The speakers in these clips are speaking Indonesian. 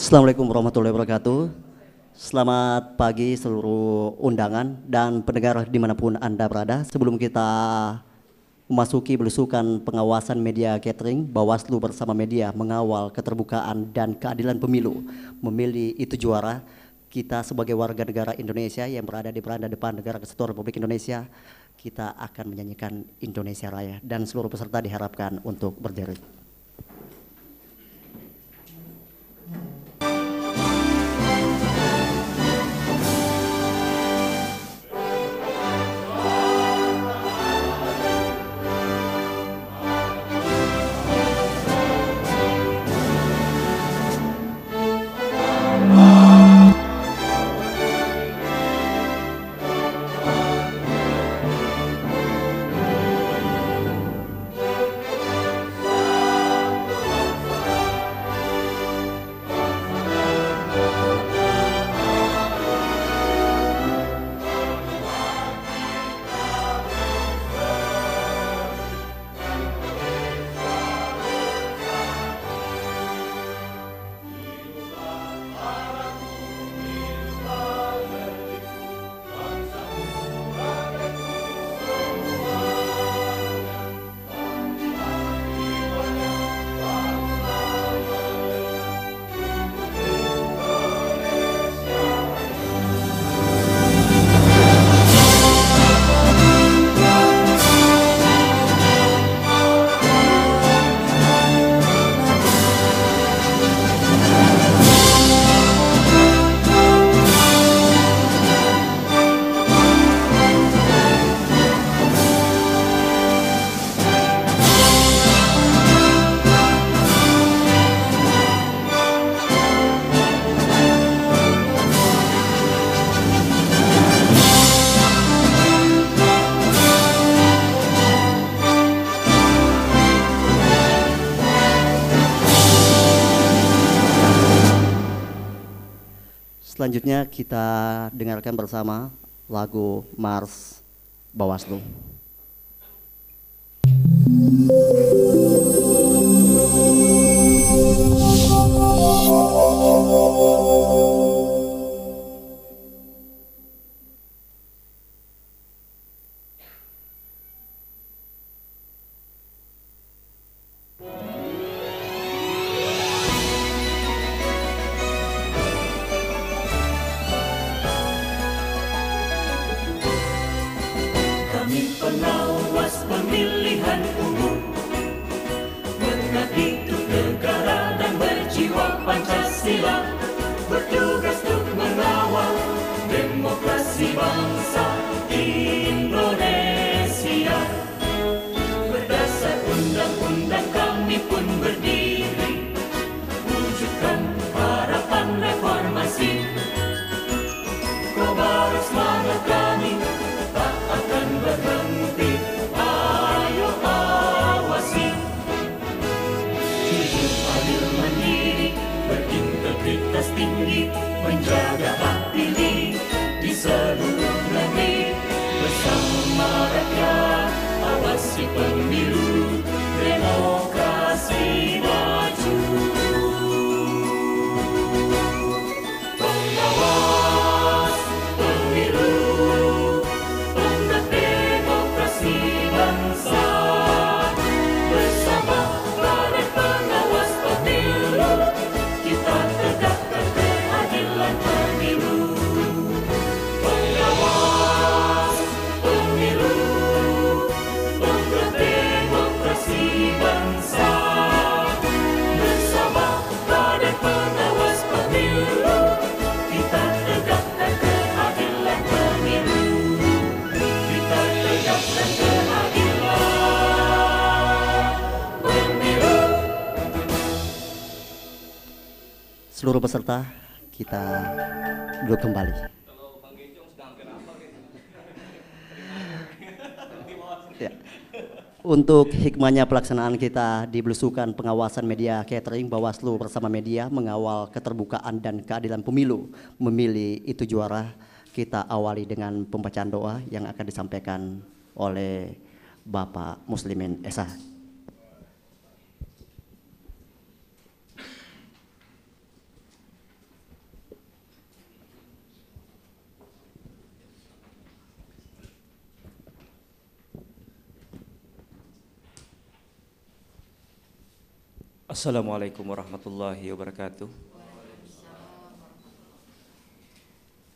Assalamualaikum warahmatullahi wabarakatuh. Selamat pagi seluruh undangan dan pendengar di mana pun Anda berada. Sebelum kita memasuki belusukan pengawasan media catering, Bawaslu bersama media mengawal keterbukaan dan keadilan pemilu. Memilih itu juara, kita sebagai warga negara Indonesia yang berada di beranda depan negara kesatuan Republik Indonesia, kita akan menyanyikan Indonesia Raya dan seluruh peserta diharapkan untuk berdiri. Selanjutnya kita dengarkan bersama lagu Mars Bawaslu. Seluruh peserta kita duduk kembali. Ya. Untuk hikmahnya pelaksanaan kita di belusukan pengawasan media catering Bawaslu bersama media mengawal keterbukaan dan keadilan pemilu memilih itu juara kita awali dengan pembacaan doa yang akan disampaikan oleh Bapak Muslimin Esa. Assalamualaikum warahmatullahi wabarakatuh.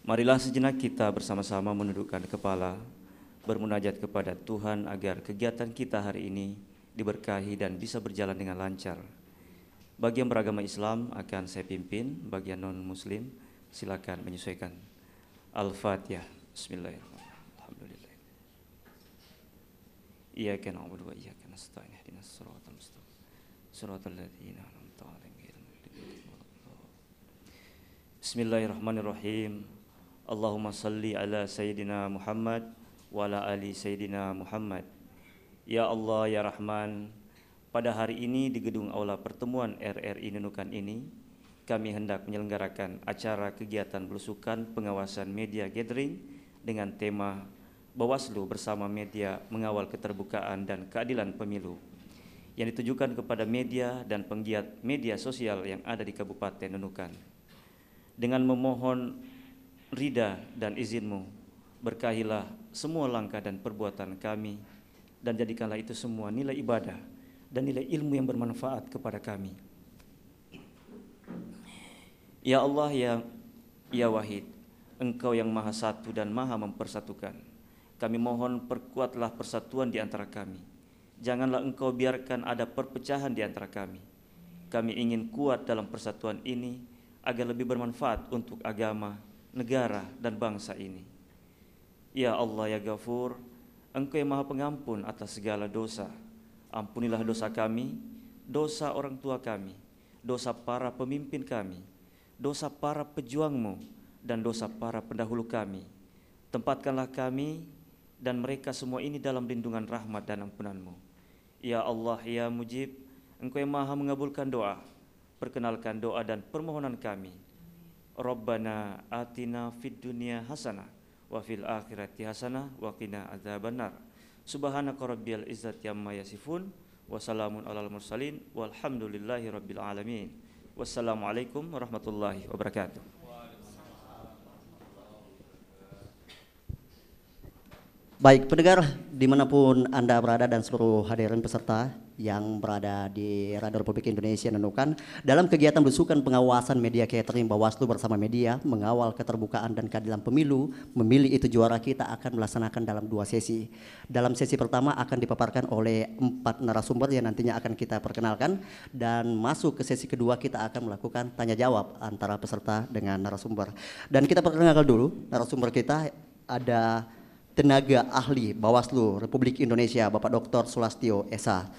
Marilah sejenak kita bersama-sama menundukkan kepala, bermunajat kepada Tuhan agar kegiatan kita hari ini diberkahi dan bisa berjalan dengan lancar. Bagi yang beragama Islam akan saya pimpin, bagi yang non-Muslim silakan menyesuaikan. Al-Fatihah. Bismillahirrahmanirrahim. Alhamdulillah. Iyyaka na'budu wa iyyaka nasta'in. Ihdinas siratal mustaqim. صراط الذين أنعمت عليهم غير بسم الله الرحمن الرحيم اللهم صل على سيدنا محمد وعلى آل سيدنا محمد Ya Allah ya Rahman pada hari ini di gedung aula pertemuan RRI Nunukan ini kami hendak menyelenggarakan acara kegiatan belusukan pengawasan media gathering dengan tema Bawaslu bersama media mengawal keterbukaan dan keadilan pemilu yang ditujukan kepada media dan penggiat media sosial yang ada di Kabupaten Nunukan. Dengan memohon rida dan izinmu, berkahilah semua langkah dan perbuatan kami, dan jadikanlah itu semua nilai ibadah dan nilai ilmu yang bermanfaat kepada kami. Ya Allah yang Ya Wahid, Engkau yang Maha Satu dan Maha Mempersatukan. Kami mohon perkuatlah persatuan di antara kami Janganlah engkau biarkan ada perpecahan di antara kami. Kami ingin kuat dalam persatuan ini agar lebih bermanfaat untuk agama, negara, dan bangsa ini. Ya Allah ya Ghafur, Engkau yang Maha Pengampun atas segala dosa. Ampunilah dosa kami, dosa orang tua kami, dosa para pemimpin kami, dosa para pejuangmu, dan dosa para pendahulu kami. Tempatkanlah kami dan mereka semua ini dalam lindungan rahmat dan ampunanmu. Ya Allah, Ya Mujib, Engkau yang maha mengabulkan doa. Perkenalkan doa dan permohonan kami. Rabbana atina fid dunya hasanah wa fil akhirati hasanah wa qina adzabannar. Subhanaka rabbiyal izzati amma yasifun wa salamun alal mursalin walhamdulillahi rabbil alamin. Wassalamualaikum warahmatullahi wabarakatuh. Baik, pendengar di mana pun Anda berada dan seluruh hadirin peserta yang berada di Radio Republik Indonesia Nunukan dalam kegiatan besukan pengawasan media catering Bawaslu bersama media mengawal keterbukaan dan keadilan pemilu memilih itu juara kita akan melaksanakan dalam dua sesi. Dalam sesi pertama akan dipaparkan oleh empat narasumber yang nantinya akan kita perkenalkan dan masuk ke sesi kedua kita akan melakukan tanya jawab antara peserta dengan narasumber. Dan kita perkenalkan dulu narasumber kita ada tenaga ahli Bawaslu Republik Indonesia Bapak Dr. Sulastio Esa.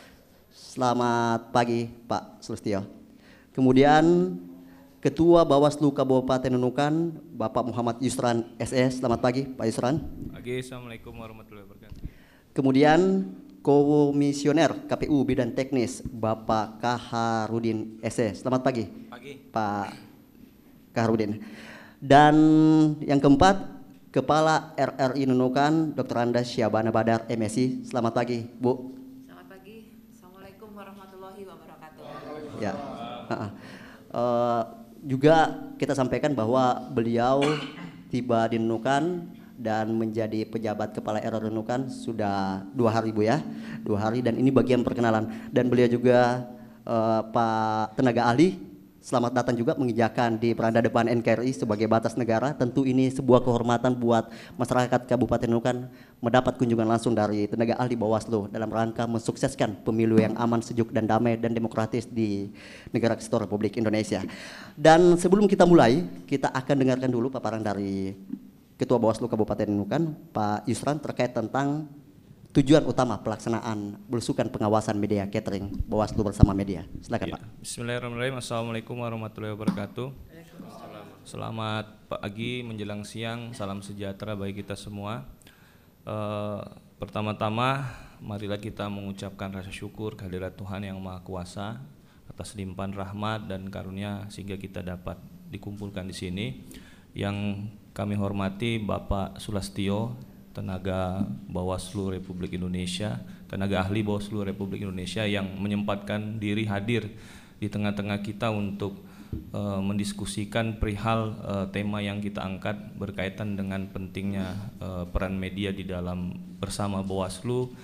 Selamat pagi Pak Sulastio. Kemudian Ketua Bawaslu Kabupaten Nunukan Bapak Muhammad Yusran SS. Selamat pagi Pak Yusran. Pagi, Assalamualaikum warahmatullahi wabarakatuh. Kemudian Komisioner KPU Bidang Teknis Bapak Kaharudin SS. Selamat pagi. Pagi. Pak Kaharudin. Dan yang keempat Kepala RRI Nunukan Dr. Anda Syabana Badar MSI. Selamat pagi, Bu. Selamat pagi. Assalamualaikum warahmatullahi wabarakatuh. Ya. Uh, juga kita sampaikan bahwa beliau tiba di Nunukan dan menjadi pejabat kepala RRI Nunukan sudah dua hari Bu ya, dua hari dan ini bagian perkenalan dan beliau juga uh, Pak tenaga ahli Selamat datang juga mengijakan di peranda depan NKRI sebagai batas negara. Tentu ini sebuah kehormatan buat masyarakat Kabupaten Nunukan mendapat kunjungan langsung dari tenaga ahli Bawaslu dalam rangka mensukseskan pemilu yang aman, sejuk, dan damai dan demokratis di negara kesatuan Republik Indonesia. Dan sebelum kita mulai, kita akan dengarkan dulu paparan dari Ketua Bawaslu Kabupaten Nunukan, Pak Yusran terkait tentang tujuan utama pelaksanaan belusukan pengawasan media catering Bawaslu bersama media. Silakan ya. Pak. Bismillahirrahmanirrahim. Assalamualaikum warahmatullahi wabarakatuh. Selamat pagi menjelang siang. Salam sejahtera bagi kita semua. Uh, pertama-tama marilah kita mengucapkan rasa syukur kehadirat Tuhan yang Maha Kuasa atas limpahan rahmat dan karunia sehingga kita dapat dikumpulkan di sini. Yang kami hormati Bapak Sulastio tenaga Bawaslu Republik Indonesia, tenaga ahli Bawaslu Republik Indonesia yang menyempatkan diri hadir di tengah-tengah kita untuk uh, mendiskusikan perihal uh, tema yang kita angkat berkaitan dengan pentingnya uh, peran media di dalam bersama Bawaslu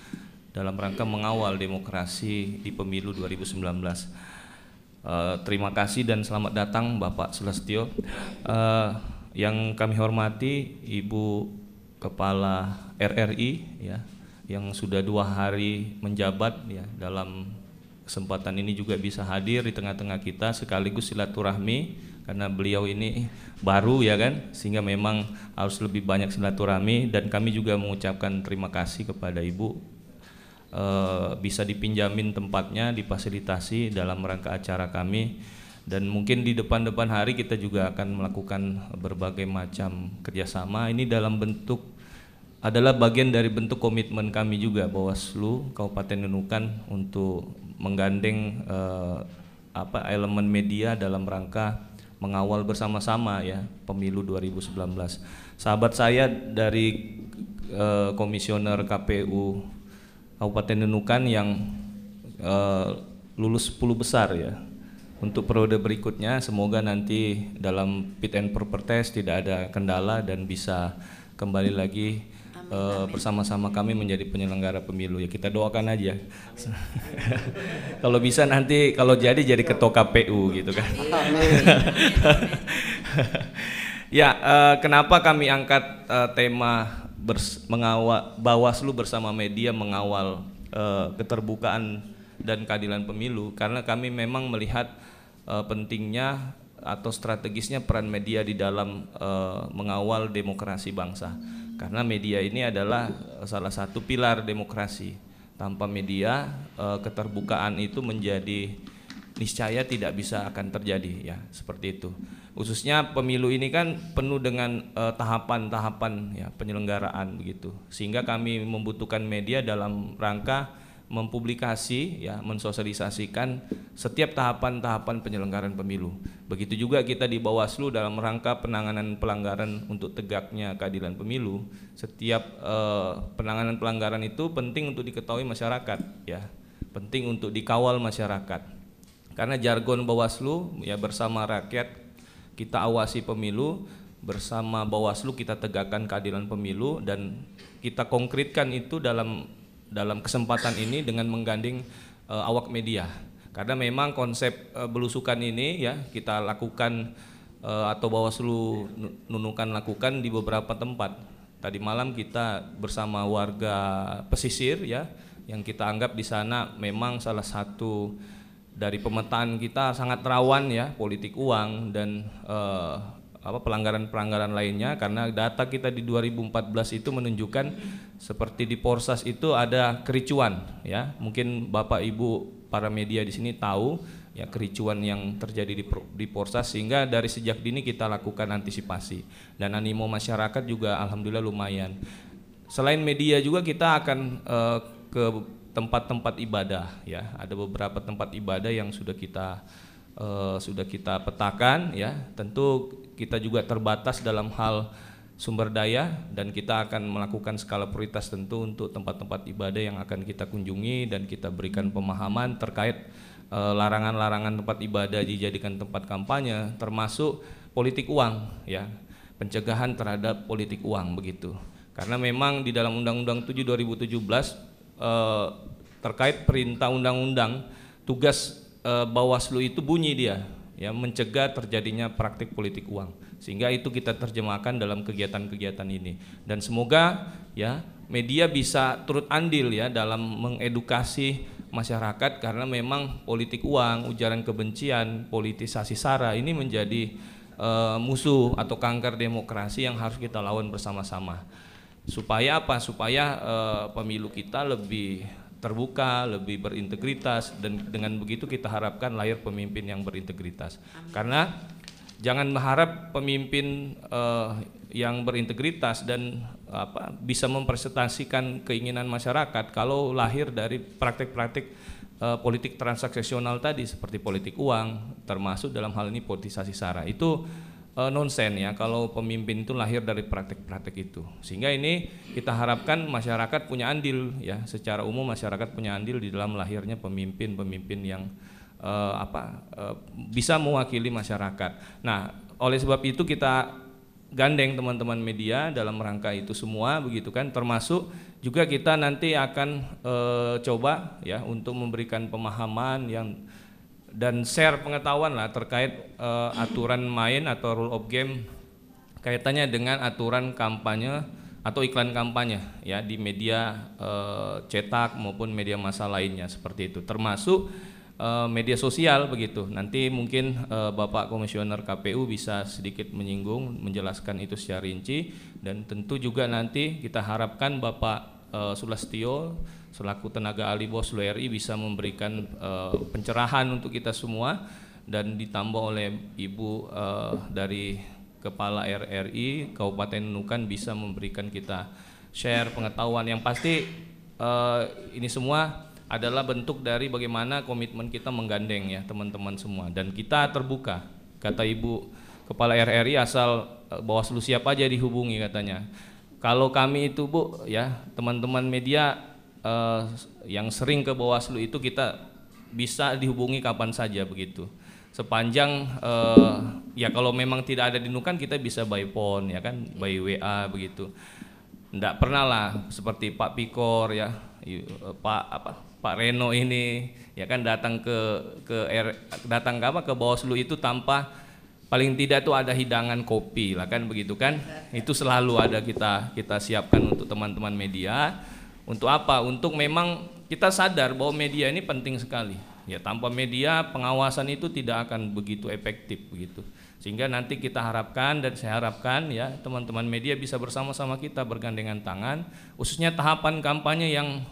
dalam rangka mengawal demokrasi di pemilu 2019. Uh, terima kasih dan selamat datang Bapak Sulastio. Uh, yang kami hormati Ibu Kepala RRI ya, yang sudah dua hari menjabat ya dalam kesempatan ini juga bisa hadir di tengah-tengah kita sekaligus silaturahmi karena beliau ini baru ya kan? Sehingga memang harus lebih banyak silaturahmi dan kami juga mengucapkan terima kasih kepada Ibu. Uh, bisa dipinjamin tempatnya, difasilitasi dalam rangka acara kami dan mungkin di depan-depan hari kita juga akan melakukan berbagai macam kerjasama. Ini dalam bentuk adalah bagian dari bentuk komitmen kami juga Bawaslu Kabupaten Nunukan untuk menggandeng uh, apa elemen media dalam rangka mengawal bersama-sama ya pemilu 2019. Sahabat saya dari uh, komisioner KPU Kabupaten Nunukan yang uh, lulus 10 besar ya. Untuk periode berikutnya semoga nanti dalam fit and proper test tidak ada kendala dan bisa kembali lagi uh, bersama-sama kami menjadi penyelenggara pemilu ya kita doakan aja. kalau bisa nanti kalau jadi jadi ketua KPU gitu kan. ya uh, kenapa kami angkat uh, tema bers, mengawal Bawaslu bersama media mengawal uh, keterbukaan dan keadilan pemilu karena kami memang melihat uh, pentingnya atau strategisnya peran media di dalam uh, mengawal demokrasi bangsa. Karena media ini adalah salah satu pilar demokrasi. Tanpa media uh, keterbukaan itu menjadi niscaya tidak bisa akan terjadi ya seperti itu. Khususnya pemilu ini kan penuh dengan eh, tahapan-tahapan uh, ya penyelenggaraan begitu. Sehingga kami membutuhkan media dalam rangka mempublikasi ya mensosialisasikan setiap tahapan-tahapan penyelenggaraan pemilu. Begitu juga kita di Bawaslu dalam rangka penanganan pelanggaran untuk tegaknya keadilan pemilu. Setiap uh, penanganan pelanggaran itu penting untuk diketahui masyarakat ya. Penting untuk dikawal masyarakat. Karena jargon Bawaslu ya bersama rakyat kita awasi pemilu bersama Bawaslu kita tegakkan keadilan pemilu dan kita konkretkan itu dalam dalam kesempatan ini dengan menggandeng uh, awak media. Karena memang konsep uh, belusukan ini ya kita lakukan uh, atau Bawaslu nunukan lakukan di beberapa tempat. Tadi malam kita bersama warga pesisir ya yang kita anggap di sana memang salah satu dari pemetaan kita sangat rawan ya politik uang dan uh, apa pelanggaran-pelanggaran lainnya karena data kita di 2014 itu menunjukkan seperti di Porsas itu ada kericuan ya. Mungkin Bapak Ibu para media di sini tahu ya kericuan yang terjadi di, di Porsas sehingga dari sejak dini kita lakukan antisipasi. Dan animo masyarakat juga alhamdulillah lumayan. Selain media juga kita akan uh, ke tempat-tempat ibadah ya. Ada beberapa tempat ibadah yang sudah kita uh, sudah kita petakan ya. Tentu kita juga terbatas dalam hal sumber daya dan kita akan melakukan skala prioritas tentu untuk tempat-tempat ibadah yang akan kita kunjungi dan kita berikan pemahaman terkait eh, larangan-larangan uh, tempat ibadah dijadikan tempat kampanye termasuk politik uang ya. Pencegahan terhadap politik uang begitu. Karena memang di dalam Undang-Undang 7 2017 Eh, terkait perintah undang-undang tugas uh, Bawaslu itu bunyi dia ya mencegah terjadinya praktik politik uang. Sehingga itu kita terjemahkan dalam kegiatan-kegiatan ini. Dan semoga ya media bisa turut andil ya dalam mengedukasi masyarakat karena memang politik uang, ujaran kebencian, politisasi sara ini menjadi uh, musuh atau kanker demokrasi yang harus kita lawan bersama-sama. Supaya apa? Supaya uh, pemilu kita lebih terbuka, lebih berintegritas dan dengan begitu kita harapkan lahir pemimpin yang berintegritas. Amin. Karena jangan mengharap pemimpin uh, yang berintegritas dan apa bisa mempresentasikan keinginan masyarakat kalau lahir dari praktik-praktik uh, politik transaksional tadi seperti politik uang termasuk dalam hal ini politisasi sara. Itu uh, nonsen ya kalau pemimpin itu lahir dari praktek-praktek itu. Sehingga ini kita harapkan masyarakat punya andil ya, secara umum masyarakat punya andil di dalam lahirnya pemimpin-pemimpin yang uh, apa uh, bisa mewakili masyarakat. Nah, oleh sebab itu kita gandeng teman-teman media dalam rangka itu semua begitu kan termasuk juga kita nanti akan e, coba ya untuk memberikan pemahaman yang dan share pengetahuan lah terkait uh, aturan main atau rule of game kaitannya dengan aturan kampanye atau iklan kampanye ya di media uh, cetak maupun media massa lainnya seperti itu. Termasuk uh, media sosial begitu. Nanti mungkin uh, Bapak Komisioner KPU bisa sedikit menyinggung menjelaskan itu secara rinci. Dan tentu juga nanti kita harapkan Bapak uh, Sulastio selaku tenaga ahli Bawaslu RI bisa memberikan uh, pencerahan untuk kita semua dan ditambah oleh Ibu uh, dari Kepala RRI Kabupaten Nunukan bisa memberikan kita share pengetahuan. Yang pasti uh, ini semua adalah bentuk dari bagaimana komitmen kita menggandeng ya teman-teman semua. Dan kita terbuka kata Ibu Kepala RRI asal Bawaslu siap aja dihubungi katanya kalau kami itu Bu ya teman-teman media uh, yang sering ke Bawaslu itu kita bisa dihubungi kapan saja begitu. Sepanjang uh, ya kalau memang tidak ada di Nukan kita bisa by phone ya kan, by WA begitu. Tidak pernah lah seperti Pak Pikor ya, eh, Pak apa Pak Reno ini ya kan datang ke ke datang ke apa ke Bawaslu itu tanpa paling tidak tuh ada hidangan kopi lah kan begitu kan itu selalu ada kita kita siapkan untuk teman-teman media untuk apa? Untuk memang kita sadar bahwa media ini penting sekali. Ya, tanpa media pengawasan itu tidak akan begitu efektif begitu. Sehingga nanti kita harapkan dan saya harapkan ya teman-teman media bisa bersama-sama kita bergandengan tangan khususnya tahapan kampanye yang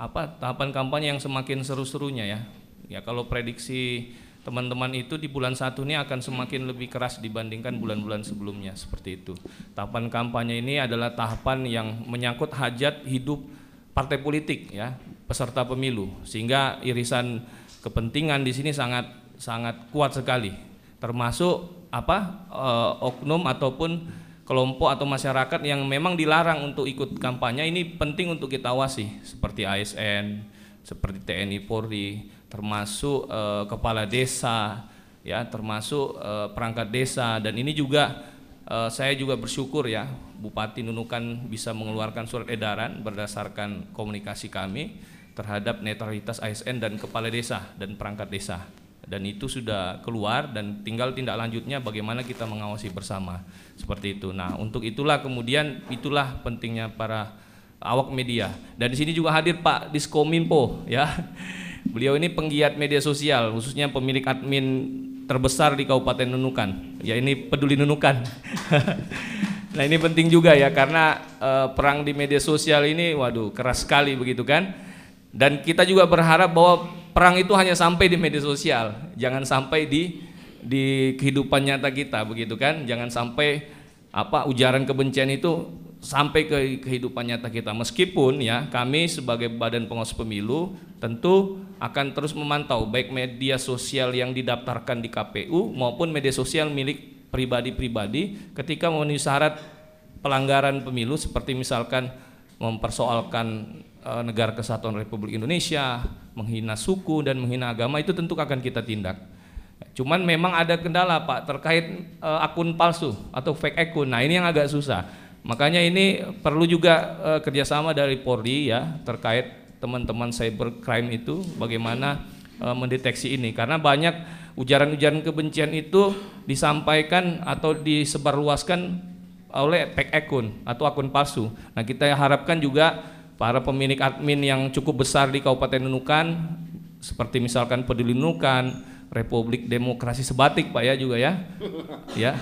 apa? Tahapan kampanye yang semakin seru-serunya ya. Ya kalau prediksi teman-teman itu di bulan satu ini akan semakin lebih keras dibandingkan bulan-bulan sebelumnya seperti itu. Tahapan kampanye ini adalah tahapan yang menyangkut hajat hidup partai politik ya peserta pemilu. Sehingga irisan kepentingan di sini sangat sangat kuat sekali. Termasuk apa uh, oknum ataupun kelompok atau masyarakat yang memang dilarang untuk ikut kampanye. Ini penting untuk kita awasi seperti ASN seperti TNI Polri termasuk uh, kepala desa ya termasuk uh, perangkat desa dan ini juga uh, saya juga bersyukur ya Bupati Nunukan bisa mengeluarkan surat edaran berdasarkan komunikasi kami terhadap netralitas ASN dan kepala desa dan perangkat desa dan itu sudah keluar dan tinggal tindak lanjutnya bagaimana kita mengawasi bersama seperti itu. Nah, untuk itulah kemudian itulah pentingnya para awak media. Dan di sini juga hadir Pak Diskominfo ya. Beliau ini penggiat media sosial khususnya pemilik admin terbesar di Kabupaten Nunukan. Ya ini peduli Nunukan. Nah ini penting juga ya karena uh, perang di media sosial ini waduh keras sekali begitu kan. Dan kita juga berharap bahwa perang itu hanya sampai di media sosial, jangan sampai di di kehidupan nyata kita begitu kan. Jangan sampai apa ujaran kebencian itu sampai ke kehidupan nyata kita. Meskipun ya kami sebagai Badan Pengawas Pemilu tentu akan terus memantau baik media sosial yang didaftarkan di KPU maupun media sosial milik pribadi-pribadi ketika memenuhi syarat pelanggaran pemilu seperti misalkan mempersoalkan e, negara kesatuan Republik Indonesia, menghina suku dan menghina agama itu tentu akan kita tindak. Cuman memang ada kendala Pak terkait e, akun palsu atau fake akun. Nah ini yang agak susah. Makanya ini perlu juga e, kerjasama dari Polri ya terkait teman-teman cybercrime itu bagaimana e, mendeteksi ini karena banyak ujaran-ujaran kebencian itu disampaikan atau disebarluaskan oleh fake akun atau akun palsu. Nah, kita harapkan juga para pemilik admin yang cukup besar di Kabupaten Nunukan seperti misalkan Peduli Nunukan, Republik Demokrasi Sebatik Pak ya juga ya. Ya.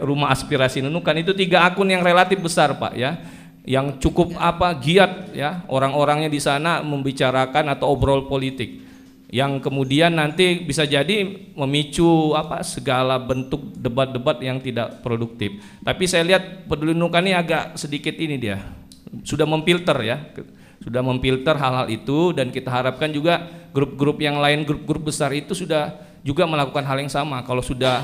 Rumah Aspirasi Nunukan itu tiga akun yang relatif besar Pak ya. Yang cukup apa giat ya orang-orangnya di sana membicarakan atau obrol politik yang kemudian nanti bisa jadi memicu apa segala bentuk debat-debat yang tidak produktif. Tapi saya lihat peduli nukan ini agak sedikit ini dia sudah memfilter ya, sudah memfilter hal-hal itu dan kita harapkan juga grup-grup yang lain grup-grup besar itu sudah juga melakukan hal yang sama. Kalau sudah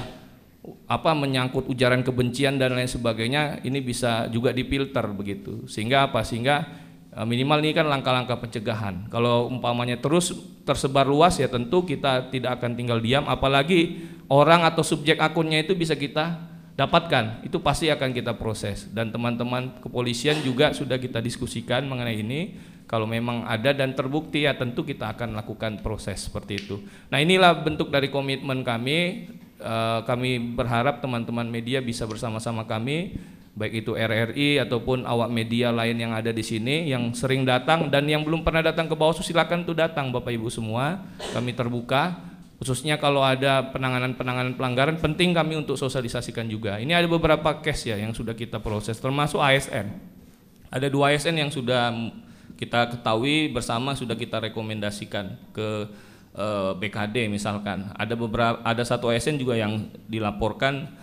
apa menyangkut ujaran kebencian dan lain sebagainya ini bisa juga difilter begitu. Sehingga apa? Sehingga Eh, minimal ini kan langkah-langkah pencegahan. Kalau umpamanya terus tersebar luas ya tentu kita tidak akan tinggal diam apalagi orang atau subjek akunnya itu bisa kita dapatkan. Itu pasti akan kita proses dan teman-teman kepolisian juga sudah kita diskusikan mengenai ini Kalau memang ada dan terbukti ya tentu kita akan lakukan proses seperti itu. Nah inilah bentuk dari komitmen kami. Uh, kami berharap teman-teman media bisa bersama-sama kami, baik itu RRI ataupun awak media lain yang ada di sini yang sering datang dan yang belum pernah datang ke bawah silakan tuh datang Bapak Ibu semua. Kami terbuka khususnya kalau ada penanganan-penanganan pelanggaran penting kami untuk sosialisasikan juga. Ini ada beberapa case ya yang sudah kita proses termasuk ASN. Ada dua ASN yang sudah kita ketahui bersama sudah kita rekomendasikan ke eh, BKD misalkan. Ada beberapa ada satu ASN juga yang dilaporkan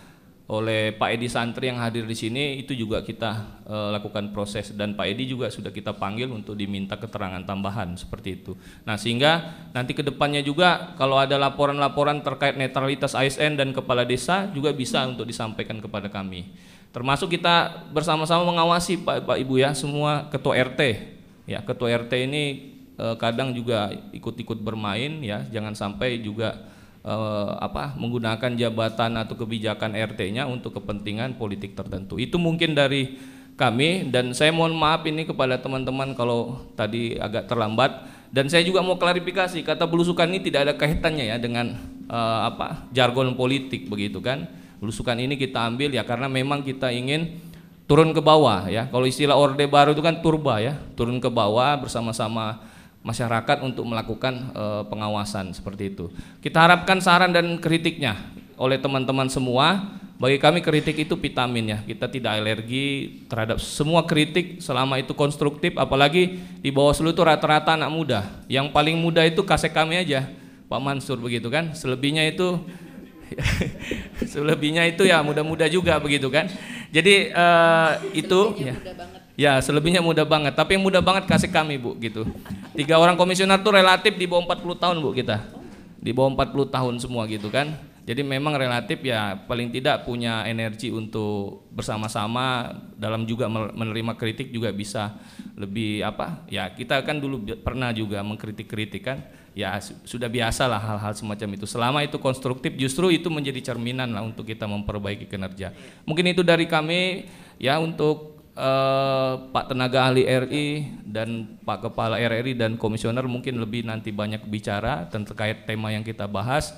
oleh Pak Edi Santri yang hadir di sini itu juga kita uh, lakukan proses dan Pak Edi juga sudah kita panggil untuk diminta keterangan tambahan seperti itu. Nah sehingga nanti ke depannya juga kalau ada laporan-laporan terkait netralitas ASN dan kepala desa juga bisa untuk disampaikan kepada kami. Termasuk kita bersama-sama mengawasi Pak, Pak Ibu ya semua ketua RT Ya, ketua RT ini eh, kadang juga ikut-ikut bermain ya, jangan sampai juga eh, apa menggunakan jabatan atau kebijakan RT-nya untuk kepentingan politik tertentu. Itu mungkin dari kami dan saya mohon maaf ini kepada teman-teman kalau tadi agak terlambat dan saya juga mau klarifikasi kata belusukan ini tidak ada kaitannya ya dengan eh, apa jargon politik begitu kan. Belusukan ini kita ambil ya karena memang kita ingin turun ke bawah ya. Kalau istilah Orde Baru itu kan turba ya, turun ke bawah bersama-sama masyarakat untuk melakukan e, pengawasan seperti itu. Kita harapkan saran dan kritiknya oleh teman-teman semua. Bagi kami kritik itu vitamin ya. Kita tidak alergi terhadap semua kritik selama itu konstruktif apalagi di bawah seluruh itu rata-rata anak muda. Yang paling muda itu kasek kami aja. Pak Mansur begitu kan. Selebihnya itu selebihnya itu ya muda-muda juga begitu kan. Jadi uh, itu ya. Ya, selebihnya mudah banget. Tapi yang mudah banget kasih kami, Bu, gitu. Tiga orang komisioner tuh relatif di bawah 40 tahun, Bu, kita. Di bawah 40 tahun semua gitu kan. Jadi memang relatif ya paling tidak punya energi untuk bersama-sama dalam juga menerima kritik juga bisa lebih apa? Ya, kita kan dulu pernah juga mengkritik-kritik kan ya sudah biasa lah hal-hal semacam itu. Selama itu konstruktif justru itu menjadi cerminan lah untuk kita memperbaiki kinerja. Mungkin itu dari kami ya untuk uh, Pak tenaga ahli RI dan Pak kepala RRI dan komisioner mungkin lebih nanti banyak bicara terkait tema yang kita bahas.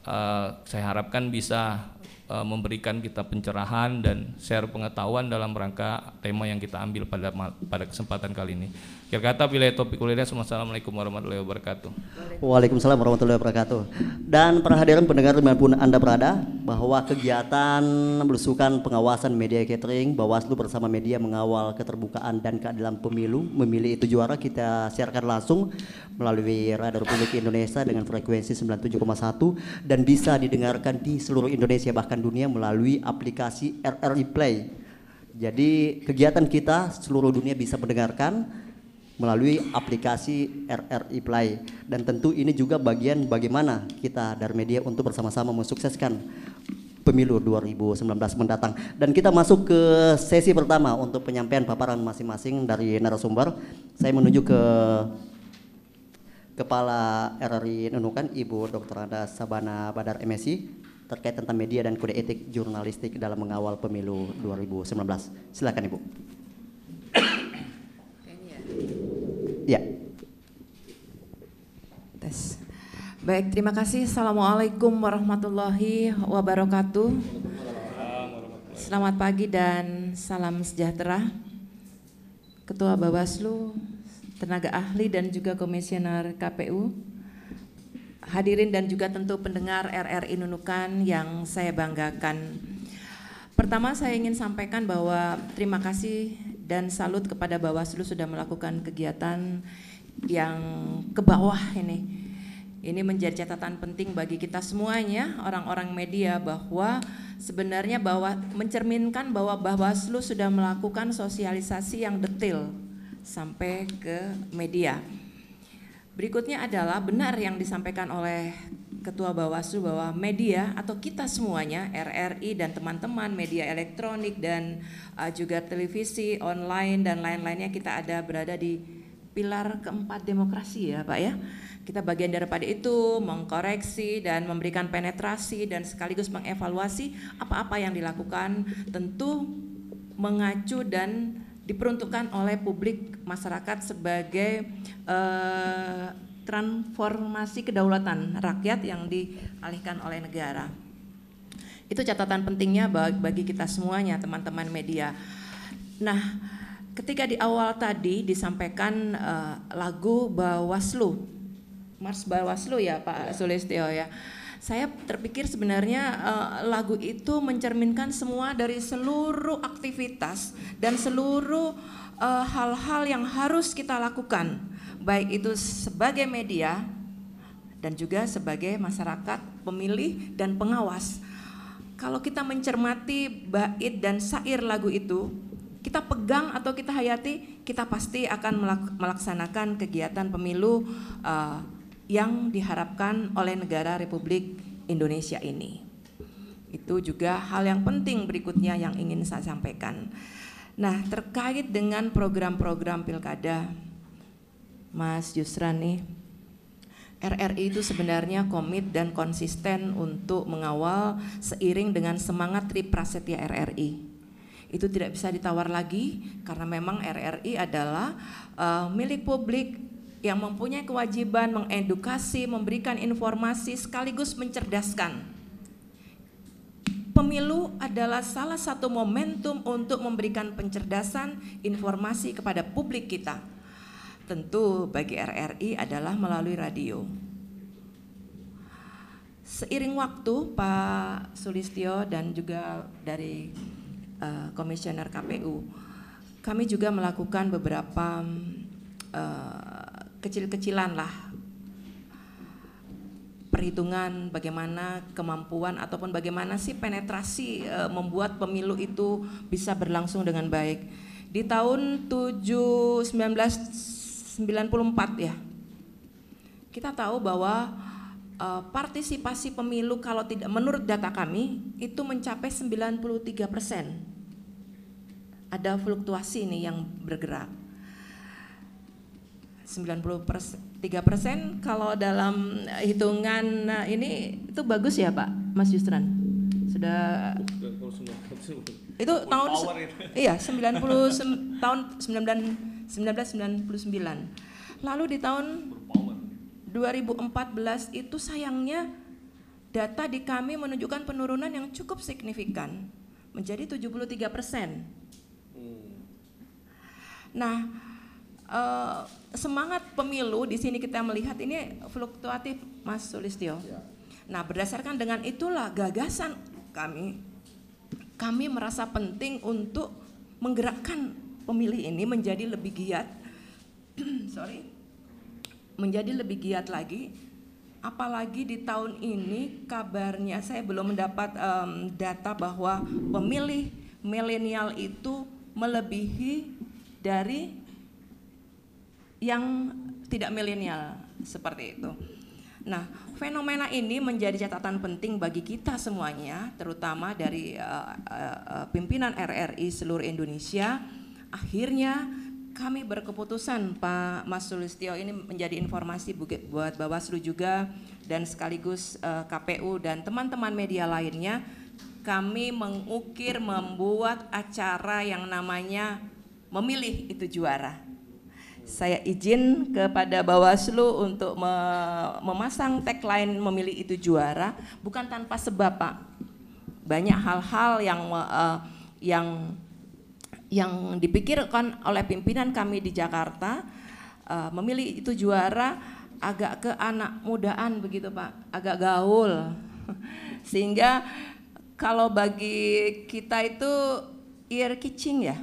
Uh, saya harapkan bisa uh, memberikan kita pencerahan dan share pengetahuan dalam rangka tema yang kita ambil pada pada kesempatan kali ini. Kira kata bila topik kuliah Assalamualaikum warahmatullahi wabarakatuh. Waalaikumsalam warahmatullahi wabarakatuh. Dan para hadirin pendengar di mana pun Anda berada, bahwa kegiatan belusukan pengawasan media catering, Bawaslu bersama media mengawal keterbukaan dan keadilan pemilu, memilih itu juara kita siarkan langsung melalui Radio Republik Indonesia dengan frekuensi 97,1 dan bisa didengarkan di seluruh Indonesia bahkan dunia melalui aplikasi RRI Play. Jadi kegiatan kita seluruh dunia bisa mendengarkan melalui aplikasi RRI Play dan tentu ini juga bagian bagaimana kita dari media untuk bersama-sama mensukseskan pemilu 2019 mendatang dan kita masuk ke sesi pertama untuk penyampaian paparan masing-masing dari narasumber saya menuju ke Kepala RRI Nunukan Ibu Dr. Anda Sabana Badar MSI terkait tentang media dan kode etik jurnalistik dalam mengawal pemilu 2019. Silakan Ibu. Ya. Tes. Baik, terima kasih. Assalamualaikum warahmatullahi wabarakatuh. Selamat pagi dan salam sejahtera. Ketua Bawaslu, tenaga ahli dan juga komisioner KPU, hadirin dan juga tentu pendengar RRI Nunukan yang saya banggakan. Pertama saya ingin sampaikan bahwa terima kasih dan salut kepada Bawaslu sudah melakukan kegiatan yang ke bawah ini. Ini menjadi catatan penting bagi kita semuanya, orang-orang media bahwa sebenarnya bahwa mencerminkan bahwa Bawaslu sudah melakukan sosialisasi yang detail sampai ke media. Berikutnya adalah benar yang disampaikan oleh Ketua Bawaslu bahwa media atau kita semuanya RRI dan teman-teman media elektronik dan uh, juga televisi online dan lain-lainnya kita ada berada di pilar keempat demokrasi ya Pak ya. Kita bagian daripada itu mengkoreksi dan memberikan penetrasi dan sekaligus mengevaluasi apa-apa yang dilakukan tentu mengacu dan diperuntukkan oleh publik masyarakat sebagai eh, transformasi kedaulatan rakyat yang dialihkan oleh negara. Itu catatan pentingnya bagi kita semuanya teman-teman media. Nah, ketika di awal tadi disampaikan uh, lagu Bawaslu, Mars Bawaslu ya Pak Sulistyo ya. Saya terpikir sebenarnya uh, lagu itu mencerminkan semua dari seluruh aktivitas dan seluruh hal-hal uh, yang harus kita lakukan, baik itu sebagai media dan juga sebagai masyarakat, pemilih dan pengawas kalau kita mencermati bait dan syair lagu itu, kita pegang atau kita hayati, kita pasti akan melaksanakan kegiatan pemilu uh, yang diharapkan oleh negara Republik Indonesia ini. Itu juga hal yang penting berikutnya yang ingin saya sampaikan. Nah, terkait dengan program-program pilkada, Mas Yusran nih, RRI itu sebenarnya komit dan konsisten untuk mengawal seiring dengan semangat Triprasetya RRI. Itu tidak bisa ditawar lagi karena memang RRI adalah uh, milik publik yang mempunyai kewajiban mengedukasi, memberikan informasi sekaligus mencerdaskan. Pemilu adalah salah satu momentum untuk memberikan pencerdasan informasi kepada publik kita tentu bagi RRI adalah melalui radio. Seiring waktu Pak Sulistyo dan juga dari uh, komisioner KPU, kami juga melakukan beberapa uh, kecil-kecilan lah perhitungan bagaimana kemampuan ataupun bagaimana sih penetrasi uh, membuat pemilu itu bisa berlangsung dengan baik. Di tahun 7 19 94 ya. Kita tahu bahwa uh, partisipasi pemilu kalau tidak menurut data kami itu mencapai 93 persen. Ada fluktuasi nih yang bergerak. 93 persen. Kalau dalam hitungan ini itu bagus ya Pak Mas Yustran sudah itu tahun iya 90 tahun 19 1999. Lalu di tahun 2014 itu sayangnya data di kami menunjukkan penurunan yang cukup signifikan menjadi 73 persen. Nah, eh, semangat pemilu di sini kita melihat ini fluktuatif, Mas Sulistyo. Ya. Nah, berdasarkan dengan itulah gagasan kami, kami merasa penting untuk menggerakkan pemilih ini menjadi lebih giat sorry menjadi lebih giat lagi apalagi di tahun ini kabarnya saya belum mendapat um, data bahwa pemilih milenial itu melebihi dari yang tidak milenial seperti itu. Nah, fenomena ini menjadi catatan penting bagi kita semuanya, terutama dari uh, uh, pimpinan RRI seluruh Indonesia akhirnya kami berkeputusan Pak Mas Sulistyo ini menjadi informasi buat Bawaslu juga dan sekaligus uh, KPU dan teman-teman media lainnya kami mengukir membuat acara yang namanya memilih itu juara. Saya izin kepada Bawaslu untuk me memasang tagline memilih itu juara bukan tanpa sebab Pak. Banyak hal-hal yang uh, yang yang dipikirkan oleh pimpinan kami di Jakarta uh, memilih itu juara agak ke anak mudaan begitu Pak, agak gaul. Sehingga kalau bagi kita itu ear catching ya.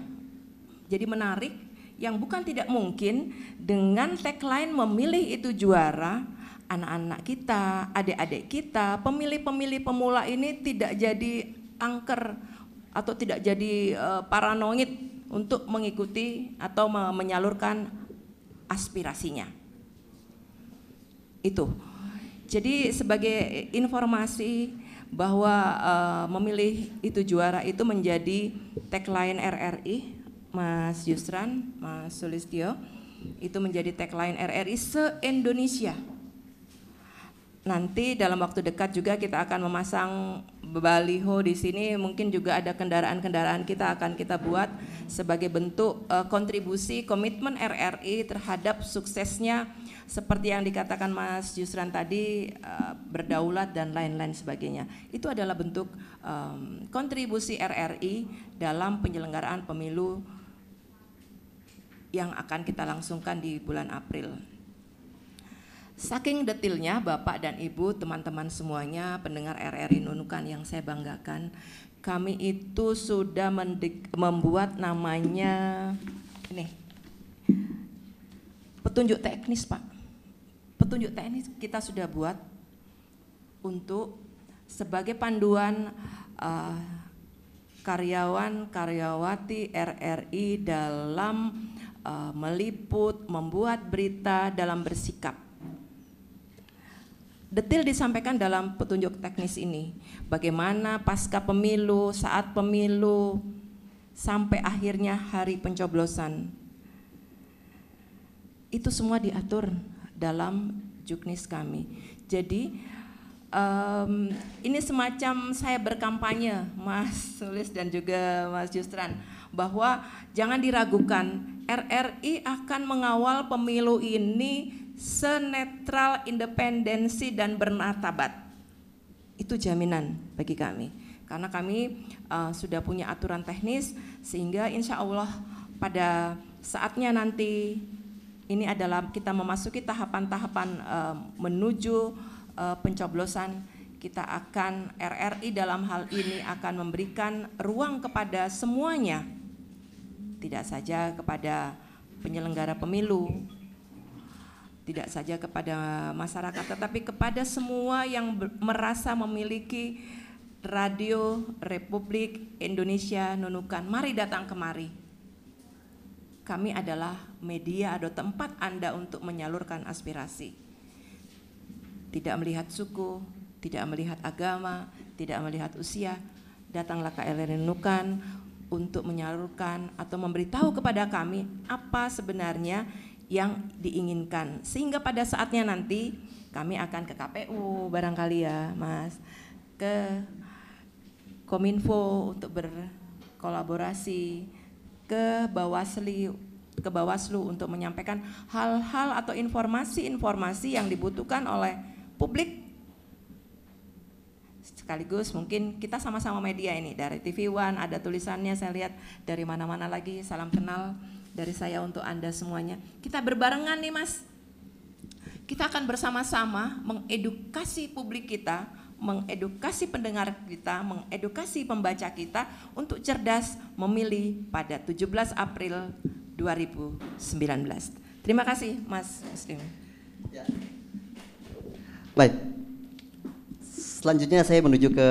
Jadi menarik yang bukan tidak mungkin dengan tagline memilih itu juara anak-anak kita, adik-adik kita, pemilih-pemilih pemula ini tidak jadi angker atau tidak jadi uh, paranoid untuk mengikuti atau menyalurkan aspirasinya. Itu. Jadi sebagai informasi bahwa uh, memilih itu juara itu menjadi tagline RRI Mas Yusran, Mas Sulistyo itu menjadi tagline RRI se-Indonesia. Nanti dalam waktu dekat juga kita akan memasang baliho di sini mungkin juga ada kendaraan-kendaraan kita akan kita buat sebagai bentuk uh, kontribusi komitmen RRI terhadap suksesnya seperti yang dikatakan Mas Yusran tadi uh, berdaulat dan lain-lain sebagainya. Itu adalah bentuk kontribusi RRI dalam penyelenggaraan pemilu yang akan kita langsungkan di bulan April. Saking detilnya Bapak dan Ibu, teman-teman semuanya, pendengar RRI Nunukan yang saya banggakan, kami itu sudah membuat namanya ini petunjuk teknis Pak petunjuk teknis kita sudah buat untuk sebagai panduan uh, karyawan karyawati RRI dalam uh, meliput, membuat berita, dalam bersikap. Detil disampaikan dalam petunjuk teknis ini, bagaimana pasca pemilu, saat pemilu, sampai akhirnya hari pencoblosan. Itu semua diatur dalam juknis kami. Jadi um, ini semacam saya berkampanye, Mas Sulis dan juga Mas Justran, bahwa jangan diragukan RRI akan mengawal pemilu ini senetral, independensi dan bernatabat. Itu jaminan bagi kami. Karena kami uh, sudah punya aturan teknis sehingga insya Allah pada saatnya nanti ini adalah kita memasuki tahapan-tahapan uh, menuju uh, pencoblosan kita akan RRI dalam hal ini akan memberikan ruang kepada semuanya tidak saja kepada penyelenggara pemilu tidak saja kepada masyarakat tetapi kepada semua yang merasa memiliki radio Republik Indonesia Nunukan mari datang kemari kami adalah media atau tempat Anda untuk menyalurkan aspirasi. Tidak melihat suku, tidak melihat agama, tidak melihat usia, datanglah ke LRN Nukan untuk menyalurkan atau memberitahu kepada kami apa sebenarnya yang diinginkan. Sehingga pada saatnya nanti kami akan ke KPU barangkali ya Mas, ke Kominfo untuk berkolaborasi ke Bawaslu ke Bawaslu untuk menyampaikan hal-hal atau informasi-informasi yang dibutuhkan oleh publik sekaligus mungkin kita sama-sama media ini dari TV One ada tulisannya saya lihat dari mana-mana lagi salam kenal dari saya untuk anda semuanya kita berbarengan nih mas kita akan bersama-sama mengedukasi publik kita mengedukasi pendengar kita, mengedukasi pembaca kita untuk cerdas memilih pada 17 April 2019. Terima kasih Mas Muslim. Baik. Selanjutnya saya menuju ke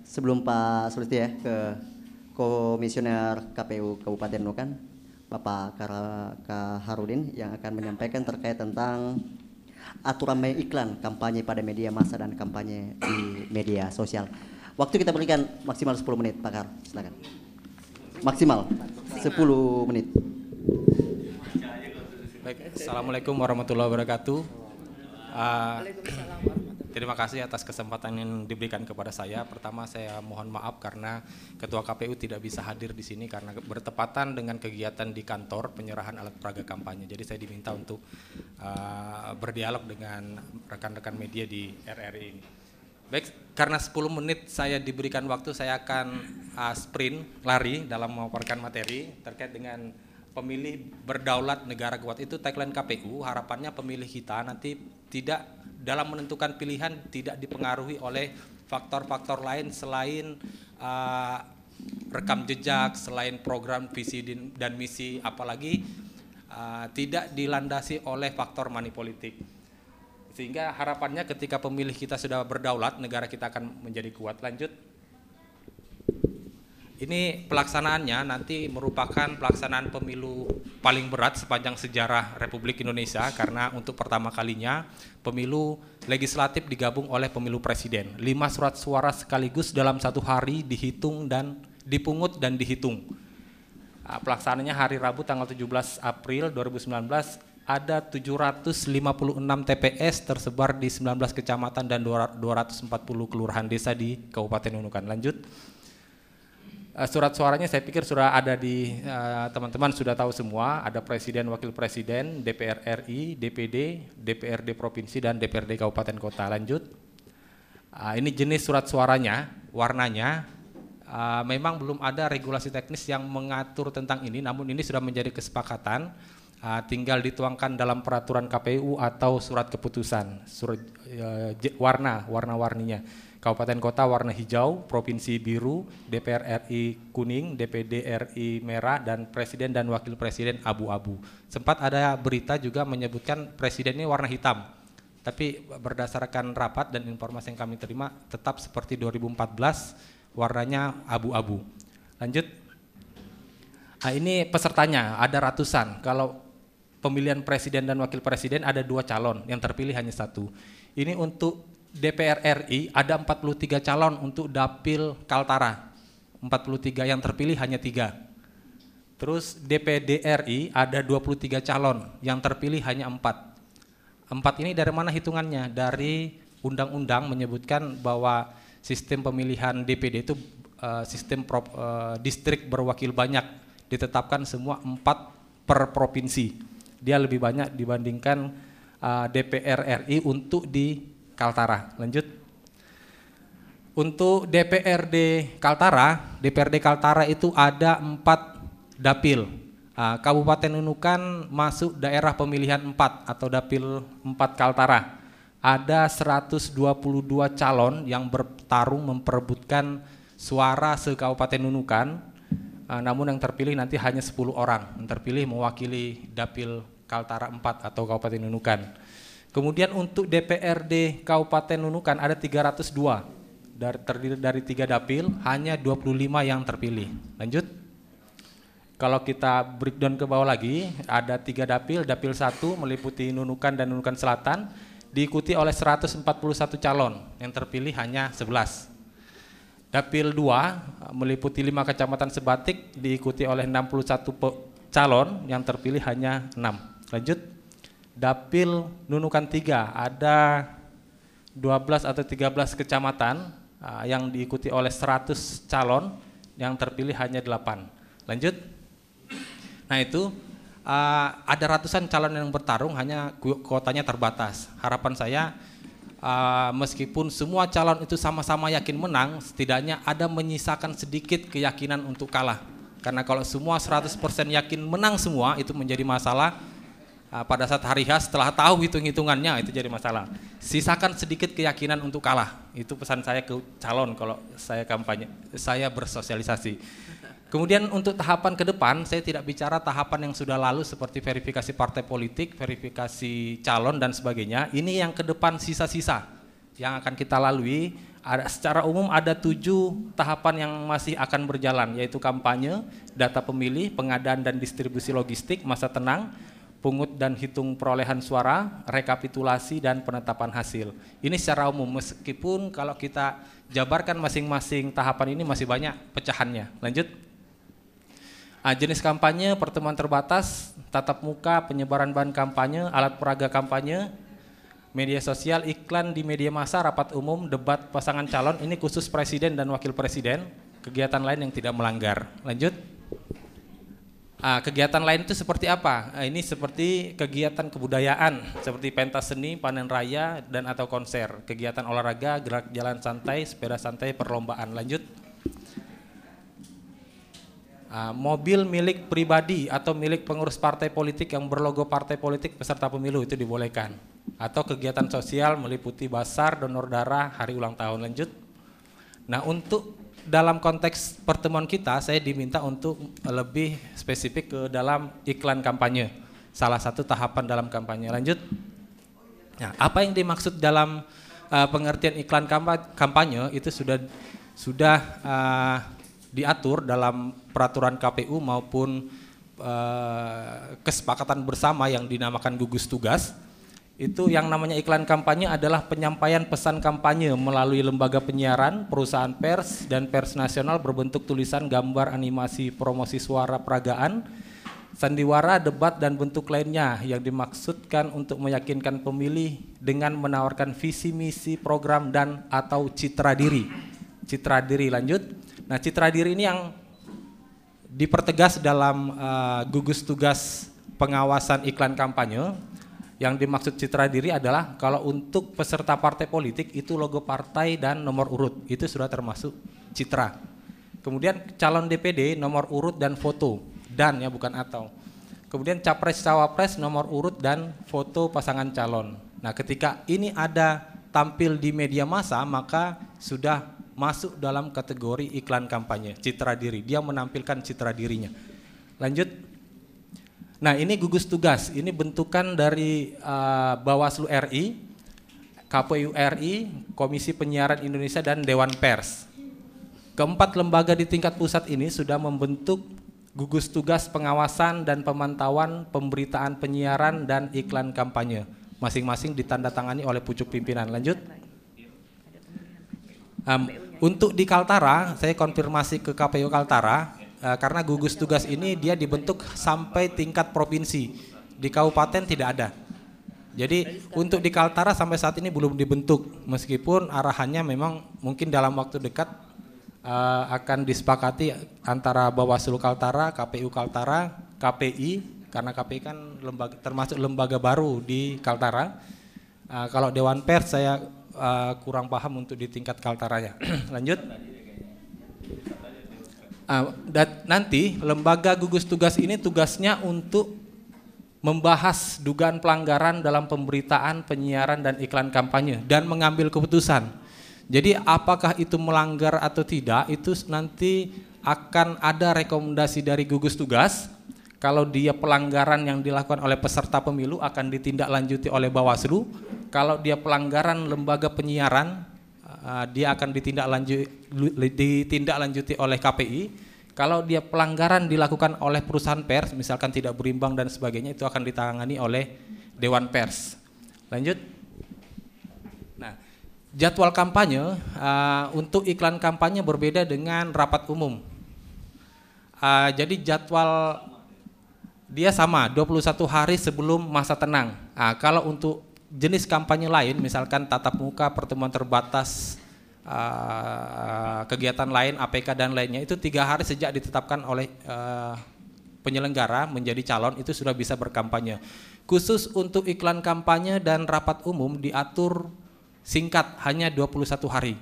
sebelum Pak Sulisti ya ke Komisioner KPU Kabupaten Nukan, Bapak Harudin yang akan menyampaikan terkait tentang aturan iklan kampanye pada media massa dan kampanye di media sosial. Waktu kita berikan maksimal 10 menit, Pak Kar. Silakan. Maksimal 10 menit. Baik, Assalamualaikum warahmatullahi wabarakatuh. Uh, terima kasih atas kesempatan yang diberikan kepada saya. Pertama saya mohon maaf karena Ketua KPU tidak bisa hadir di sini karena bertepatan dengan kegiatan di kantor penyerahan alat peraga kampanye. Jadi saya diminta untuk uh, berdialog dengan rekan-rekan media di RRI ini. Baik, karena 10 menit saya diberikan waktu, saya akan uh, sprint, lari dalam memaparkan materi terkait dengan pemilih berdaulat negara kuat itu tagline KPU harapannya pemilih kita nanti tidak dalam menentukan pilihan tidak dipengaruhi oleh faktor-faktor lain selain uh, rekam jejak selain program visi dan misi apalagi uh, tidak dilandasi oleh faktor money politik. Sehingga harapannya ketika pemilih kita sudah berdaulat negara kita akan menjadi kuat. Lanjut ini pelaksanaannya nanti merupakan pelaksanaan pemilu paling berat sepanjang sejarah Republik Indonesia karena untuk pertama kalinya pemilu legislatif digabung oleh pemilu presiden. Lima surat suara sekaligus dalam satu hari dihitung dan dipungut dan dihitung. Ah, pelaksanaannya hari Rabu tanggal 17 April 2019 ada 756 TPS tersebar di 19 kecamatan dan 240 kelurahan desa di Kabupaten Nunukan. Lanjut. Uh, surat suaranya saya pikir sudah ada di eh, teman-teman uh, sudah tahu semua, ada presiden, wakil presiden, DPR RI, DPD, DPRD provinsi dan DPRD kabupaten kota. Lanjut. Uh, ini jenis surat suaranya, warnanya uh, memang belum ada regulasi teknis yang mengatur tentang ini, namun ini sudah menjadi kesepakatan uh, tinggal dituangkan dalam peraturan KPU atau surat keputusan, surat uh, warna, warna-warninya. Kabupaten kota warna hijau, provinsi biru, DPR RI kuning, DPD RI merah, dan presiden dan wakil presiden abu-abu. Sempat ada berita juga menyebutkan presiden ini warna hitam, tapi berdasarkan rapat dan informasi yang kami terima tetap seperti 2014 warnanya abu-abu. Lanjut. Nah, ini pesertanya ada ratusan. Kalau pemilihan presiden dan wakil presiden ada dua calon, yang terpilih hanya satu. Ini untuk DPR RI ada 43 calon untuk dapil Kaltara. 43 yang terpilih hanya tiga. Terus DPD RI ada 23 calon, yang terpilih hanya empat. Empat ini dari mana hitungannya? Dari undang-undang menyebutkan bahwa sistem pemilihan DPD itu uh, sistem pro, uh, distrik berwakil banyak, ditetapkan semua empat per provinsi. Dia lebih banyak dibandingkan uh, DPR RI untuk di Kaltara. Lanjut. Untuk DPRD Kaltara, DPRD Kaltara itu ada empat dapil. Uh, Kabupaten Nunukan masuk daerah pemilihan 4 atau dapil 4 Kaltara. Ada 122 calon yang bertarung memperebutkan suara se-Kabupaten Nunukan, uh, namun yang terpilih nanti hanya 10 orang. Yang terpilih mewakili dapil Kaltara 4 atau Kabupaten Nunukan. Kemudian untuk DPRD Kabupaten Nunukan ada 302 dari terdiri dari tiga dapil, hanya 25 yang terpilih. Lanjut. Kalau kita breakdown ke bawah lagi, ada tiga dapil, dapil satu meliputi Nunukan dan Nunukan Selatan, diikuti oleh 141 calon, yang terpilih hanya 11. Dapil 2 meliputi lima kecamatan sebatik, diikuti oleh 61 calon, yang terpilih hanya 6. Lanjut. Dapil Nunukan 3 ada 12 atau 13 kecamatan uh, yang diikuti oleh 100 calon yang terpilih hanya 8. Lanjut. Nah itu uh, ada ratusan calon yang bertarung hanya kuotanya terbatas. Harapan saya uh, meskipun semua calon itu sama-sama yakin menang, setidaknya ada menyisakan sedikit keyakinan untuk kalah. Karena kalau semua 100% yakin menang semua itu menjadi masalah pada saat hari H setelah tahu hitung-hitungannya itu jadi masalah. Sisakan sedikit keyakinan untuk kalah. Itu pesan saya ke calon kalau saya kampanye, saya bersosialisasi. Kemudian untuk tahapan ke depan, saya tidak bicara tahapan yang sudah lalu seperti verifikasi partai politik, verifikasi calon dan sebagainya. Ini yang ke depan sisa-sisa yang akan kita lalui. Ada, secara umum ada tujuh tahapan yang masih akan berjalan, yaitu kampanye, data pemilih, pengadaan dan distribusi logistik, masa tenang, pungut dan hitung perolehan suara, rekapitulasi dan penetapan hasil. Ini secara umum meskipun kalau kita jabarkan masing-masing tahapan ini masih banyak pecahannya. Lanjut. Nah, jenis kampanye, pertemuan terbatas, tatap muka, penyebaran bahan kampanye, alat peraga kampanye, media sosial, iklan di media massa, rapat umum, debat pasangan calon, ini khusus presiden dan wakil presiden, kegiatan lain yang tidak melanggar. Lanjut. Ah, kegiatan lain itu seperti apa? Ah, ini seperti kegiatan kebudayaan, seperti pentas seni, panen raya, dan atau konser. Kegiatan olahraga, gerak jalan santai, sepeda santai, perlombaan. Lanjut. Ah, mobil milik pribadi atau milik pengurus partai politik yang berlogo partai politik peserta pemilu itu dibolehkan. Atau kegiatan sosial meliputi basar, donor darah, hari ulang tahun. Lanjut. Nah untuk dalam konteks pertemuan kita saya diminta untuk lebih spesifik ke dalam iklan kampanye. Salah satu tahapan dalam kampanye. Lanjut. Nah, apa yang dimaksud dalam uh, pengertian iklan kampanye itu sudah sudah uh, diatur dalam peraturan KPU maupun uh, kesepakatan bersama yang dinamakan gugus tugas itu yang namanya iklan kampanye adalah penyampaian pesan kampanye melalui lembaga penyiaran, perusahaan pers, dan pers nasional berbentuk tulisan, gambar, animasi, promosi suara peragaan sandiwara, debat, dan bentuk lainnya yang dimaksudkan untuk meyakinkan pemilih dengan menawarkan visi misi program dan atau citra diri. Citra diri lanjut. Nah, citra diri ini yang dipertegas dalam uh, gugus tugas pengawasan iklan kampanye yang dimaksud citra diri adalah kalau untuk peserta partai politik itu logo partai dan nomor urut itu sudah termasuk citra. Kemudian calon DPD nomor urut dan foto dan ya bukan atau. Kemudian capres cawapres nomor urut dan foto pasangan calon. Nah, ketika ini ada tampil di media massa maka sudah masuk dalam kategori iklan kampanye, citra diri. Dia menampilkan citra dirinya. Lanjut. Nah, ini gugus tugas. Ini bentukan dari uh, Bawaslu RI, KPU RI, Komisi Penyiaran Indonesia dan Dewan Pers. Keempat lembaga di tingkat pusat ini sudah membentuk gugus tugas pengawasan dan pemantauan pemberitaan penyiaran dan iklan kampanye. Masing-masing ditandatangani oleh pucuk pimpinan. Lanjut. Um, untuk di Kaltara, saya konfirmasi ke KPU Kaltara, uh, karena gugus tugas ini dia dibentuk sampai tingkat provinsi. Di kabupaten tidak ada. Jadi untuk di Kaltara sampai saat ini belum dibentuk, meskipun arahannya memang mungkin dalam waktu dekat uh, akan disepakati antara Bawaslu Kaltara, KPU Kaltara, KPI karena KPI kan lembaga termasuk lembaga baru di Kaltara. Uh, kalau Dewan Pers saya uh, kurang paham untuk di tingkat Kaltaranya. Lanjut. Uh, nanti lembaga gugus tugas ini tugasnya untuk membahas dugaan pelanggaran dalam pemberitaan, penyiaran dan iklan kampanye dan mengambil keputusan. Jadi apakah itu melanggar atau tidak itu nanti akan ada rekomendasi dari gugus tugas. Kalau dia pelanggaran yang dilakukan oleh peserta pemilu akan ditindaklanjuti oleh Bawaslu. Kalau dia pelanggaran lembaga penyiaran uh, dia akan ditindaklanjuti, oleh KPI. Kalau dia pelanggaran dilakukan oleh perusahaan pers, misalkan tidak berimbang dan sebagainya, itu akan ditangani oleh Dewan Pers. Lanjut jadwal kampanye uh, untuk iklan kampanye berbeda dengan rapat umum. Uh, jadi jadwal dia sama 21 hari sebelum masa tenang. Uh, kalau untuk jenis kampanye lain misalkan tatap muka, pertemuan terbatas, uh, kegiatan lain, APK dan lainnya itu tiga hari sejak ditetapkan oleh uh, penyelenggara menjadi calon itu sudah bisa berkampanye. Khusus untuk iklan kampanye dan rapat umum diatur Singkat hanya 21 hari.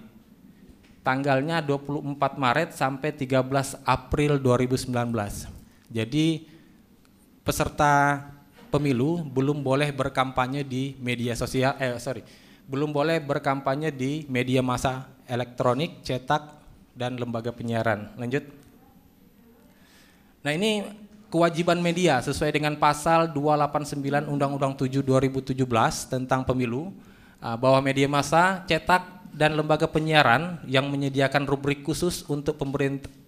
Tanggalnya 24 Maret sampai 13 April 2019. Jadi peserta pemilu belum boleh berkampanye di media sosial eh sorry belum boleh berkampanye di media massa elektronik, cetak dan lembaga penyiaran. Lanjut. Nah, ini kewajiban media sesuai dengan pasal 289 Undang-Undang 7 2017 tentang pemilu Ah, bahwa media massa, cetak, dan lembaga penyiaran yang menyediakan rubrik khusus untuk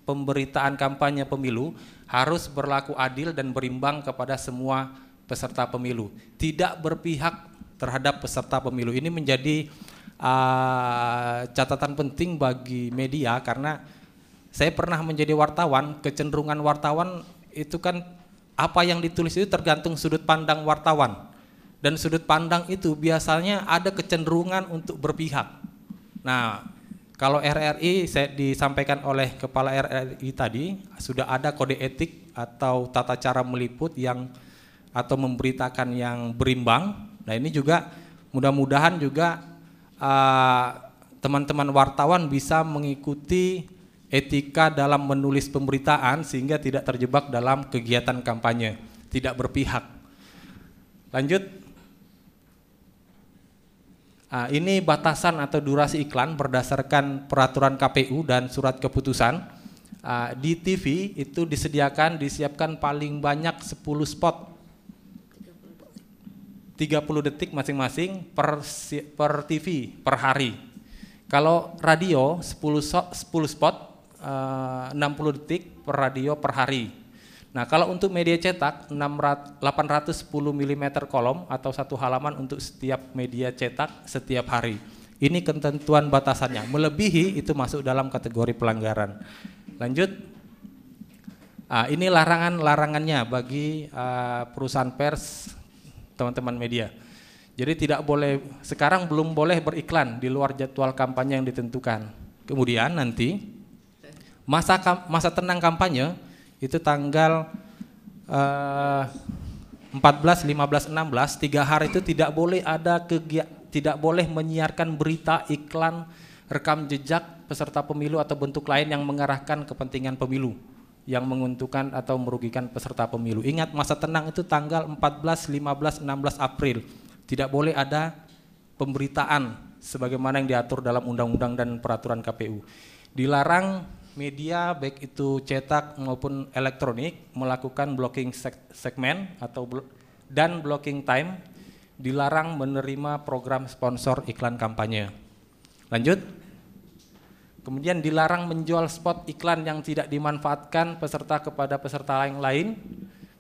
pemberitaan kampanye pemilu harus berlaku adil dan berimbang kepada semua peserta pemilu, tidak berpihak terhadap peserta pemilu. Ini menjadi uh, catatan penting bagi media karena saya pernah menjadi wartawan, kecenderungan wartawan itu kan apa yang ditulis itu tergantung sudut pandang wartawan dan sudut pandang itu biasanya ada kecenderungan untuk berpihak. Nah, kalau RRI saya disampaikan oleh kepala RRI tadi sudah ada kode etik atau tata cara meliput yang atau memberitakan yang berimbang. Nah, ini juga mudah-mudahan juga uh, teman-teman uh, wartawan bisa mengikuti etika dalam menulis pemberitaan sehingga tidak terjebak dalam kegiatan kampanye, tidak berpihak. Lanjut Nah, ini batasan atau durasi iklan berdasarkan peraturan KPU dan surat keputusan. Uh, di TV itu disediakan disiapkan paling banyak 10 spot 30 detik masing-masing per per TV per hari. Kalau radio 10 10 spot uh, 60 detik per radio per hari. Nah, kalau untuk media cetak 810 mm kolom atau satu halaman untuk setiap media cetak setiap hari. Ini ketentuan batasannya. Melebihi itu masuk dalam kategori pelanggaran. Lanjut. Uh, ini larangan-larangannya bagi uh, perusahaan pers, teman-teman media. Jadi tidak boleh sekarang belum boleh beriklan di luar jadwal kampanye yang ditentukan. Kemudian nanti masa masa tenang kampanye itu tanggal uh, 14, 15, 16 tiga hari itu tidak boleh ada kegiatan tidak boleh menyiarkan berita iklan rekam jejak peserta pemilu atau bentuk lain yang mengarahkan kepentingan pemilu yang menguntungkan atau merugikan peserta pemilu. Ingat masa tenang itu tanggal 14, 15, 16 April. Tidak boleh ada pemberitaan sebagaimana yang diatur dalam undang-undang dan peraturan KPU. Dilarang media baik itu cetak maupun elektronik melakukan blocking segmen atau blo dan blocking time dilarang menerima program sponsor iklan kampanye. Lanjut. Kemudian dilarang menjual spot iklan yang tidak dimanfaatkan peserta kepada peserta yang lain.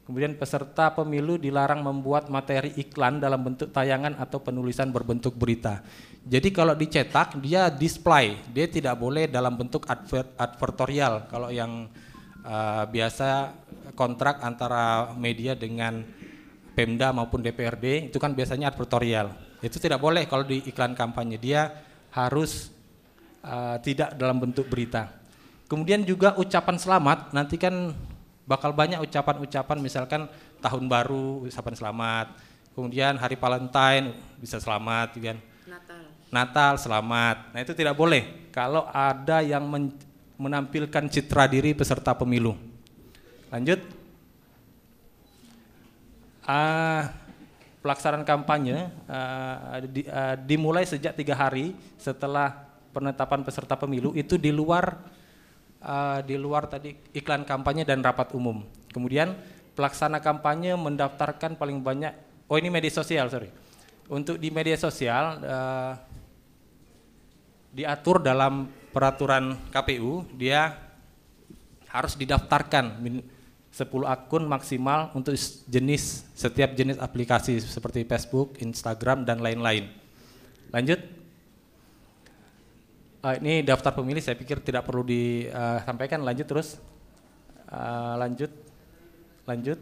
Kemudian peserta pemilu dilarang membuat materi iklan dalam bentuk tayangan atau penulisan berbentuk berita. Jadi kalau dicetak dia display, dia tidak boleh dalam bentuk adver advertorial. Kalau yang uh, biasa kontrak antara media dengan Pemda maupun DPRD itu kan biasanya advertorial. Itu tidak boleh kalau di iklan kampanye dia harus uh, tidak dalam bentuk berita. Kemudian juga ucapan selamat, nanti kan bakal banyak ucapan-ucapan misalkan tahun baru ucapan selamat, kemudian hari Valentine bisa selamat, kemudian Natal. Natal selamat. Nah itu tidak boleh kalau ada yang men menampilkan citra diri peserta pemilu. Lanjut. Uh, pelaksanaan kampanye uh, di, uh, dimulai sejak tiga hari setelah penetapan peserta pemilu itu di luar uh, di luar tadi iklan kampanye dan rapat umum. Kemudian pelaksana kampanye mendaftarkan paling banyak. Oh ini media sosial sorry. Untuk di media sosial uh, diatur dalam peraturan KPU dia harus didaftarkan 10 akun maksimal untuk jenis setiap jenis aplikasi seperti Facebook, Instagram dan lain-lain. Lanjut. Uh, ini daftar pemilih saya pikir tidak perlu disampaikan. Lanjut terus. Uh, lanjut. Lanjut.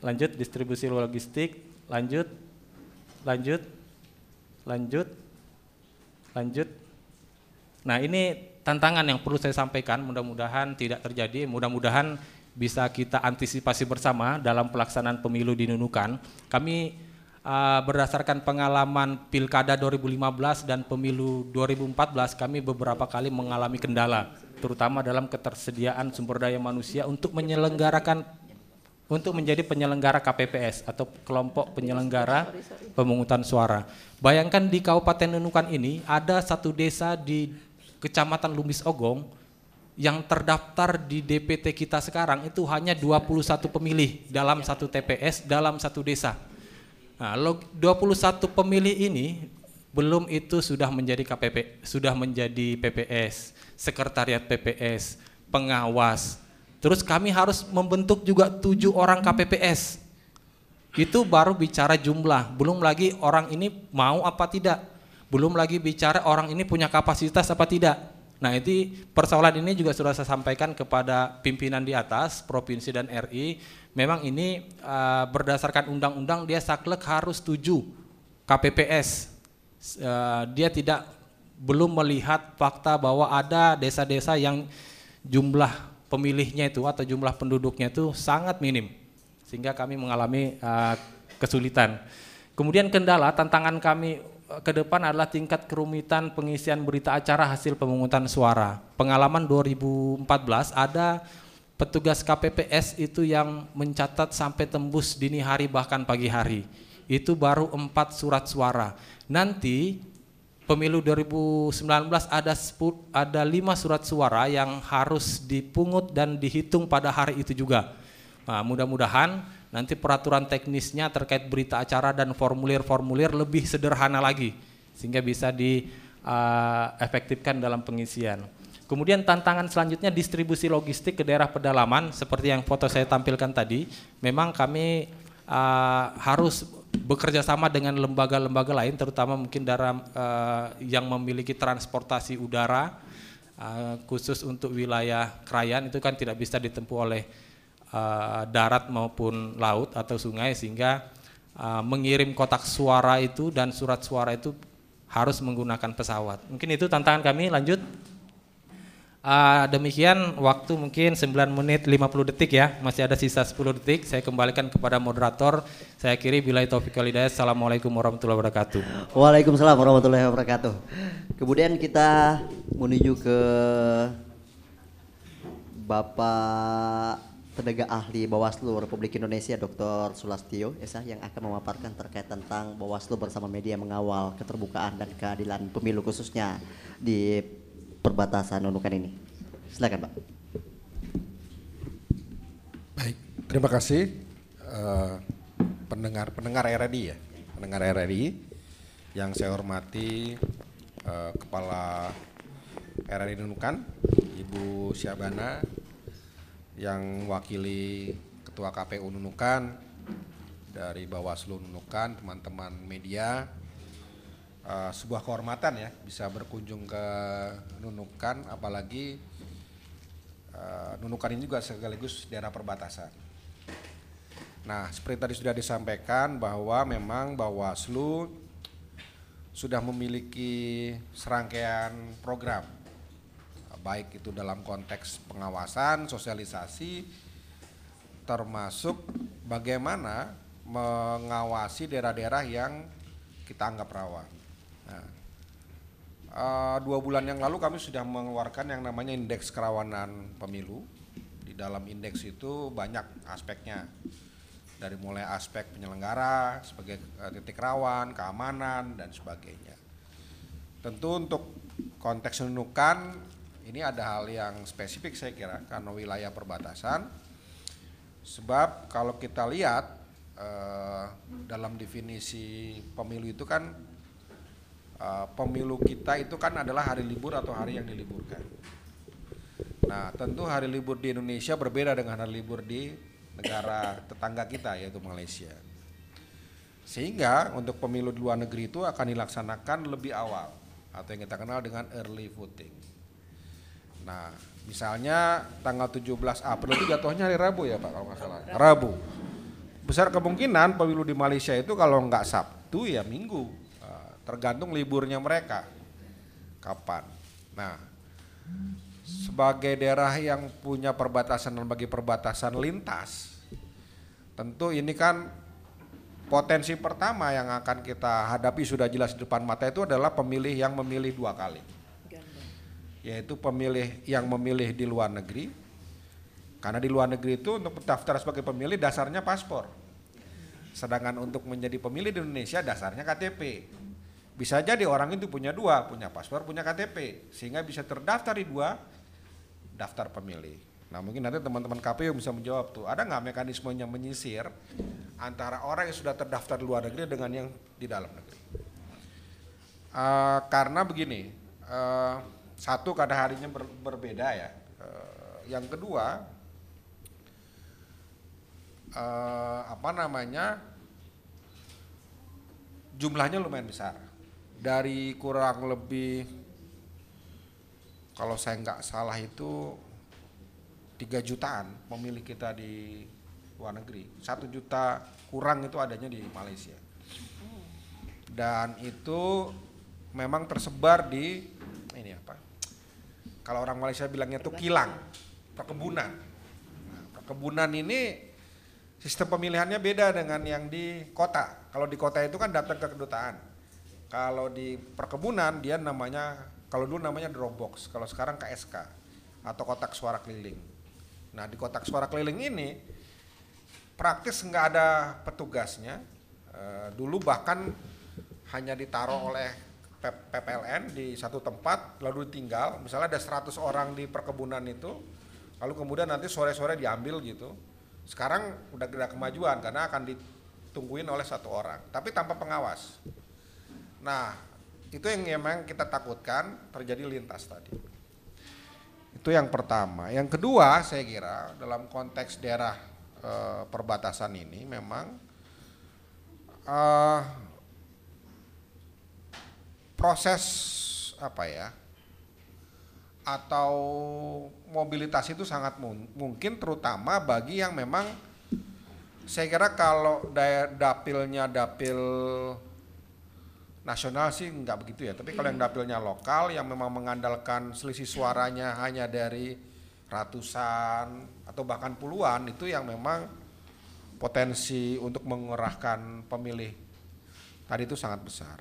Lanjut distribusi logistik. Lanjut. Lanjut. Lanjut. Lanjut. Nah, ini tantangan yang perlu saya sampaikan. Mudah-mudahan tidak terjadi. Mudah-mudahan bisa kita antisipasi bersama dalam pelaksanaan pemilu di Nunukan. Kami uh, berdasarkan pengalaman Pilkada 2015 dan Pemilu 2014 kami beberapa kali mengalami kendala terutama dalam ketersediaan sumber daya manusia untuk menyelenggarakan untuk menjadi penyelenggara KPPS atau kelompok penyelenggara pemungutan suara. Bayangkan di Kabupaten Nunukan ini ada satu desa di Kecamatan Lumis Ogong yang terdaftar di DPT kita sekarang itu hanya 21 pemilih dalam satu TPS dalam satu desa. Nah, 21 pemilih ini belum itu sudah menjadi KPP, sudah menjadi PPS, sekretariat PPS, pengawas. Terus kami harus membentuk juga tujuh orang KPPS. Itu baru bicara jumlah, belum lagi orang ini mau apa tidak. Belum lagi bicara orang ini punya kapasitas apa tidak. Nah, itu persoalan ini juga sudah saya sampaikan kepada pimpinan di atas, provinsi dan RI memang ini uh, berdasarkan undang-undang dia saklek harus setuju KPPS. Uh, dia tidak belum melihat fakta bahwa ada desa-desa yang jumlah pemilihnya itu atau jumlah penduduknya itu sangat minim sehingga kami mengalami uh, kesulitan. Kemudian kendala tantangan kami ke depan adalah tingkat kerumitan pengisian berita acara hasil pemungutan suara. Pengalaman 2014 ada petugas KPPS itu yang mencatat sampai tembus dini hari bahkan pagi hari. Itu baru empat surat suara. Nanti pemilu 2019 ada 10, ada lima surat suara yang harus dipungut dan dihitung pada hari itu juga. Nah, mudah-mudahan nanti peraturan teknisnya terkait berita acara dan formulir-formulir lebih sederhana lagi sehingga bisa diefektifkan uh, dalam pengisian. Kemudian tantangan selanjutnya distribusi logistik ke daerah pedalaman seperti yang foto saya tampilkan tadi. Memang kami uh, harus bekerja sama dengan lembaga-lembaga lain terutama mungkin dalam uh, yang memiliki transportasi udara Uh, khusus untuk wilayah Krayan itu kan tidak bisa ditempuh oleh uh, darat maupun laut atau sungai sehingga uh, mengirim kotak suara itu dan surat suara itu harus menggunakan pesawat. Mungkin itu tantangan kami. Lanjut. Uh, demikian waktu mungkin 9 menit 50 detik ya, masih ada sisa 10 detik. Saya kembalikan kepada moderator. Saya kiri bila taufik walhidayah. Assalamualaikum warahmatullahi wabarakatuh. Waalaikumsalam warahmatullahi wabarakatuh. Kemudian kita menuju ke Bapak tenaga ahli Bawaslu Republik Indonesia Dr. Sulastio Esa yang akan memaparkan terkait tentang Bawaslu bersama media mengawal keterbukaan dan keadilan pemilu khususnya di perbatasan Nunukan ini. Silakan Pak. Baik, terima kasih uh, pendengar pendengar RRI ya, pendengar RRI yang saya hormati uh, Kepala RRI Nunukan, Ibu Syabana, yang wakili Ketua KPU Nunukan, dari Bawaslu Nunukan, teman-teman media, uh, sebuah kehormatan ya bisa berkunjung ke Nunukan apalagi uh, Nunukan ini juga sekaligus daerah perbatasan. Nah, seperti tadi sudah disampaikan bahwa memang Bawaslu sudah memiliki serangkaian program baik itu dalam konteks pengawasan, sosialisasi termasuk bagaimana mengawasi daerah-daerah yang kita anggap rawan. Nah, uh, dua bulan yang lalu kami sudah mengeluarkan yang namanya indeks kerawanan pemilu. Di dalam indeks itu banyak aspeknya, dari mulai aspek penyelenggara sebagai uh, titik rawan, keamanan dan sebagainya. Tentu untuk konteks menunukan ini ada hal yang spesifik saya kira karena wilayah perbatasan. Sebab kalau kita lihat uh, dalam definisi pemilu itu kan uh, pemilu kita itu kan adalah hari libur atau hari yang diliburkan. Nah, tentu hari libur di Indonesia berbeda dengan hari libur di negara tetangga kita yaitu Malaysia. Sehingga untuk pemilu di luar negeri itu akan dilaksanakan lebih awal atau yang kita kenal dengan early voting. Nah, misalnya tanggal 17 April itu jatuhnya hari Rabu ya Pak kalau nggak salah. Rabu. Besar kemungkinan pemilu di Malaysia itu kalau nggak Sabtu ya Minggu. Tergantung liburnya mereka. Kapan. Nah, sebagai daerah yang punya perbatasan dan bagi perbatasan lintas, tentu ini kan potensi pertama yang akan kita hadapi sudah jelas di depan mata itu adalah pemilih yang memilih dua kali yaitu pemilih yang memilih di luar negeri. Karena di luar negeri itu untuk mendaftar sebagai pemilih dasarnya paspor. Sedangkan untuk menjadi pemilih di Indonesia dasarnya KTP. Bisa jadi orang itu punya dua, punya paspor, punya KTP, sehingga bisa terdaftar di dua daftar pemilih. Nah mungkin nanti teman-teman KPU bisa menjawab tuh, ada nggak mekanismenya menyisir antara orang yang sudah terdaftar di luar negeri dengan yang di dalam negeri? Uh, karena begini, uh, satu kadar harinya ber, berbeda ya. Uh, yang kedua uh, apa namanya jumlahnya lumayan besar. Dari kurang lebih kalau saya nggak salah itu tiga jutaan pemilih kita di luar negeri. Satu juta kurang itu adanya di Malaysia. Dan itu memang tersebar di ini apa? Kalau orang Malaysia bilangnya itu kilang, perkebunan. Nah, perkebunan ini sistem pemilihannya beda dengan yang di kota. Kalau di kota itu kan datang ke kedutaan. Kalau di perkebunan dia namanya, kalau dulu namanya Dropbox, kalau sekarang KSK atau kotak suara keliling. Nah di kotak suara keliling ini praktis nggak ada petugasnya. E, dulu bahkan hanya ditaruh oleh PPLN di satu tempat lalu ditinggal misalnya ada 100 orang di perkebunan itu lalu kemudian nanti sore-sore diambil gitu sekarang udah ada kemajuan karena akan ditungguin oleh satu orang tapi tanpa pengawas nah itu yang memang kita takutkan terjadi lintas tadi. Itu yang pertama. Yang kedua saya kira dalam konteks daerah e, perbatasan ini memang e, proses apa ya atau mobilitas itu sangat mun- mungkin terutama bagi yang memang saya kira kalau dapilnya dapil nasional sih nggak begitu ya tapi kalau yang dapilnya lokal yang memang mengandalkan selisih suaranya hanya dari ratusan atau bahkan puluhan itu yang memang potensi untuk mengerahkan pemilih tadi itu sangat besar.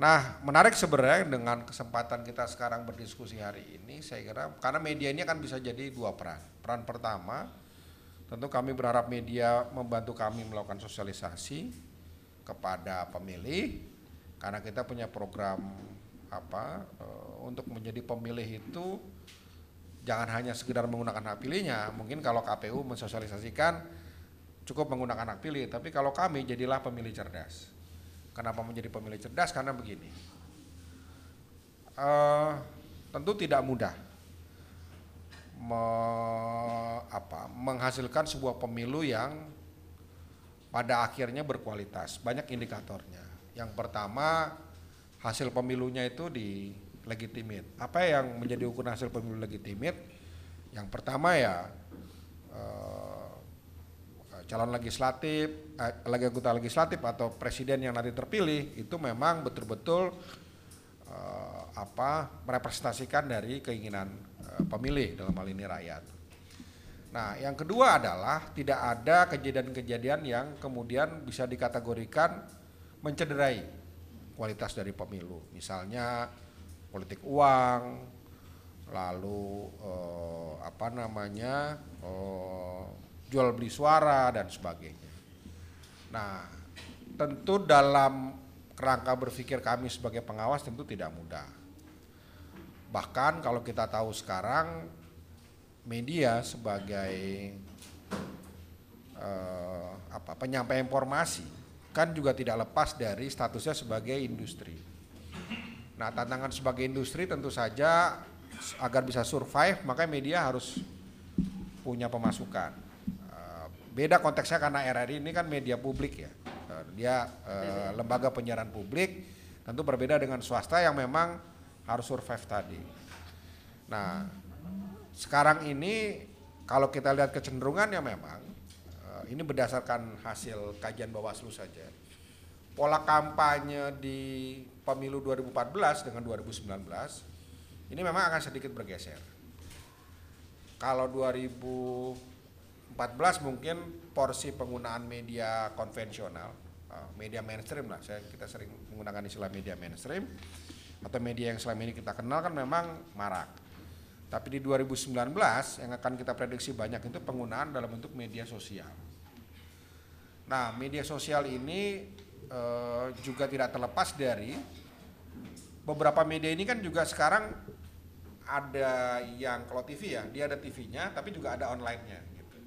Nah, menarik sebenarnya dengan kesempatan kita sekarang berdiskusi hari ini, saya kira karena media ini akan bisa jadi dua peran. Peran pertama, tentu kami berharap media membantu kami melakukan sosialisasi kepada pemilih, karena kita punya program apa eh, untuk menjadi pemilih itu jangan hanya sekedar menggunakan hak pilihnya. Mungkin kalau KPU mensosialisasikan cukup menggunakan hak pilih, tapi kalau kami jadilah pemilih cerdas. Kenapa menjadi pemilih cerdas? Karena begini, eh, tentu tidak mudah me- apa, menghasilkan sebuah pemilu yang pada akhirnya berkualitas. Banyak indikatornya. Yang pertama, hasil pemilunya itu di legitimate. Apa yang menjadi ukuran hasil pemilu legitimate? Yang pertama ya eh, calon legislatif, eh, lagi anggota legislatif atau presiden yang nanti terpilih itu memang betul-betul eh, apa merepresentasikan dari keinginan eh, pemilih dalam hal ini rakyat. Nah, yang kedua adalah tidak ada kejadian-kejadian yang kemudian bisa dikategorikan mencederai kualitas dari pemilu. Misalnya politik uang, lalu eh, apa namanya eh, jual beli suara dan sebagainya. Nah, tentu dalam kerangka berpikir kami sebagai pengawas tentu tidak mudah. Bahkan kalau kita tahu sekarang media sebagai eh, apa penyampai informasi kan juga tidak lepas dari statusnya sebagai industri. Nah, tantangan sebagai industri tentu saja agar bisa survive maka media harus punya pemasukan. Eh, Beda konteksnya karena RRI ini kan media publik ya. Eh, Dia eh, lembaga penyiaran publik tentu berbeda dengan swasta yang memang harus survive tadi. Nah, sekarang ini kalau kita lihat kecenderungannya memang ini berdasarkan hasil kajian Bawaslu saja. Pola kampanye di pemilu 2014 dengan 2019 ini memang akan sedikit bergeser. Kalau 2014 mungkin porsi penggunaan media konvensional, eh, media mainstream lah, saya kita sering menggunakan istilah media mainstream atau media yang selama ini kita kenal kan memang marak. Tapi di 2019 yang akan kita prediksi banyak itu penggunaan dalam bentuk media sosial. Nah, media sosial ini eh, juga tidak terlepas dari beberapa media ini kan juga sekarang ada yang kalau TV ya, dia ada TV-nya tapi juga ada online-nya gitu.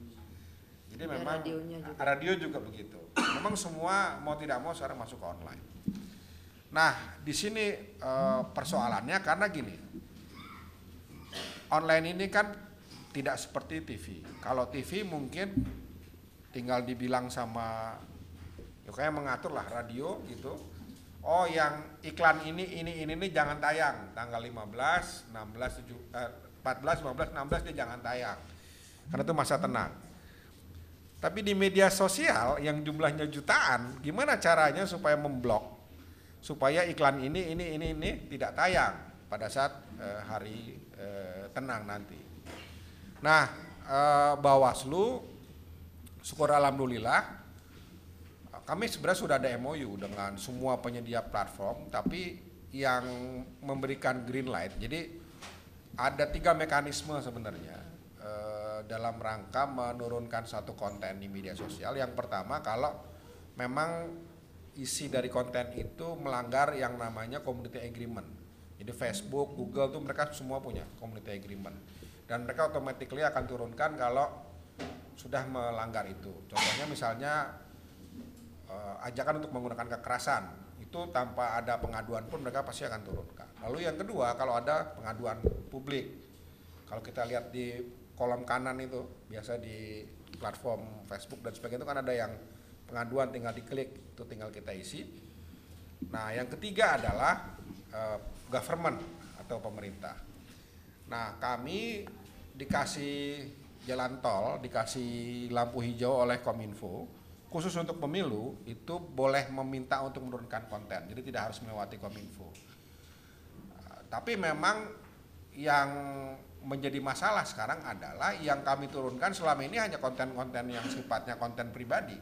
Jadi Ada memang radionya juga. radio juga begitu. Memang semua mau tidak mau sekarang masuk ke online. Nah, di sini eh, persoalannya karena gini. Online ini kan tidak seperti TV. Kalau TV mungkin tinggal dibilang sama ya kayak mengatur lah radio gitu. Oh, yang iklan ini ini ini ini jangan tayang tanggal 15, 16, 7 eh, 14, 15, 16 dia jangan tayang. Karena itu masa tenang. Tapi di media sosial yang jumlahnya jutaan, gimana caranya supaya memblok supaya iklan ini ini ini ini tidak tayang pada saat eh, hari eh, tenang nanti. Nah, eh, Bawaslu syukur alhamdulillah kami sebenarnya sudah ada MOU dengan semua penyedia platform, tapi yang memberikan green light. Jadi ada tiga mekanisme sebenarnya eh, dalam rangka menurunkan satu konten di media sosial. Yang pertama kalau memang isi dari konten itu melanggar yang namanya community agreement. Jadi Facebook, Google tuh mereka semua punya community agreement. Dan mereka automatically akan turunkan kalau sudah melanggar itu. Contohnya misalnya eh, ajakan untuk menggunakan kekerasan itu tanpa ada pengaduan pun mereka pasti akan turunkan. Lalu yang kedua kalau ada pengaduan publik, kalau kita lihat di kolom kanan itu biasa di platform Facebook dan sebagainya itu kan ada yang pengaduan tinggal diklik itu tinggal kita isi. Nah yang ketiga adalah eh, government atau pemerintah. Nah, kami dikasih jalan tol, dikasih lampu hijau oleh Kominfo, khusus untuk pemilu itu boleh meminta untuk menurunkan konten, jadi tidak harus melewati Kominfo. Uh, tapi memang yang menjadi masalah sekarang adalah yang kami turunkan selama ini hanya konten-konten yang sifatnya konten pribadi.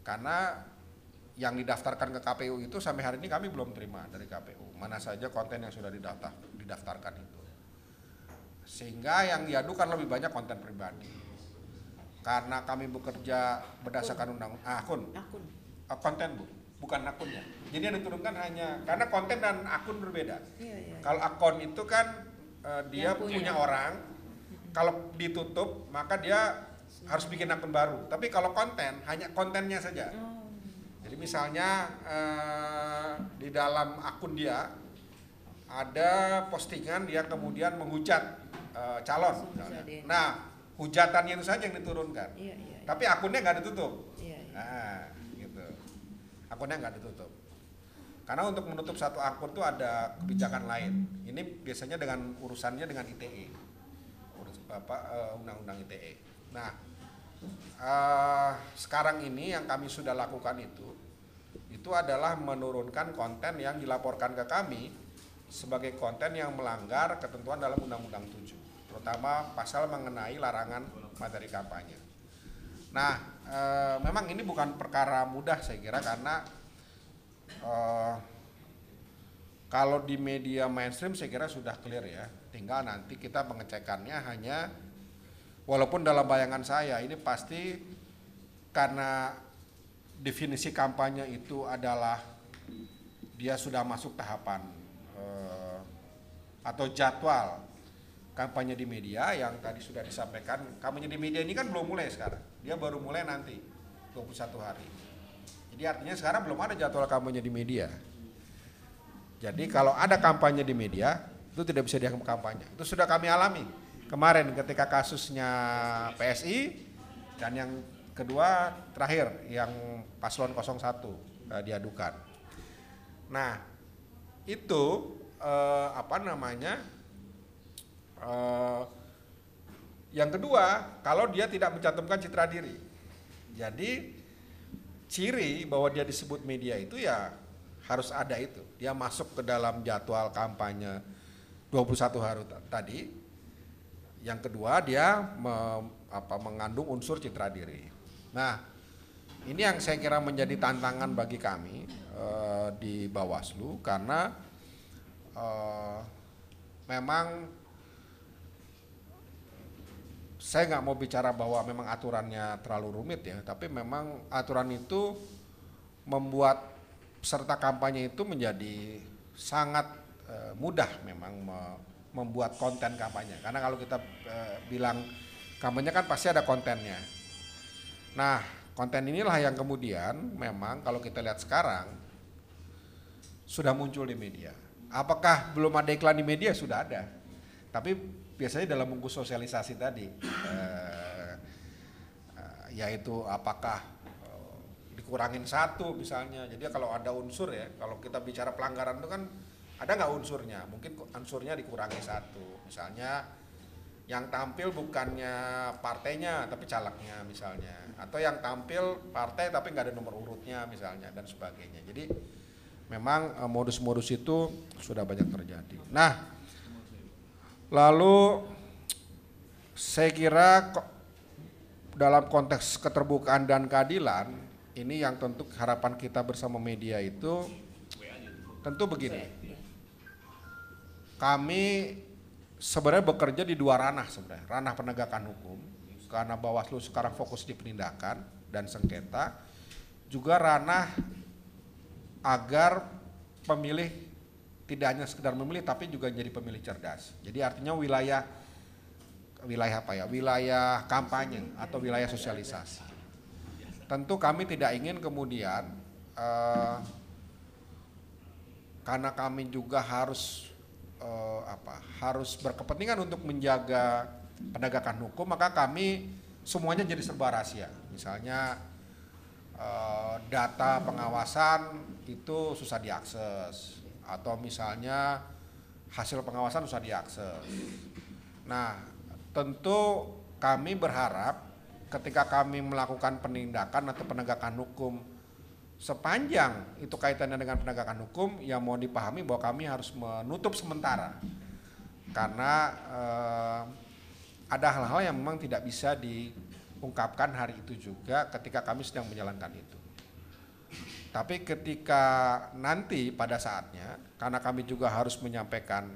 Karena yang didaftarkan ke KPU itu sampai hari ini kami belum terima dari KPU. Mana saja konten yang sudah didaftar, didaftarkan itu. Sehingga yang diadukan lebih banyak konten pribadi. Karena kami bekerja berdasarkan undang akun. Akun. Uh, konten Bu, bukan akunnya. Jadi yang diturunkan hanya karena konten dan akun berbeda. Iya, iya. Kalau akun itu kan uh, dia Yang punya. punya. orang, kalau ditutup maka dia harus bikin akun baru. Tapi kalau konten hanya kontennya saja. Oh. Jadi misalnya eh, di dalam akun dia ada postingan dia kemudian menghujat eh, calon. misalnya. Nah hujatannya itu saja yang diturunkan. Iya, iya. iya. Tapi akunnya nggak ditutup. Iya, iya. Nah, gitu. Akunnya nggak ditutup. Karena untuk menutup satu akun tuh ada kebijakan lain. Ini biasanya dengan urusannya dengan ITE, urus apa eh, undang-undang ITE. Nah, eh, sekarang ini yang kami sudah lakukan itu, itu adalah menurunkan konten yang dilaporkan ke kami sebagai konten yang melanggar ketentuan dalam Undang-Undang 7, terutama pasal mengenai larangan materi kampanye. Nah, eh, memang ini bukan perkara mudah saya kira karena eh, kalau di media mainstream saya kira sudah clear ya. Tinggal nanti kita pengecekannya hanya walaupun dalam bayangan saya ini pasti karena definisi kampanye itu adalah dia sudah masuk tahapan eh, atau jadwal kampanye di media yang tadi sudah disampaikan kampanye di media ini kan belum mulai sekarang. Dia baru mulai nanti 21 hari. Jadi artinya sekarang belum ada jadwal kampanye di media. Jadi kalau ada kampanye di media itu tidak bisa dianggap kampanye. Itu sudah kami alami kemarin ketika kasusnya PSI dan yang kedua terakhir yang paslon 01 eh, diadukan. Nah itu eh, apa namanya Eh, yang kedua, kalau dia tidak mencantumkan citra diri. Jadi ciri bahwa dia disebut media itu ya harus ada itu. Dia masuk ke dalam jadwal kampanye 21 hari ta- tadi. Yang kedua, dia me- apa, mengandung unsur citra diri. Nah, ini yang saya kira menjadi tantangan bagi kami eh, di Bawaslu karena eh, memang saya nggak mau bicara bahwa memang aturannya terlalu rumit ya, tapi memang aturan itu membuat peserta kampanye itu menjadi sangat eh, mudah memang me- membuat konten kampanye. Karena kalau kita eh, bilang kampanye kan pasti ada kontennya. Nah, konten inilah yang kemudian memang kalau kita lihat sekarang sudah muncul di media. Apakah belum ada iklan di media? Sudah ada. Tapi biasanya dalam bungkus sosialisasi tadi, eh, eh, yaitu apakah eh, dikurangin satu misalnya. Jadi kalau ada unsur ya, kalau kita bicara pelanggaran itu kan ada nggak unsurnya? Mungkin unsurnya dikurangi satu. Misalnya yang tampil bukannya partainya tapi calegnya misalnya, atau yang tampil partai tapi nggak ada nomor urutnya misalnya dan sebagainya. Jadi memang eh, modus-modus itu sudah banyak terjadi. Nah, lalu saya kira dalam konteks keterbukaan dan keadilan ini yang tentu harapan kita bersama media itu tentu begini. Kami sebenarnya bekerja di dua ranah sebenarnya, ranah penegakan hukum karena Bawaslu sekarang fokus di penindakan dan sengketa, juga ranah agar pemilih tidak hanya sekedar memilih tapi juga jadi pemilih cerdas. Jadi artinya wilayah wilayah apa ya? Wilayah kampanye atau wilayah sosialisasi. Tentu kami tidak ingin kemudian eh, karena kami juga harus eh, apa? Harus berkepentingan untuk menjaga penegakan hukum, maka kami semuanya jadi serba rahasia. Misalnya eh, data pengawasan itu susah diakses atau misalnya hasil pengawasan susah diakses. Nah, tentu kami berharap ketika kami melakukan penindakan atau penegakan hukum sepanjang itu kaitannya dengan penegakan hukum ya mohon dipahami bahwa kami harus menutup sementara karena eh, ada hal-hal yang memang tidak bisa diungkapkan hari itu juga ketika kami sedang menjalankan itu. Tapi ketika nanti pada saatnya, karena kami juga harus menyampaikan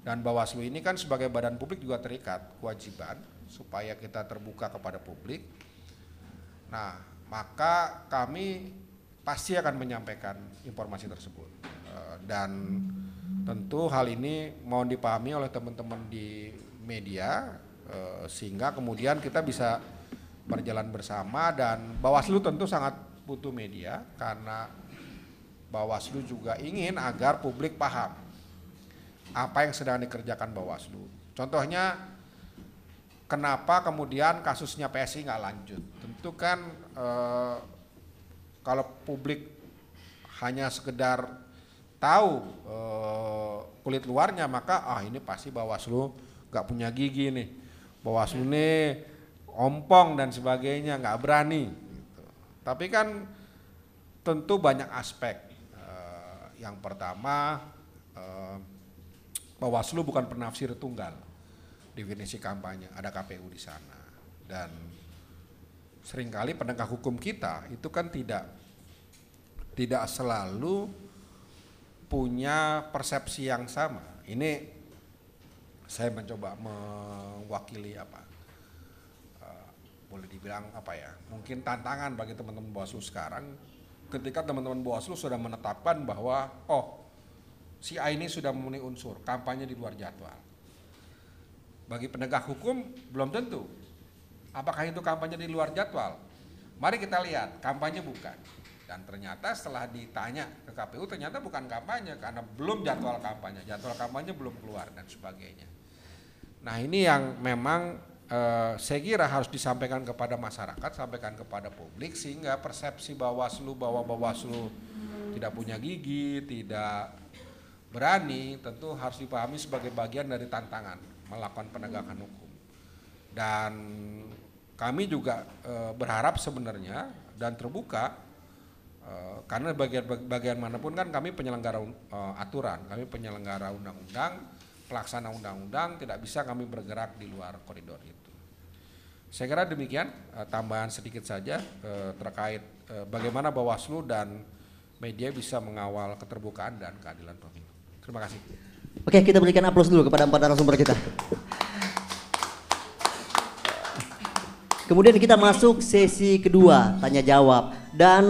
dan Bawaslu ini kan sebagai badan publik juga terikat kewajiban supaya kita terbuka kepada publik. Nah, maka kami pasti akan menyampaikan informasi tersebut. Eh, dan tentu hal ini mohon dipahami oleh teman-teman di media eh, sehingga kemudian kita bisa berjalan bersama dan Bawaslu tentu sangat butuh media karena Bawaslu juga ingin agar publik paham apa yang sedang dikerjakan Bawaslu. Contohnya kenapa kemudian kasusnya PSI nggak lanjut? Tentu kan eh, kalau publik hanya sekedar tahu eh, kulit luarnya maka ah ini pasti Bawaslu nggak punya gigi nih. Bawaslu nih ompong dan sebagainya nggak berani. Tapi kan tentu banyak aspek. Eh, yang pertama eh, Bawaslu bukan penafsir tunggal definisi kampanye, ada KPU di sana. Dan sering kali penegak hukum kita itu kan tidak tidak selalu punya persepsi yang sama. Ini saya mencoba mewakili apa uh, boleh dibilang apa ya mungkin tantangan bagi teman-teman Bawaslu sekarang ketika teman-teman Bawaslu sudah menetapkan bahwa oh si A ini sudah memenuhi unsur kampanye di luar jadwal bagi penegak hukum belum tentu. Apakah itu kampanye di luar jadwal? Mari kita lihat, kampanye bukan. Dan ternyata setelah ditanya ke KPU ternyata bukan kampanye karena belum jadwal kampanye, jadwal kampanye belum keluar dan sebagainya. Nah ini yang memang eh, saya kira harus disampaikan kepada masyarakat, sampaikan kepada publik sehingga persepsi Bawaslu bahwa Bawaslu tidak punya gigi, tidak berani tentu harus dipahami sebagai bagian dari tantangan melakukan penegakan hukum. Dan kami juga e, berharap sebenarnya dan terbuka e, karena bagian bagian mana pun kan kami penyelenggara e, aturan, kami penyelenggara undang-undang, pelaksana undang-undang tidak bisa kami bergerak di luar koridor itu. Saya kira demikian e, tambahan sedikit saja e, terkait e, bagaimana Bawaslu dan media bisa mengawal keterbukaan dan keadilan pemilu. Terima kasih. Oke, kita berikan aplaus dulu kepada empat narasumber kita. Kemudian kita masuk sesi kedua, tanya jawab. Dan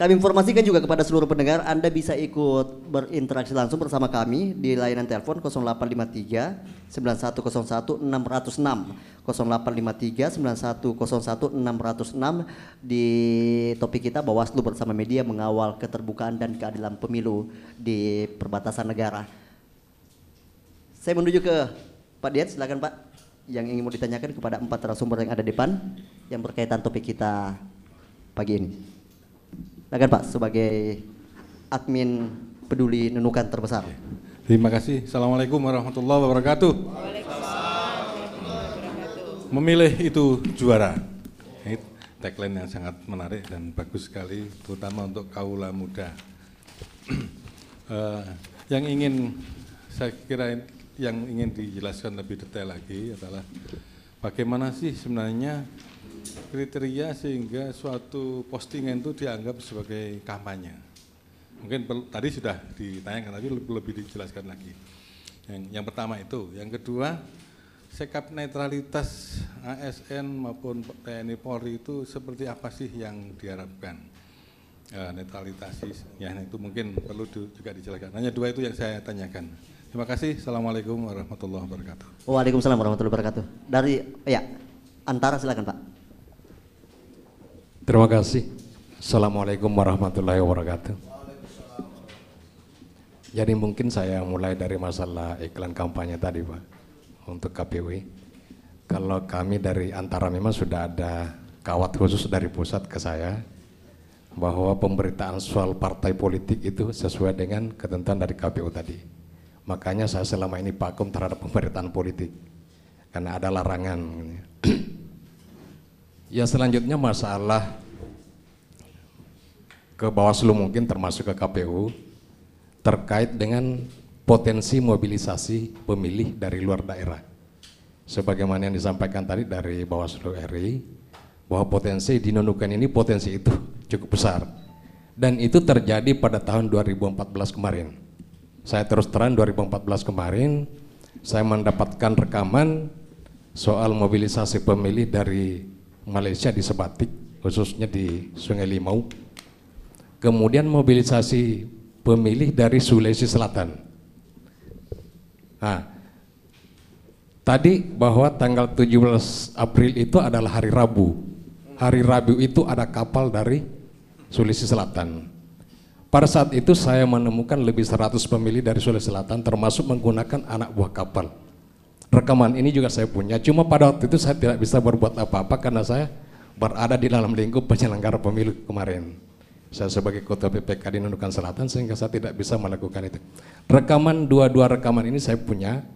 kami informasikan juga kepada seluruh pendengar, Anda bisa ikut berinteraksi langsung bersama kami di layanan telepon 0853 9101 606 0853 9101 606 di topik kita Bawaslu bersama media mengawal keterbukaan dan keadilan pemilu di perbatasan negara. Saya menuju ke Pak Dian, silakan Pak. Yang ingin mau ditanyakan kepada empat narasumber yang ada di depan yang berkaitan topik kita pagi ini. Silakan Pak sebagai admin peduli nenukan terbesar. Terima kasih. Assalamualaikum warahmatullahi wabarakatuh. Memilih itu juara. Ini tagline yang sangat menarik dan bagus sekali, terutama untuk kaula muda. uh, yang ingin saya kira yang ingin dijelaskan lebih detail lagi adalah bagaimana sih sebenarnya kriteria sehingga suatu postingan itu dianggap sebagai kampanye. Mungkin tadi sudah ditanyakan tapi lebih, lebih dijelaskan lagi. Yang, yang pertama itu, yang kedua sikap netralitas ASN maupun TNI Polri itu seperti apa sih yang diharapkan? E, netralitas ya itu mungkin perlu juga dijelaskan. Hanya dua itu yang saya tanyakan. Terima kasih. Assalamualaikum warahmatullahi wabarakatuh. Waalaikumsalam warahmatullahi wabarakatuh. Dari ya antara silakan Pak. Terima kasih. Assalamualaikum warahmatullahi wabarakatuh. Jadi mungkin saya mulai dari masalah iklan kampanye tadi Pak untuk KPW. Kalau kami dari antara memang sudah ada kawat khusus dari pusat ke saya bahwa pemberitaan soal partai politik itu sesuai dengan ketentuan dari KPU tadi Makanya saya selama ini vakum terhadap pemerintahan politik karena ada larangan. ya selanjutnya masalah ke Bawaslu mungkin termasuk ke KPU terkait dengan potensi mobilisasi pemilih dari luar daerah. Sebagaimana yang disampaikan tadi dari Bawaslu RI, bahwa potensi di Nunukan ini potensi itu cukup besar. Dan itu terjadi pada tahun 2014 kemarin. Saya terus terang 2014 kemarin, saya mendapatkan rekaman soal mobilisasi pemilih dari Malaysia di Sebatik, khususnya di Sungai Limau, kemudian mobilisasi pemilih dari Sulawesi Selatan. Nah, tadi bahwa tanggal 17 April itu adalah hari Rabu. Hari Rabu itu ada kapal dari Sulawesi Selatan. Pada saat itu saya menemukan lebih 100 pemilih dari Sulawesi Selatan termasuk menggunakan anak buah kapal. Rekaman ini juga saya punya, cuma pada waktu itu saya tidak bisa berbuat apa-apa karena saya berada di dalam lingkup penyelenggara pemilu kemarin. Saya sebagai ketua PPK di Nunukan Selatan sehingga saya tidak bisa melakukan itu. Rekaman dua-dua rekaman ini saya punya.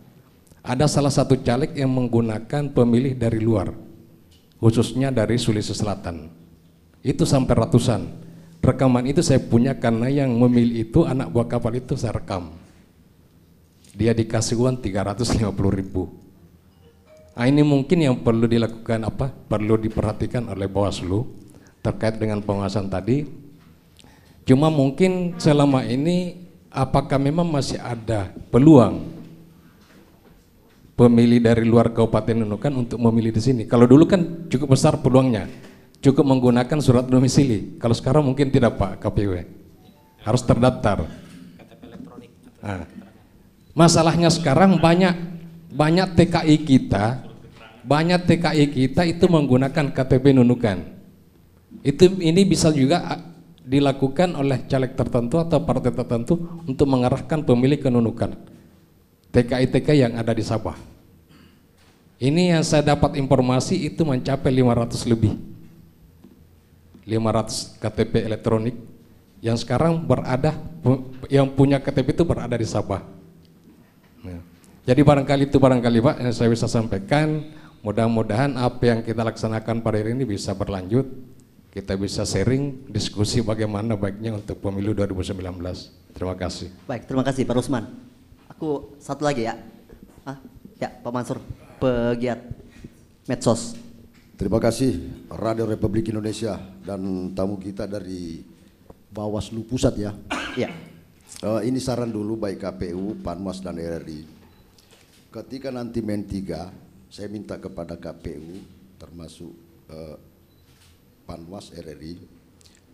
Ada salah satu caleg yang menggunakan pemilih dari luar, khususnya dari Sulawesi Selatan. Itu sampai ratusan. Rekaman itu saya punya karena yang memilih itu anak buah kapal itu saya rekam. Dia dikasih uang 350 ribu. Nah, ini mungkin yang perlu dilakukan apa? Perlu diperhatikan oleh Bawaslu terkait dengan pengawasan tadi Cuma mungkin selama ini apakah memang masih ada peluang pemilih dari luar Kabupaten Nunukan untuk memilih di sini? Kalau dulu kan cukup besar peluangnya, cukup menggunakan surat domisili. Kalau sekarang mungkin tidak Pak KPW, harus terdaftar. Nah, masalahnya sekarang banyak banyak TKI kita, banyak TKI kita itu menggunakan KTP Nunukan. Itu ini bisa juga dilakukan oleh caleg tertentu atau partai tertentu untuk mengarahkan pemilih ke Nunukan. TKI-TKI yang ada di Sabah. Ini yang saya dapat informasi itu mencapai 500 lebih. 500 KTP elektronik yang sekarang berada yang punya KTP itu berada di Sabah. Nah, jadi barangkali itu barangkali Pak yang saya bisa sampaikan. Mudah-mudahan apa yang kita laksanakan pada hari ini bisa berlanjut kita bisa sharing diskusi bagaimana baiknya untuk pemilu 2019. Terima kasih. Baik, terima kasih Pak Rusman. Aku satu lagi ya. Ah, ya Pak Mansur, pegiat medsos. Terima kasih Radio Republik Indonesia dan tamu kita dari Bawaslu Pusat ya. Ya. Uh, ini saran dulu baik KPU, Panwas dan RRI. Ketika nanti main 3, saya minta kepada KPU termasuk uh, Panwas RRI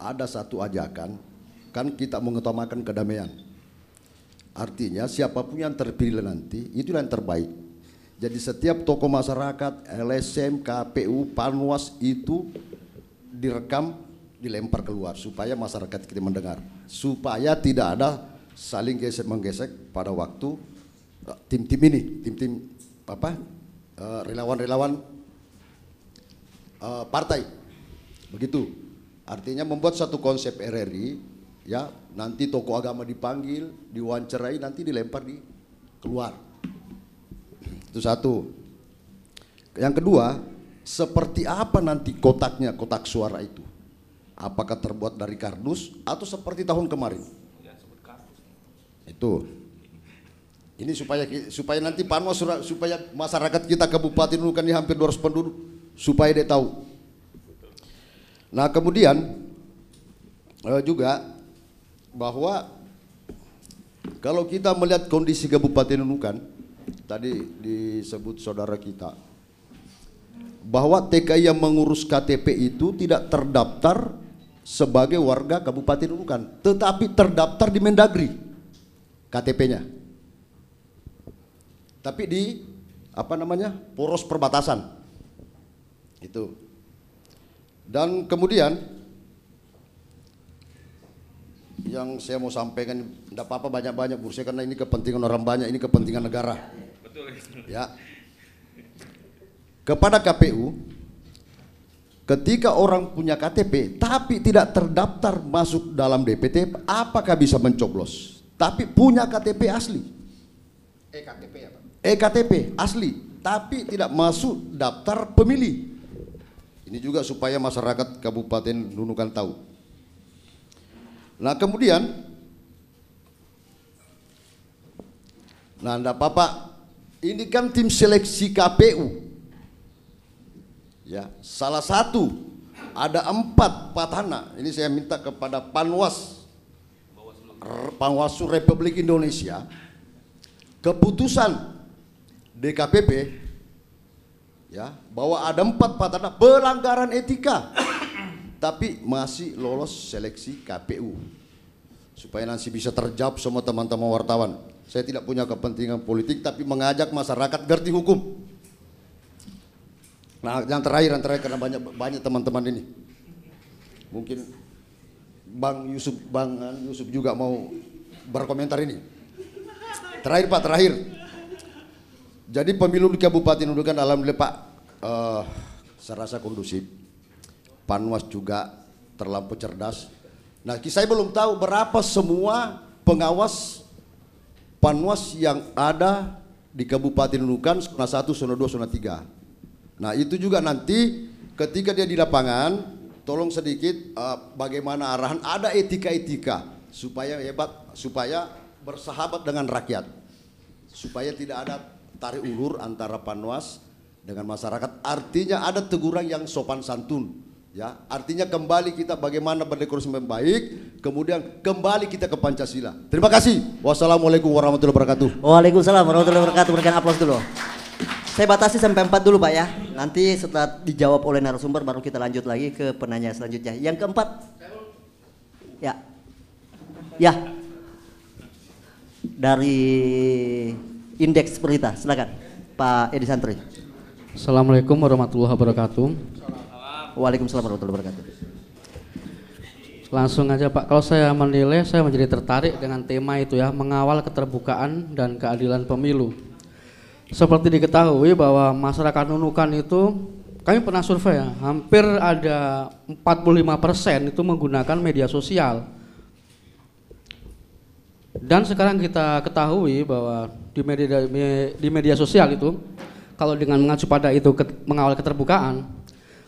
ada satu ajakan kan kita mengutamakan kedamaian. Artinya siapa pun yang terpilih nanti itu yang terbaik. Jadi setiap tokoh masyarakat, LSM, KPU, Panwas itu direkam, dilempar keluar supaya masyarakat kita mendengar, supaya tidak ada saling gesek menggesek pada waktu eh, tim-tim ini, tim-tim apa eh, relawan-relawan uh, partai Begitu. Artinya membuat satu konsep RRI ya nanti tokoh agama dipanggil, diwawancarai nanti dilempar di keluar. Itu satu. Yang kedua, seperti apa nanti kotaknya, kotak suara itu? Apakah terbuat dari kardus atau seperti tahun kemarin? Itu. Ini supaya supaya nanti Panwas supaya masyarakat kita Kabupaten Nunukan ini hampir 200 penduduk supaya dia tahu Nah kemudian uh, juga bahwa kalau kita melihat kondisi Kabupaten Nunukan tadi disebut saudara kita bahwa TKI yang mengurus KTP itu tidak terdaftar sebagai warga Kabupaten Nunukan, tetapi terdaftar di Mendagri KTP-nya. Tapi di apa namanya? poros perbatasan. Itu. Dan kemudian yang saya mau sampaikan tidak apa-apa banyak-banyak bursa karena ini kepentingan orang banyak, ini kepentingan negara. Betul. Ya. Kepada KPU ketika orang punya KTP tapi tidak terdaftar masuk dalam DPT apakah bisa mencoblos? Tapi punya KTP asli. EKTP ya Pak? EKTP asli, tapi tidak masuk daftar pemilih. Ini juga supaya masyarakat Kabupaten Nunukan tahu. Nah kemudian, nah enggak apa-apa, ini kan tim seleksi KPU. Ya, salah satu ada empat patana. Ini saya minta kepada Panwas, Panwaslu Republik Indonesia, keputusan DKPP ya bahwa ada empat patana pelanggaran etika tapi masih lolos seleksi KPU supaya nanti bisa terjawab semua teman-teman wartawan. Saya tidak punya kepentingan politik tapi mengajak masyarakat ngerti hukum. Nah yang terakhir yang terakhir karena banyak banyak teman-teman ini. Mungkin Bang Yusuf Bang Yusuf juga mau berkomentar ini. Terakhir Pak terakhir jadi pemilu di Kabupaten Nunukan alhamdulillah Pak uh, saya rasa kondusif. Panwas juga terlampau cerdas. Nah, saya belum tahu berapa semua pengawas Panwas yang ada di Kabupaten Nunukan zona 1, zona 2, zona 3. Nah, itu juga nanti ketika dia di lapangan tolong sedikit uh, bagaimana arahan ada etika-etika supaya hebat supaya bersahabat dengan rakyat. Supaya tidak ada tarik ulur antara Panwas dengan masyarakat. Artinya ada teguran yang sopan santun. Ya, artinya kembali kita bagaimana berdemokrasi yang baik, kemudian kembali kita ke Pancasila. Terima kasih. Wassalamualaikum warahmatullahi wabarakatuh. Waalaikumsalam warahmatullahi wabarakatuh. Berikan aplaus dulu. Saya batasi sampai empat dulu Pak ya. Nanti setelah dijawab oleh narasumber baru kita lanjut lagi ke penanya selanjutnya. Yang keempat. Ya. Ya. Dari indeks berita. Silakan, Pak Edi Santri. Assalamualaikum warahmatullahi wabarakatuh. Waalaikumsalam warahmatullahi wabarakatuh. Langsung aja Pak, kalau saya menilai saya menjadi tertarik dengan tema itu ya, mengawal keterbukaan dan keadilan pemilu. Seperti diketahui bahwa masyarakat Nunukan itu kami pernah survei ya, hampir ada 45% itu menggunakan media sosial. Dan sekarang kita ketahui bahwa di media di media sosial itu kalau dengan mengacu pada itu ke, mengawal keterbukaan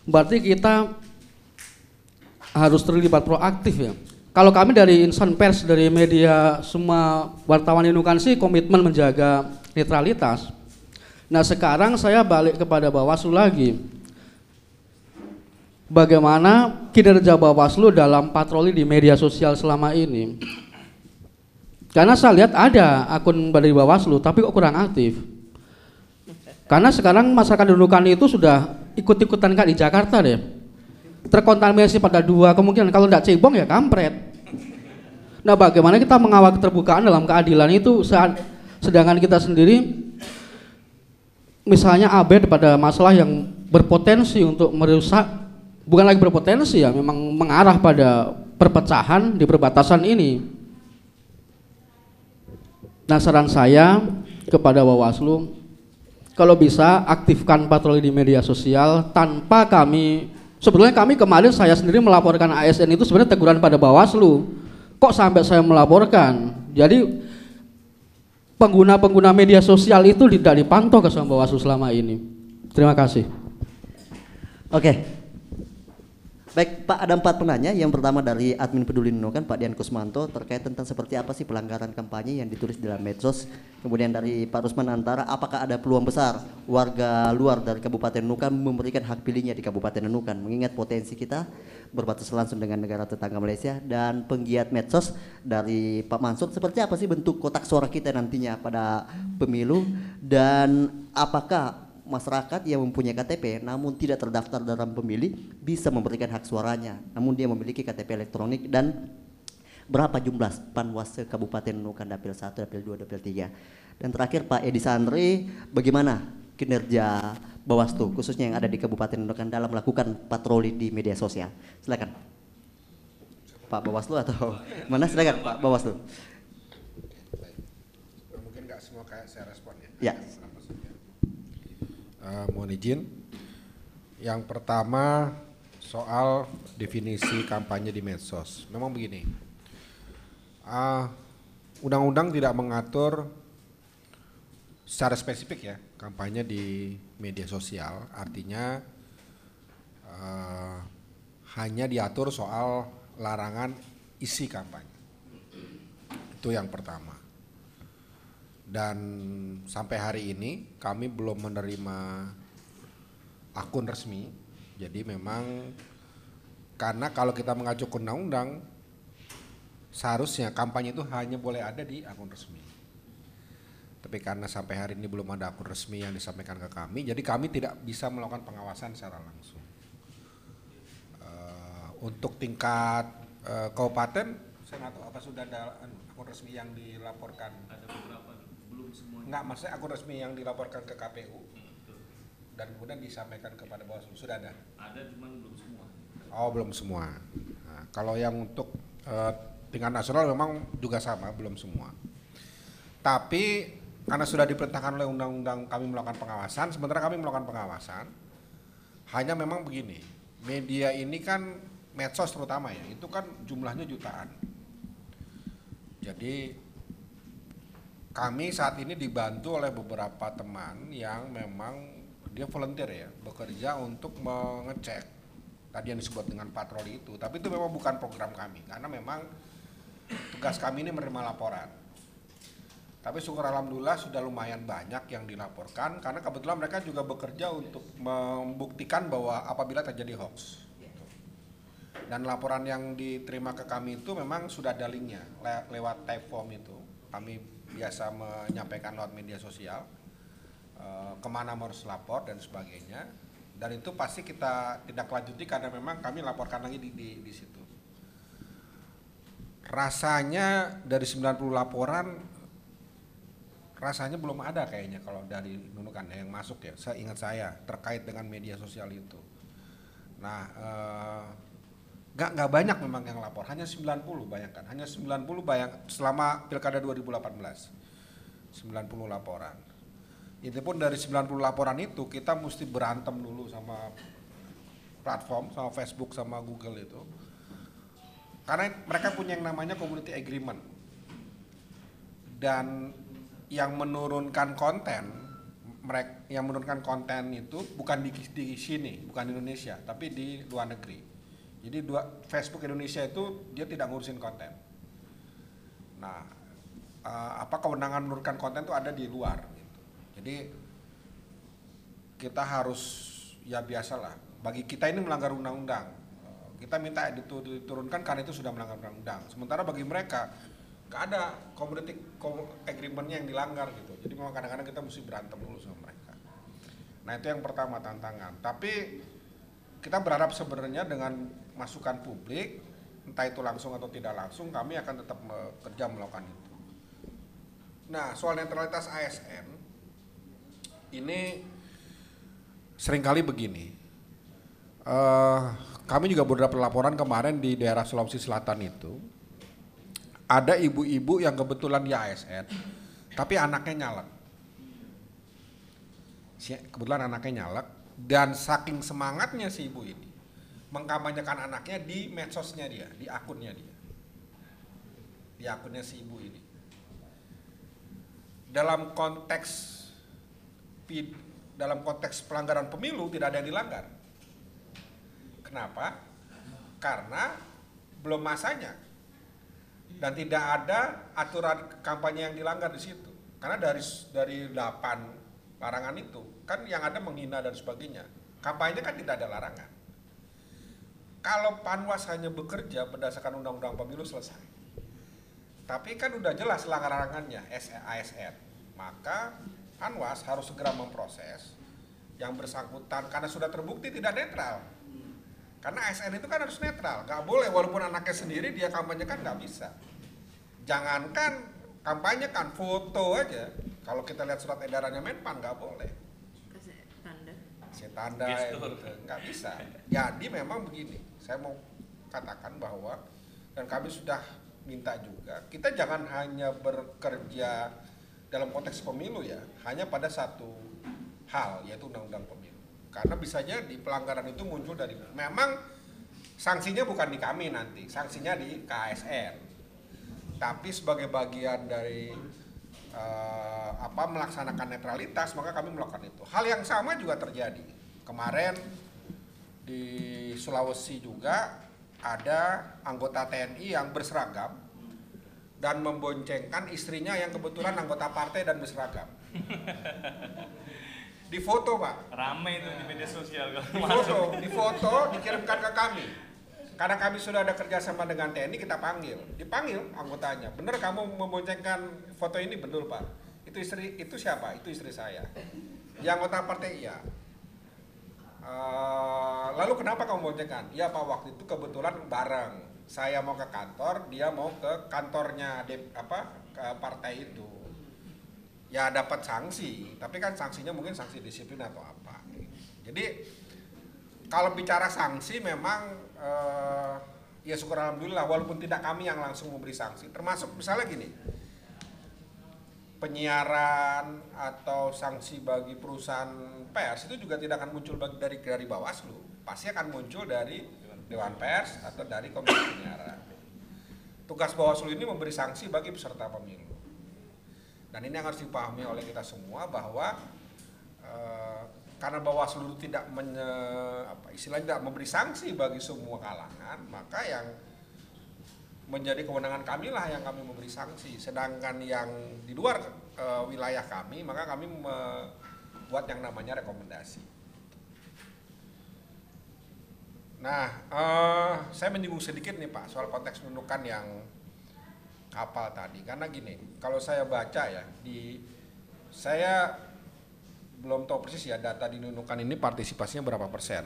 berarti kita harus terlibat proaktif ya. Kalau kami dari insan pers dari media semua wartawan Inukan sih komitmen menjaga netralitas. Nah sekarang saya balik kepada Bawaslu lagi. Bagaimana kinerja Bawaslu dalam patroli di media sosial selama ini? Karena saya lihat ada akun dari Bawaslu tapi kok kurang aktif. Karena sekarang masyarakat Nunukan itu sudah ikut-ikutan kak di Jakarta deh. Terkontaminasi pada dua kemungkinan kalau tidak cebong ya kampret. Nah bagaimana kita mengawal keterbukaan dalam keadilan itu saat sedangkan kita sendiri misalnya abed pada masalah yang berpotensi untuk merusak bukan lagi berpotensi ya memang mengarah pada perpecahan di perbatasan ini Nah saran saya kepada Bawaslu, kalau bisa aktifkan patroli di media sosial tanpa kami, sebetulnya kami kemarin saya sendiri melaporkan ASN itu sebenarnya teguran pada Bawaslu. Kok sampai saya melaporkan? Jadi pengguna-pengguna media sosial itu tidak dipantau ke Bawaslu selama ini. Terima kasih. Oke, Baik Pak, ada empat penanya. Yang pertama dari admin peduli Nunukan Pak Dian Kusmanto terkait tentang seperti apa sih pelanggaran kampanye yang ditulis dalam medsos. Kemudian dari Pak Rusman Antara, apakah ada peluang besar warga luar dari Kabupaten Nunukan memberikan hak pilihnya di Kabupaten Nunukan, mengingat potensi kita berbatas langsung dengan negara tetangga Malaysia dan penggiat medsos dari Pak Mansur seperti apa sih bentuk kotak suara kita nantinya pada pemilu dan apakah masyarakat yang mempunyai KTP namun tidak terdaftar dalam pemilih bisa memberikan hak suaranya. Namun dia memiliki KTP elektronik dan berapa jumlah panwas Kabupaten Nunukan Dapil 1, Dapil 2, Dapil 3 dan terakhir Pak Edi Sandri bagaimana kinerja Bawaslu khususnya yang ada di Kabupaten Nunukan dalam melakukan patroli di media sosial? Silakan. Pak Bawaslu atau mana? Silakan Pak Bawaslu. Mungkin nggak semua kayak saya respon ya. Ya uh, mohon izin. Yang pertama soal definisi kampanye di medsos. Memang begini, undang undang-undang tidak mengatur secara spesifik ya kampanye di media sosial artinya uh, hanya diatur soal larangan isi kampanye itu yang pertama dan sampai hari ini kami belum menerima akun resmi. Jadi memang karena kalau kita mengacu ke undang-undang seharusnya kampanye itu hanya boleh ada di akun resmi. Tapi karena sampai hari ini belum ada akun resmi yang disampaikan ke kami jadi kami tidak bisa melakukan pengawasan secara langsung. Uh, untuk tingkat uh, kabupaten saya nggak tahu apa sudah ada akun resmi yang dilaporkan? Ada belum semua nggak maksudnya akun resmi yang dilaporkan ke KPU dan kemudian disampaikan kepada Bawaslu sudah ada? Ada cuman belum semua. Oh belum semua. Nah, kalau yang untuk uh, tingkat nasional memang juga sama belum semua. Tapi karena sudah diperintahkan oleh undang-undang kami melakukan pengawasan sementara kami melakukan pengawasan hanya memang begini media ini kan medsos terutama ya itu kan jumlahnya jutaan. Jadi kami saat ini dibantu oleh beberapa teman yang memang dia volunteer ya bekerja untuk mengecek tadi yang disebut dengan patroli itu. Tapi itu memang bukan program kami karena memang tugas kami ini menerima laporan. Tapi syukur alhamdulillah sudah lumayan banyak yang dilaporkan karena kebetulan mereka juga bekerja untuk membuktikan bahwa apabila terjadi hoax. Dan laporan yang diterima ke kami itu memang sudah ada linknya le lewat type itu. Kami biasa menyampaikan lewat media sosial uh, ke mana harus lapor dan sebagainya. Dan itu pasti kita tidak lanjuti karena memang kami laporkan lagi di, di, di situ. Rasanya dari 90 laporan rasanya belum ada kayaknya kalau dari nunukan yang masuk ya. Saya ingat saya terkait dengan media sosial itu. Nah uh, Gak, gak banyak memang yang lapor, hanya 90 bayangkan, hanya 90 bayang selama pilkada 2018, 90 laporan. Itu pun dari 90 laporan itu kita mesti berantem dulu sama platform, sama Facebook, sama Google itu. Karena mereka punya yang namanya community agreement. Dan yang menurunkan konten, mereka yang menurunkan konten itu bukan di, di sini, bukan di Indonesia, tapi di luar negeri jadi dua Facebook Indonesia itu dia tidak ngurusin konten. Nah, uh, apa kewenangan menurunkan konten itu ada di luar. Gitu. Jadi kita harus ya biasalah. Bagi kita ini melanggar undang-undang. Kita minta diturunkan karena itu sudah melanggar undang-undang. Sementara bagi mereka gak ada community agreementnya yang dilanggar gitu. Jadi memang kadang-kadang kita mesti berantem dulu sama mereka. Nah itu yang pertama tantangan. Tapi kita berharap sebenarnya dengan masukan publik entah itu langsung atau tidak langsung kami akan tetap bekerja melakukan itu. Nah soal netralitas ASN ini sering kali begini. Uh, kami juga beberapa laporan kemarin di daerah Sulawesi Selatan itu ada ibu-ibu yang kebetulan di ASN tapi anaknya nyalek. Kebetulan anaknya nyalek dan saking semangatnya si ibu ini mengkampanyekan anaknya di medsosnya dia, di akunnya dia. Di akunnya si ibu ini. Dalam konteks dalam konteks pelanggaran pemilu tidak ada yang dilanggar. Kenapa? Karena belum masanya dan tidak ada aturan kampanye yang dilanggar di situ. Karena dari dari 8 larangan itu kan yang ada menghina dan sebagainya. Kampanye kan tidak ada larangan. Kalau Panwas hanya bekerja berdasarkan undang-undang pemilu selesai. Tapi kan udah jelas larangannya ASN. Maka Panwas harus segera memproses yang bersangkutan karena sudah terbukti tidak netral. Karena ASN itu kan harus netral, nggak boleh walaupun anaknya sendiri dia kampanye kan nggak bisa. Jangankan kampanye kan foto aja. Kalau kita lihat surat edarannya Menpan nggak boleh kasih tanda ya, gitu. nggak bisa jadi memang begini saya mau katakan bahwa dan kami sudah minta juga kita jangan hanya bekerja dalam konteks pemilu ya hanya pada satu hal yaitu undang-undang pemilu. Karena bisa jadi pelanggaran itu muncul dari memang sanksinya bukan di kami nanti sanksinya di KSN tapi sebagai bagian dari eh, apa melaksanakan netralitas maka kami melakukan itu. Hal yang sama juga terjadi. Kemarin di Sulawesi juga ada anggota TNI yang berseragam dan memboncengkan istrinya yang kebetulan anggota partai dan berseragam. Di foto pak, Rame itu di media sosial di foto, di foto dikirimkan ke kami. Karena kami sudah ada kerjasama dengan TNI, kita panggil, dipanggil anggotanya. Bener kamu memboncengkan foto ini betul pak? Itu istri, itu siapa? Itu istri saya. Yang anggota partai iya. Eh, lalu kenapa kamu boncengkan? Ya pak waktu itu kebetulan bareng. Saya mau ke kantor, dia mau ke kantornya dep- apa ke partai itu. Ya dapat sanksi, tapi kan sanksinya mungkin sanksi disiplin atau apa. Jadi kalau bicara sanksi memang eh, ya syukur alhamdulillah walaupun tidak kami yang langsung memberi sanksi. Termasuk misalnya gini, penyiaran atau sanksi bagi perusahaan pers itu juga tidak akan muncul dari dari Bawaslu, pasti akan muncul dari Dewan Pers atau dari Komisi Penyiaran. Tugas Bawaslu ini memberi sanksi bagi peserta pemilu. Dan ini yang harus dipahami oleh kita semua bahwa eh, karena Bawaslu tidak menye, apa, istilahnya tidak memberi sanksi bagi semua kalangan, maka yang menjadi kewenangan kami lah yang kami memberi sanksi. Sedangkan yang di luar eh, wilayah kami, maka kami membuat yang namanya rekomendasi. Nah, eh, saya menyinggung sedikit nih Pak soal konteks nunukan yang kapal tadi. Karena gini, kalau saya baca ya di saya belum tahu persis ya data di nunukan ini partisipasinya berapa persen.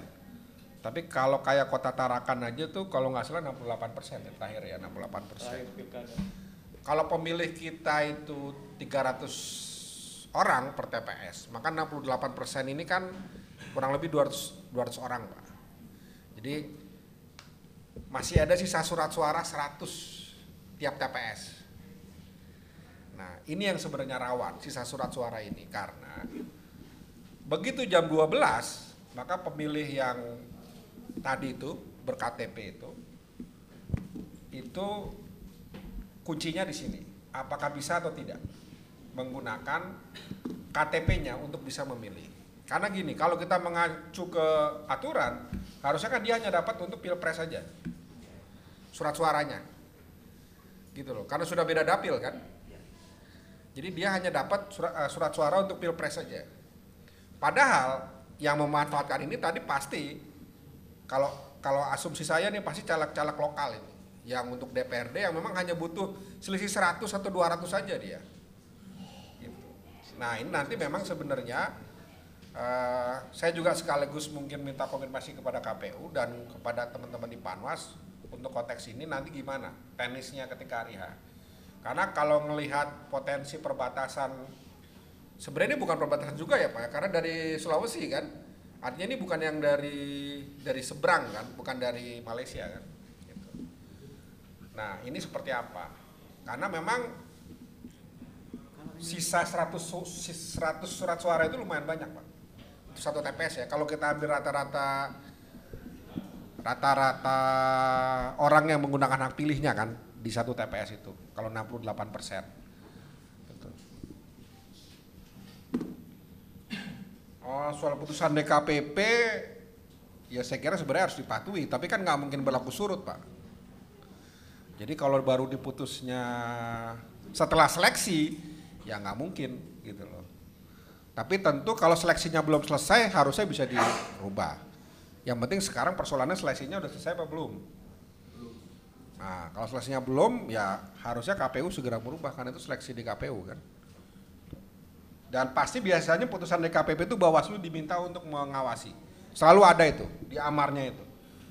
Tapi kalau kayak kota Tarakan aja tuh kalau nggak salah 68 persen ya terakhir ya 68 persen. Kalau pemilih kita itu 300 orang per TPS, maka 68 persen ini kan kurang lebih 200 200 orang pak. Jadi masih ada sisa surat suara 100 tiap TPS. Nah ini yang sebenarnya rawan sisa surat suara ini karena begitu jam 12 maka pemilih yang tadi itu berKTP itu itu kuncinya di sini. Apakah bisa atau tidak menggunakan KTP-nya untuk bisa memilih. Karena gini, kalau kita mengacu ke aturan, harusnya kan dia hanya dapat untuk pilpres saja. Surat suaranya. Gitu loh. Karena sudah beda dapil kan. Jadi dia hanya dapat surat, eh, surat suara untuk pilpres saja. Padahal yang memanfaatkan ini tadi pasti kalau kalau asumsi saya nih pasti caleg-caleg lokal ini yang untuk DPRD yang memang hanya butuh selisih 100 atau 200 saja dia. Nah ini nanti memang sebenarnya eh, saya juga sekaligus mungkin minta konfirmasi kepada KPU dan kepada teman-teman di Panwas untuk konteks ini nanti gimana teknisnya ketika hari H. Karena kalau melihat potensi perbatasan sebenarnya ini bukan perbatasan juga ya Pak ya karena dari Sulawesi kan artinya ini bukan yang dari dari seberang kan bukan dari Malaysia kan Gitu. nah ini seperti apa karena memang sisa 100 su- sis- 100 surat suara itu lumayan banyak Pak. Satu TPS ya. Kalau kita ambil rata-rata rata-rata orang yang menggunakan hak pilihnya kan di satu TPS itu. Kalau 68 persen. Oh, soal putusan DKPP, ya saya kira sebenarnya harus dipatuhi, tapi kan nggak mungkin berlaku surut, Pak. Jadi kalau baru diputusnya setelah seleksi, ya nggak mungkin, gitu loh. Tapi tentu kalau seleksinya belum selesai, harusnya bisa dirubah. Yang penting sekarang persoalannya seleksinya udah selesai apa belum? Nah, kalau seleksinya belum, ya harusnya KPU segera merubah, karena itu seleksi di KPU kan. Dan pasti biasanya putusan DKPP itu Bawaslu diminta untuk mengawasi. Selalu ada itu di amarnya itu.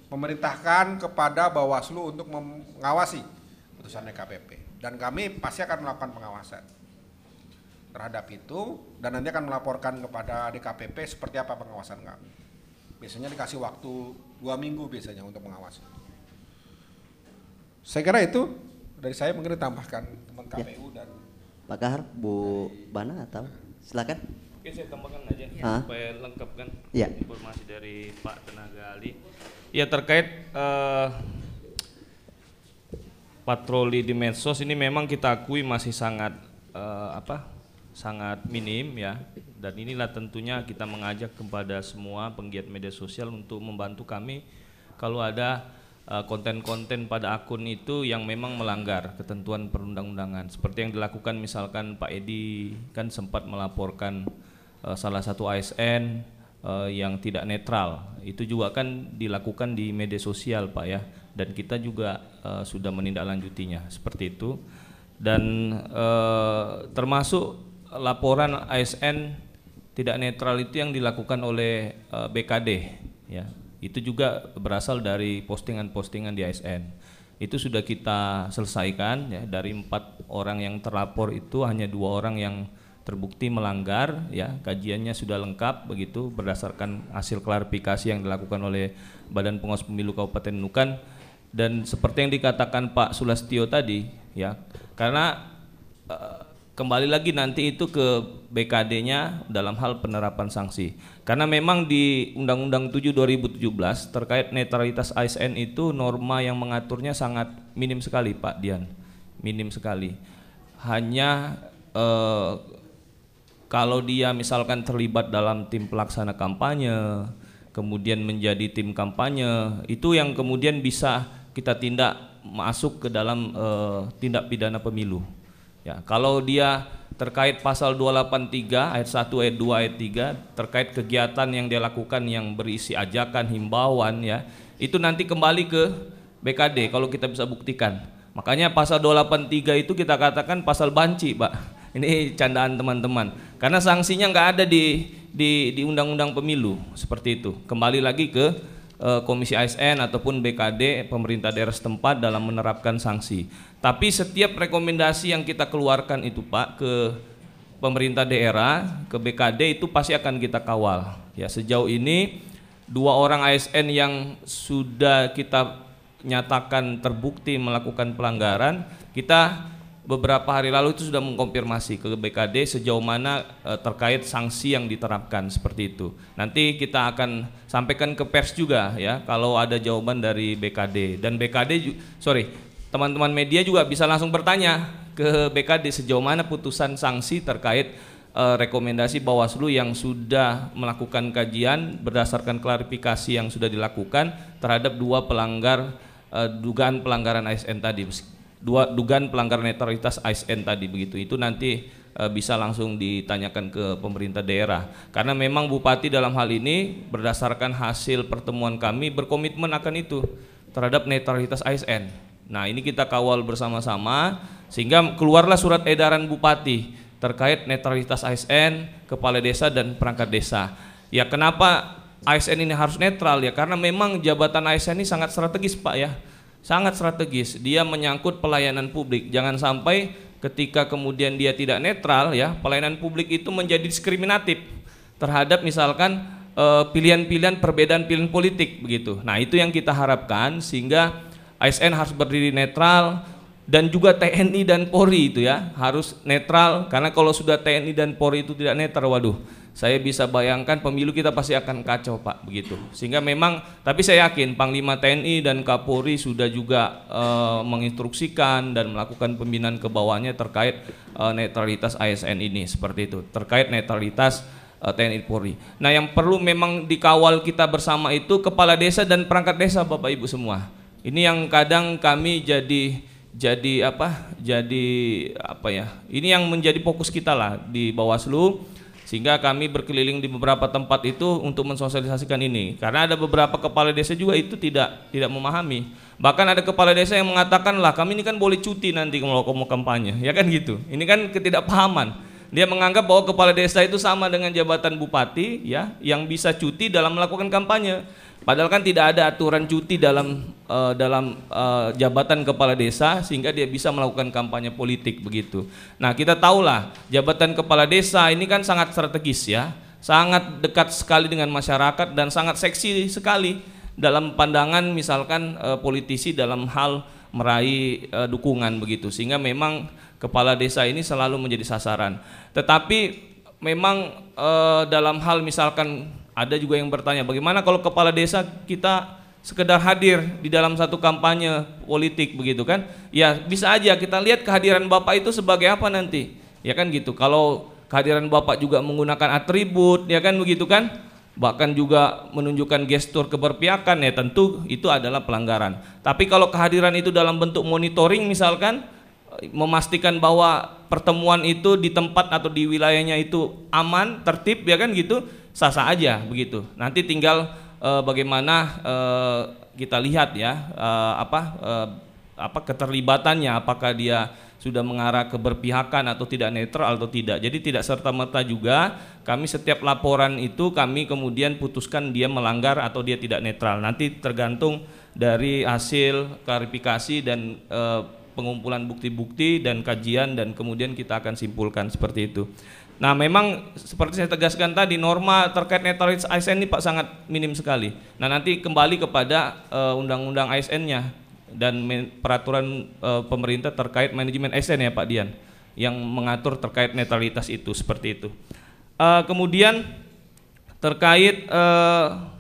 Memerintahkan kepada Bawaslu untuk mengawasi putusan DKPP. Dan kami pasti akan melakukan pengawasan terhadap itu dan nanti akan melaporkan kepada DKPP seperti apa pengawasan kami. Biasanya dikasih waktu dua minggu biasanya untuk mengawasi. Saya kira itu dari saya mungkin ditambahkan teman KPU dan Pak Kahar, Bu Bana atau silakan. Oke saya tambahkan aja Ah. supaya lengkap kan Iya. informasi dari Pak Tenaga Ahli. Ya terkait eh, patroli di medsos ini memang kita akui masih sangat eh, apa sangat minim ya. Dan inilah tentunya kita mengajak kepada semua penggiat media sosial untuk membantu kami kalau ada eh, konten-konten pada akun itu yang memang melanggar ketentuan perundang-undangan. Seperti yang dilakukan misalkan Pak Edi kan sempat melaporkan eh, salah satu ASN eh, yang tidak netral. Itu juga kan dilakukan di media sosial Pak ya. Dan kita juga eh, sudah menindaklanjutinya. Seperti itu. Dan eh, termasuk laporan ASN tidak netral itu yang dilakukan oleh eh, BKD ya. Itu juga berasal dari postingan-postingan di ASN itu sudah kita selesaikan ya. Dari empat orang yang terlapor itu hanya dua orang yang terbukti melanggar ya. Kajiannya sudah lengkap begitu berdasarkan hasil klarifikasi yang dilakukan oleh Badan Pengawas Pemilu Kabupaten Nukan. Dan seperti yang dikatakan Pak Sulastio tadi ya karena eh, kembali lagi nanti itu ke BKD-nya dalam hal penerapan sanksi. Karena memang di Undang-Undang 7 2017 terkait netralitas ASN itu norma yang mengaturnya sangat minim sekali, Pak Dian. Minim sekali. Hanya eh, kalau dia misalkan terlibat dalam tim pelaksana kampanye, kemudian menjadi tim kampanye, itu yang kemudian bisa kita tindak masuk ke dalam eh, tindak pidana pemilu. Ya, kalau dia terkait pasal 283 ayat 1 ayat 2 ayat 3 terkait kegiatan yang dia lakukan yang berisi ajakan himbauan ya, itu nanti kembali ke BKD kalau kita bisa buktikan. Makanya pasal 283 itu kita katakan pasal banci, Pak. Ini candaan teman-teman. Karena sanksinya nggak ada di di di undang-undang pemilu seperti itu. Kembali lagi ke Komisi ASN ataupun BKD pemerintah daerah setempat dalam menerapkan sanksi. Tapi setiap rekomendasi yang kita keluarkan itu Pak ke pemerintah daerah, ke BKD itu pasti akan kita kawal. Ya, sejauh ini dua orang ASN yang sudah kita nyatakan terbukti melakukan pelanggaran, kita beberapa hari lalu itu sudah mengkonfirmasi ke BKD sejauh mana e, terkait sanksi yang diterapkan seperti itu. Nanti kita akan sampaikan ke pers juga ya kalau ada jawaban dari BKD dan BKD sorry teman-teman media juga bisa langsung bertanya ke BKD sejauh mana putusan sanksi terkait e, rekomendasi Bawaslu yang sudah melakukan kajian berdasarkan klarifikasi yang sudah dilakukan terhadap dua pelanggar e, dugaan pelanggaran ASN tadi dua dugaan pelanggaran netralitas ASN tadi begitu itu nanti e, bisa langsung ditanyakan ke pemerintah daerah karena memang bupati dalam hal ini berdasarkan hasil pertemuan kami berkomitmen akan itu terhadap netralitas ASN. Nah, ini kita kawal bersama-sama sehingga keluarlah surat edaran bupati terkait netralitas ASN, kepala desa dan perangkat desa. Ya, kenapa ASN ini harus netral ya? Karena memang jabatan ASN ini sangat strategis, Pak ya sangat strategis. Dia menyangkut pelayanan publik. Jangan sampai ketika kemudian dia tidak netral ya, pelayanan publik itu menjadi diskriminatif terhadap misalkan eh, pilihan-pilihan perbedaan pilihan politik begitu. Nah, itu yang kita harapkan sehingga ASN harus berdiri netral dan juga TNI dan Polri itu ya harus netral karena kalau sudah TNI dan Polri itu tidak netral waduh saya bisa bayangkan pemilu kita pasti akan kacau Pak begitu. Sehingga memang tapi saya yakin Panglima TNI dan Kapolri sudah juga uh, menginstruksikan dan melakukan pembinaan ke bawahnya terkait uh, netralitas ASN ini seperti itu. Terkait netralitas uh, TNI Polri. Nah, yang perlu memang dikawal kita bersama itu kepala desa dan perangkat desa Bapak Ibu semua. Ini yang kadang kami jadi jadi apa? Jadi apa ya? Ini yang menjadi fokus kita lah di Bawaslu sehingga kami berkeliling di beberapa tempat itu untuk mensosialisasikan ini. Karena ada beberapa kepala desa juga itu tidak tidak memahami. Bahkan ada kepala desa yang mengatakan lah kami ini kan boleh cuti nanti kalau mau kampanye. Ya kan gitu? Ini kan ketidakpahaman. Dia menganggap bahwa kepala desa itu sama dengan jabatan bupati ya yang bisa cuti dalam melakukan kampanye Padahal kan tidak ada aturan cuti dalam uh, dalam uh, jabatan kepala desa sehingga dia bisa melakukan kampanye politik begitu. Nah, kita tahulah jabatan kepala desa ini kan sangat strategis ya, sangat dekat sekali dengan masyarakat dan sangat seksi sekali dalam pandangan misalkan uh, politisi dalam hal meraih uh, dukungan begitu. Sehingga memang kepala desa ini selalu menjadi sasaran. Tetapi memang uh, dalam hal misalkan ada juga yang bertanya, bagaimana kalau kepala desa kita sekedar hadir di dalam satu kampanye politik begitu kan? Ya bisa aja kita lihat kehadiran Bapak itu sebagai apa nanti? ya kan gitu. Kalau kehadiran Bapak juga menggunakan atribut, ya kan begitu kan? Bahkan juga menunjukkan gestur keberpihakan ya tentu itu adalah pelanggaran. Tapi kalau kehadiran itu dalam bentuk monitoring misalkan memastikan bahwa pertemuan itu di tempat atau di wilayahnya itu aman, tertib ya kan gitu, sah-sah aja begitu. Nanti tinggal uh, bagaimana uh, kita lihat ya uh, apa uh, apa keterlibatannya, apakah dia sudah mengarah keberpihakan atau tidak netral atau tidak. Jadi tidak serta merta juga kami setiap laporan itu kami kemudian putuskan dia melanggar atau dia tidak netral. Nanti tergantung dari hasil klarifikasi dan e, pengumpulan bukti-bukti dan kajian dan kemudian kita akan simpulkan seperti itu. Nah memang seperti saya tegaskan tadi norma terkait netralitas ASN ini Pak sangat minim sekali. Nah nanti kembali kepada undang-undang uh, ASN-nya dan peraturan uh, pemerintah terkait manajemen ASN ya Pak Dian yang mengatur terkait netralitas itu seperti itu. Uh, kemudian terkait uh,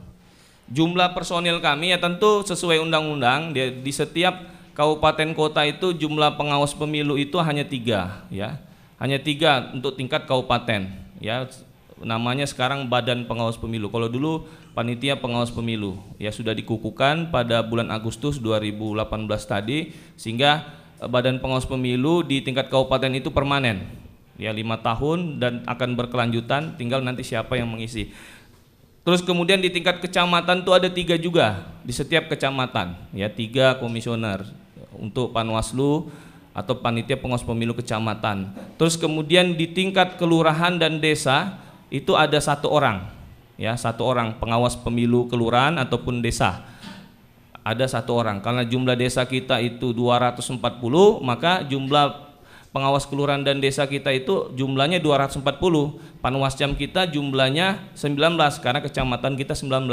jumlah personil kami ya tentu sesuai undang-undang di, di setiap kabupaten kota itu jumlah pengawas pemilu itu hanya tiga ya hanya tiga untuk tingkat kabupaten ya namanya sekarang Badan Pengawas Pemilu. Kalau dulu panitia pengawas pemilu ya sudah dikukuhkan pada bulan Agustus 2018 tadi sehingga eh, Badan Pengawas Pemilu di tingkat kabupaten itu permanen ya lima tahun dan akan berkelanjutan tinggal nanti siapa yang mengisi. Terus kemudian di tingkat kecamatan tuh ada tiga juga di setiap kecamatan ya tiga komisioner untuk Panwaslu atau panitia pengawas pemilu kecamatan. Terus kemudian di tingkat kelurahan dan desa itu ada satu orang ya satu orang pengawas pemilu kelurahan ataupun desa. Ada satu orang karena jumlah desa kita itu 240 maka jumlah pengawas kelurahan dan desa kita itu jumlahnya 240 panwascam kita jumlahnya 19 karena kecamatan kita 19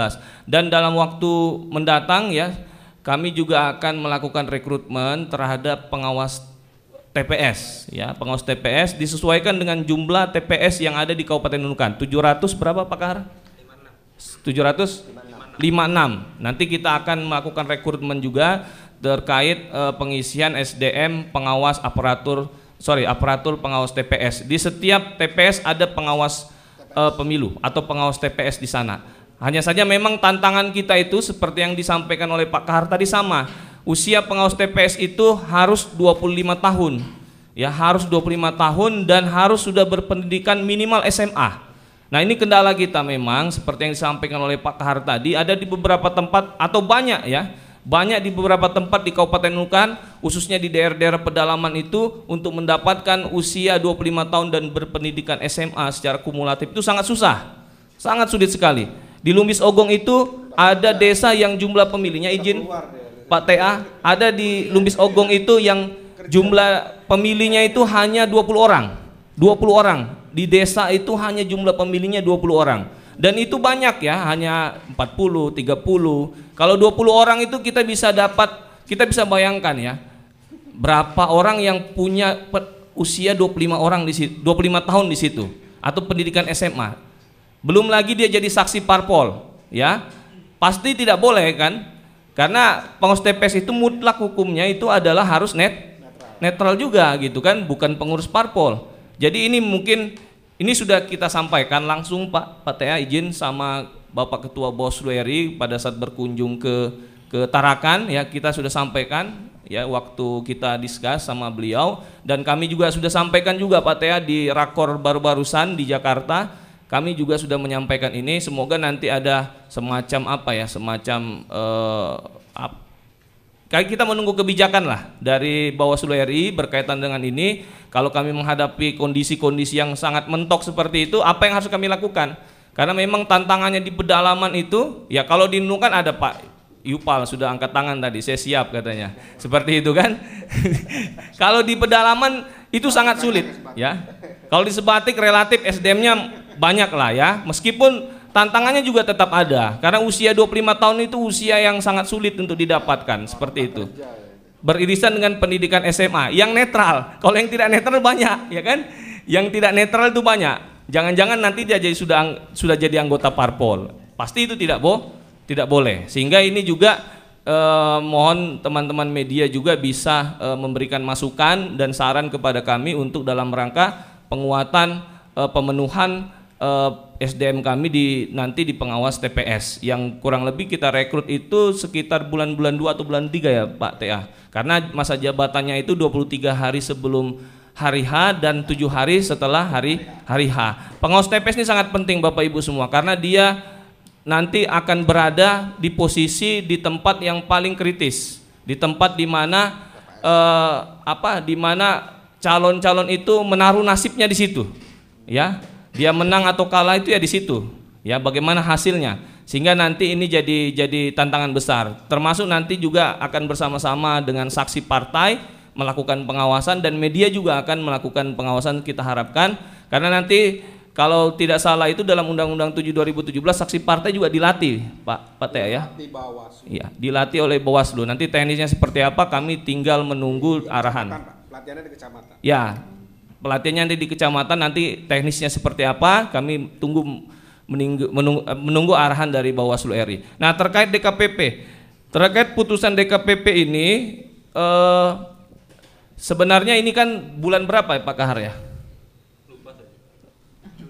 dan dalam waktu mendatang ya kami juga akan melakukan rekrutmen terhadap pengawas TPS ya pengawas TPS disesuaikan dengan jumlah TPS yang ada di Kabupaten Nunukan 700 berapa Pak Kahar? 700 56. Nanti kita akan melakukan rekrutmen juga terkait uh, pengisian SDM pengawas aparatur sorry aparatur pengawas TPS. Di setiap TPS ada pengawas uh, pemilu atau pengawas TPS di sana. Hanya saja memang tantangan kita itu seperti yang disampaikan oleh Pak Kahar tadi sama usia pengawas TPS itu harus 25 tahun. Ya, harus 25 tahun dan harus sudah berpendidikan minimal SMA. Nah, ini kendala kita memang seperti yang disampaikan oleh Pak Kahar tadi ada di beberapa tempat atau banyak ya. Banyak di beberapa tempat di Kabupaten Nukan, khususnya di daerah-daerah pedalaman itu untuk mendapatkan usia 25 tahun dan berpendidikan SMA secara kumulatif itu sangat susah. Sangat sulit sekali. Di Lumbis Ogong itu ada desa yang jumlah pemilihnya izin. Pak TA ada di Lumbis Ogong itu yang jumlah pemilihnya itu hanya 20 orang. 20 orang. Di desa itu hanya jumlah pemilihnya 20 orang. Dan itu banyak ya hanya 40 30 kalau 20 orang itu kita bisa dapat kita bisa bayangkan ya berapa orang yang punya usia 25 orang di situ 25 tahun di situ atau pendidikan SMA belum lagi dia jadi saksi parpol ya. Pasti tidak boleh kan? Karena pengawas TPS itu mutlak hukumnya itu adalah harus net netral juga gitu kan, bukan pengurus parpol. Jadi ini mungkin ini sudah kita sampaikan langsung Pak. Pak TA izin sama Bapak Ketua Bawaslu RI pada saat berkunjung ke ke Tarakan ya kita sudah sampaikan ya waktu kita diskus sama beliau. Dan kami juga sudah sampaikan juga Pak Tea di rakor baru-barusan di Jakarta kami juga sudah menyampaikan ini. Semoga nanti ada semacam apa ya semacam uh, kayak kita menunggu kebijakan lah dari Bawaslu RI berkaitan dengan ini. Kalau kami menghadapi kondisi-kondisi yang sangat mentok seperti itu apa yang harus kami lakukan? Karena memang tantangannya di pedalaman itu ya kalau di Nunukan ada Pak Yupal sudah angkat tangan tadi saya siap katanya. Seperti itu kan? Kalau di pedalaman itu sangat sulit ya kalau di Sebatik relatif SDM-nya banyak lah ya. Meskipun tantangannya juga tetap ada. Karena usia 25 tahun itu usia yang sangat sulit untuk didapatkan. Seperti itu. Beririsan dengan pendidikan SMA yang netral. Kalau yang tidak netral banyak ya kan? Yang tidak netral itu banyak. Jangan-jangan nanti dia jadi sudah sudah jadi anggota parpol. Pasti itu tidak boh tidak boleh. Sehingga ini juga eh, mohon teman-teman media juga bisa eh, memberikan masukan dan saran kepada kami untuk dalam rangka penguatan eh, pemenuhan eh, SDM kami di nanti di pengawas TPS yang kurang lebih kita rekrut itu sekitar bulan-bulan 2 atau bulan 3 ya Pak TA. Karena masa jabatannya itu 23 hari sebelum hari H dan tujuh hari setelah hari hari H. Pengawas TPS ini sangat penting Bapak Ibu semua karena dia nanti akan berada di posisi di tempat yang paling kritis, di tempat di mana eh, apa di mana calon-calon itu menaruh nasibnya di situ. Ya, dia menang atau kalah itu ya di situ. Ya, bagaimana hasilnya? Sehingga nanti ini jadi jadi tantangan besar. Termasuk nanti juga akan bersama-sama dengan saksi partai melakukan pengawasan dan media juga akan melakukan pengawasan kita harapkan karena nanti kalau tidak salah itu dalam Undang-Undang 7 2017 saksi partai juga dilatih, Pak Pak Teh ya. Iya, dilatih oleh Bawaslu. Nanti teknisnya seperti apa kami tinggal menunggu arahan. Pelatihannya di kecamatan. Ya, pelatihannya nanti di kecamatan nanti teknisnya seperti apa kami tunggu menunggu, menunggu, menunggu arahan dari Bawaslu RI. Nah terkait DKPP, terkait putusan DKPP ini eh, sebenarnya ini kan bulan berapa ya Pak Kahar ya?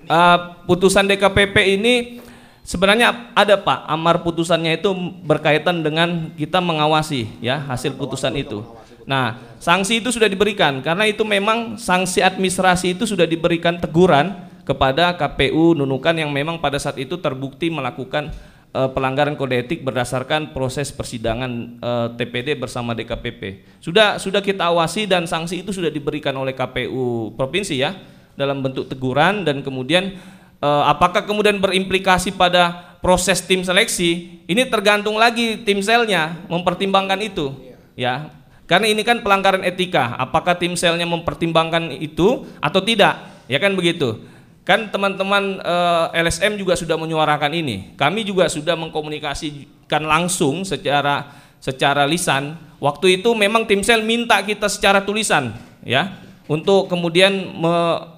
Uh, putusan DKPP ini sebenarnya ada Pak amar putusannya itu berkaitan dengan kita mengawasi ya hasil putusan itu. Nah, sanksi itu sudah diberikan karena itu memang sanksi administrasi itu sudah diberikan teguran kepada KPU Nunukan yang memang pada saat itu terbukti melakukan uh, pelanggaran kode etik berdasarkan proses persidangan uh, TPD bersama DKPP. Sudah sudah kita awasi dan sanksi itu sudah diberikan oleh KPU provinsi ya dalam bentuk teguran dan kemudian uh, apakah kemudian berimplikasi pada proses tim seleksi? Ini tergantung lagi tim selnya mempertimbangkan itu ya karena ini kan pelanggaran etika, apakah tim selnya mempertimbangkan itu atau tidak? Ya kan begitu. Kan teman-teman eh, LSM juga sudah menyuarakan ini. Kami juga sudah mengkomunikasikan langsung secara secara lisan. Waktu itu memang tim sel minta kita secara tulisan, ya, untuk kemudian me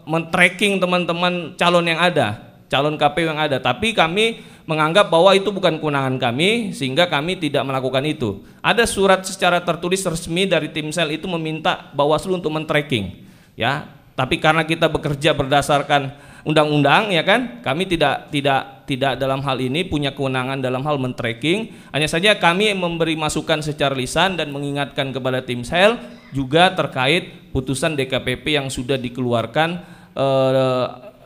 men-tracking teman-teman calon yang ada, calon KPU yang ada. Tapi kami menganggap bahwa itu bukan kewenangan kami sehingga kami tidak melakukan itu. Ada surat secara tertulis resmi dari tim sel itu meminta Bawaslu untuk men-tracking. Ya, tapi karena kita bekerja berdasarkan undang-undang ya kan, kami tidak tidak tidak dalam hal ini punya kewenangan dalam hal men-tracking. Hanya saja kami memberi masukan secara lisan dan mengingatkan kepada tim sel juga terkait putusan DKPP yang sudah dikeluarkan eh,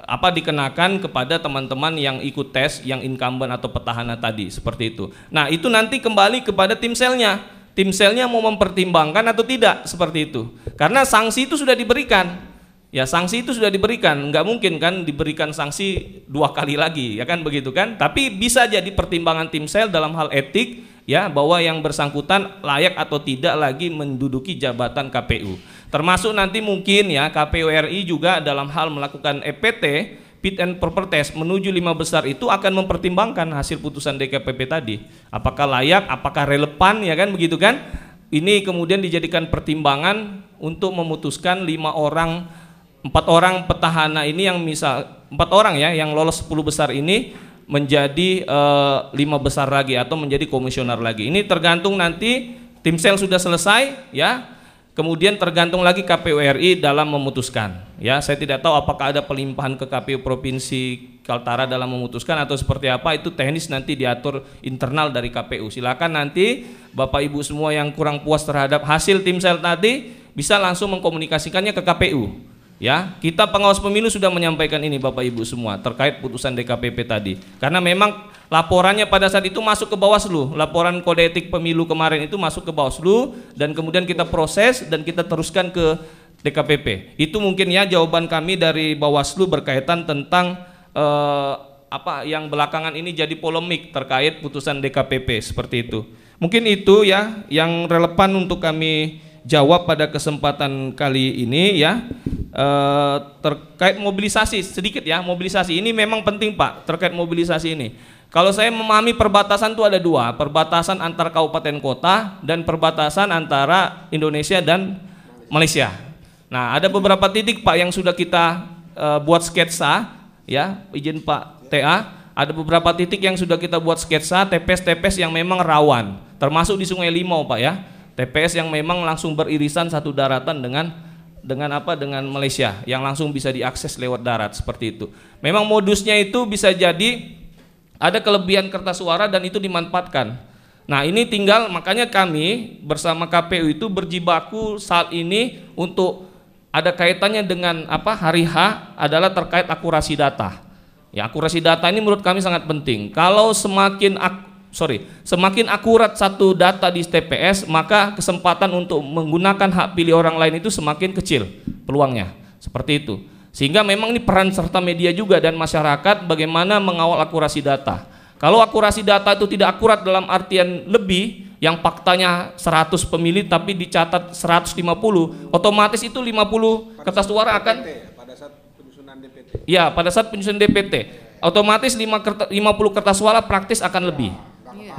apa dikenakan kepada teman-teman yang ikut tes yang incumbent atau petahana tadi seperti itu. Nah itu nanti kembali kepada tim selnya. Tim selnya mau mempertimbangkan atau tidak seperti itu. Karena sanksi itu sudah diberikan. Ya sanksi itu sudah diberikan, nggak mungkin kan diberikan sanksi dua kali lagi, ya kan begitu kan? Tapi bisa jadi pertimbangan tim sel dalam hal etik, ya bahwa yang bersangkutan layak atau tidak lagi menduduki jabatan KPU. Termasuk nanti mungkin ya KPU RI juga dalam hal melakukan EPT fit and proper test menuju lima besar itu akan mempertimbangkan hasil putusan DKPP tadi. Apakah layak, apakah relevan ya kan begitu kan? Ini kemudian dijadikan pertimbangan untuk memutuskan lima orang empat orang petahana ini yang misal empat orang ya yang lolos 10 besar ini menjadi uh, lima besar lagi atau menjadi komisioner lagi. Ini tergantung nanti tim sel sudah selesai ya Kemudian tergantung lagi KPU RI dalam memutuskan. Ya, saya tidak tahu apakah ada pelimpahan ke KPU Provinsi Kaltara dalam memutuskan atau seperti apa itu teknis nanti diatur internal dari KPU. Silakan nanti Bapak Ibu semua yang kurang puas terhadap hasil tim sel tadi bisa langsung mengkomunikasikannya ke KPU. Ya, kita pengawas pemilu sudah menyampaikan ini Bapak Ibu semua terkait putusan DKPP tadi. Karena memang laporannya pada saat itu masuk ke Bawaslu. Laporan kode etik pemilu kemarin itu masuk ke Bawaslu dan kemudian kita proses dan kita teruskan ke DKPP. Itu mungkin ya jawaban kami dari Bawaslu berkaitan tentang eh, apa yang belakangan ini jadi polemik terkait putusan DKPP seperti itu. Mungkin itu ya yang relevan untuk kami jawab pada kesempatan kali ini ya e, terkait mobilisasi sedikit ya mobilisasi ini memang penting Pak terkait mobilisasi ini kalau saya memahami perbatasan itu ada dua, perbatasan antar kabupaten kota dan perbatasan antara Indonesia dan Malaysia. Nah, ada beberapa titik Pak yang sudah kita uh, buat sketsa, ya, izin Pak TA. Ada beberapa titik yang sudah kita buat sketsa TPS-TPS yang memang rawan, termasuk di Sungai Limau Pak ya. TPS yang memang langsung beririsan satu daratan dengan dengan apa dengan Malaysia yang langsung bisa diakses lewat darat seperti itu. Memang modusnya itu bisa jadi ada kelebihan kertas suara dan itu dimanfaatkan. Nah, ini tinggal makanya kami bersama KPU itu berjibaku saat ini untuk ada kaitannya dengan apa hari H adalah terkait akurasi data. Ya, akurasi data ini menurut kami sangat penting. Kalau semakin ak sorry, semakin akurat satu data di TPS, maka kesempatan untuk menggunakan hak pilih orang lain itu semakin kecil peluangnya. Seperti itu. Sehingga memang ini peran serta media juga dan masyarakat bagaimana mengawal akurasi data. Kalau akurasi data itu tidak akurat dalam artian lebih, yang faktanya 100 pemilih tapi dicatat 150, otomatis itu 50 kertas suara akan pada saat penyusunan DPT. Ya, pada saat penyusunan DPT, otomatis 5 kertas, 50 kertas suara praktis akan lebih.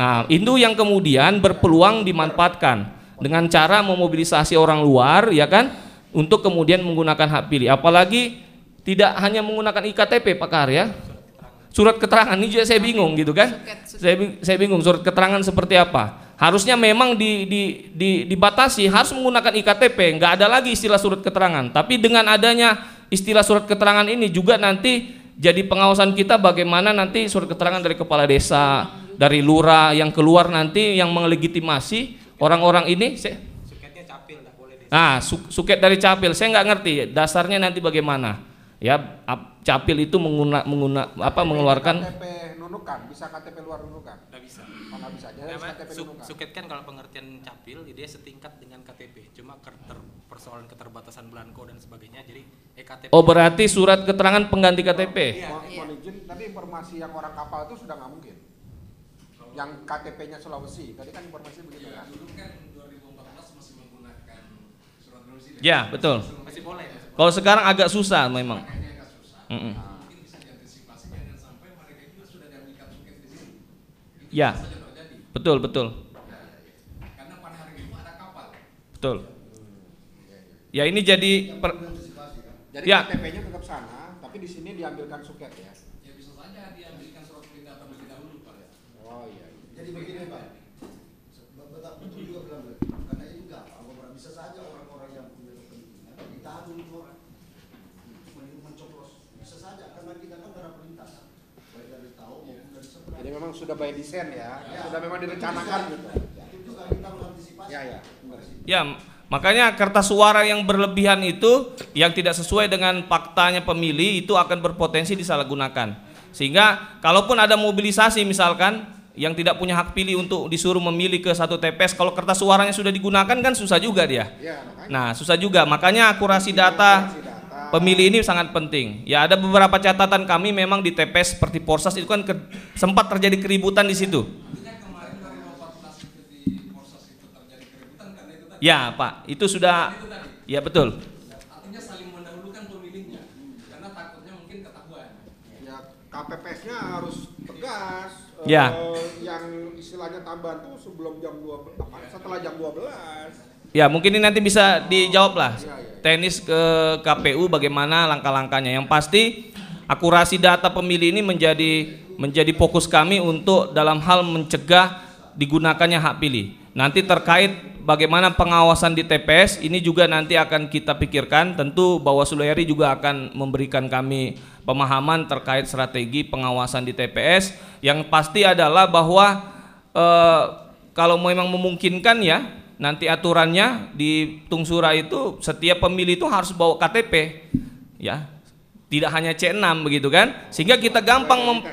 Nah, itu yang kemudian berpeluang dimanfaatkan dengan cara memobilisasi orang luar, ya kan, untuk kemudian menggunakan hak pilih. Apalagi tidak hanya menggunakan iktp, Pak Kar ya. Surat keterangan ini juga saya bingung gitu kan. Saya, saya bingung surat keterangan seperti apa. Harusnya memang di, di, di, dibatasi harus menggunakan iktp, nggak ada lagi istilah surat keterangan. Tapi dengan adanya istilah surat keterangan ini juga nanti jadi pengawasan kita bagaimana nanti surat keterangan dari kepala desa, dari lurah yang keluar nanti yang melegitimasi orang-orang ini. Saya, Nah, su suket dari capil, saya nggak ngerti dasarnya nanti bagaimana. Ya, capil itu mengguna, mengguna apa mengeluarkan KTP nunukan, bisa KTP luar nunukan? Nggak bisa. Oh, nggak bisa. Jadi KTP su- nunukan. suket kan kalau pengertian capil dia setingkat dengan KTP. Cuma keter- persoalan keterbatasan belangko dan sebagainya. Jadi ektp. Oh, berarti surat keterangan pengganti KTP. Mohon mohon izin, tadi informasi yang orang kapal itu sudah nggak mungkin. Yang KTP-nya Sulawesi, tadi kan informasi begitu kan? Ya, betul. Masih boleh. Kalau sekarang agak susah memang. Mm-mm. Ya, betul betul. Betul. Ya ini jadi per, Jadi Ya. KTP-nya tetap sana, tapi di sini diambilkan suket ya? Ya bisa saja diambilkan surat perintah terlebih dahulu Pak ya. Oh iya. Jadi begini Pak, betul betul juga bilang karena ini enggak, orang bisa saja orang-orang yang punya kepentingan ditahan untuk orang men- mencoblos bisa saja karena kita kan darah perintah baik dari tahu maupun dari seberang. Jadi memang sudah by design ya, sudah memang direncanakan gitu. Itu juga kita mengantisipasi. Ya ya. ya makanya kertas suara yang berlebihan itu yang tidak sesuai dengan faktanya pemilih itu akan berpotensi disalahgunakan. Sehingga kalaupun ada mobilisasi misalkan yang tidak punya hak pilih untuk disuruh memilih ke satu TPS kalau kertas suaranya sudah digunakan kan susah juga dia. Ya, makanya Nah, susah juga. Makanya akurasi data pemilih ini sangat penting. Ya, ada beberapa catatan kami memang di TPS seperti Porsas itu kan ke- sempat terjadi keributan di situ. Ya, Pak. Itu sudah Ya, betul. Artinya saling mendahulukan pemilihnya karena takutnya mungkin ketahuan. ya KPPS-nya harus tegas. Eh, Ya. Yang istilahnya tambahan tuh sebelum jam 12, apa, setelah jam 12. Ya, mungkin ini nanti bisa dijawab lah. Teknis ke KPU bagaimana langkah-langkahnya. Yang pasti akurasi data pemilih ini menjadi menjadi fokus kami untuk dalam hal mencegah digunakannya hak pilih. Nanti terkait bagaimana pengawasan di TPS ini juga nanti akan kita pikirkan. Tentu Bawaslu RI juga akan memberikan kami pemahaman terkait strategi pengawasan di TPS. Yang pasti adalah bahwa eh, kalau memang memungkinkan ya nanti aturannya di Tungsura itu setiap pemilih itu harus bawa KTP ya. Tidak hanya C6 begitu kan? Sehingga kita gampang mem-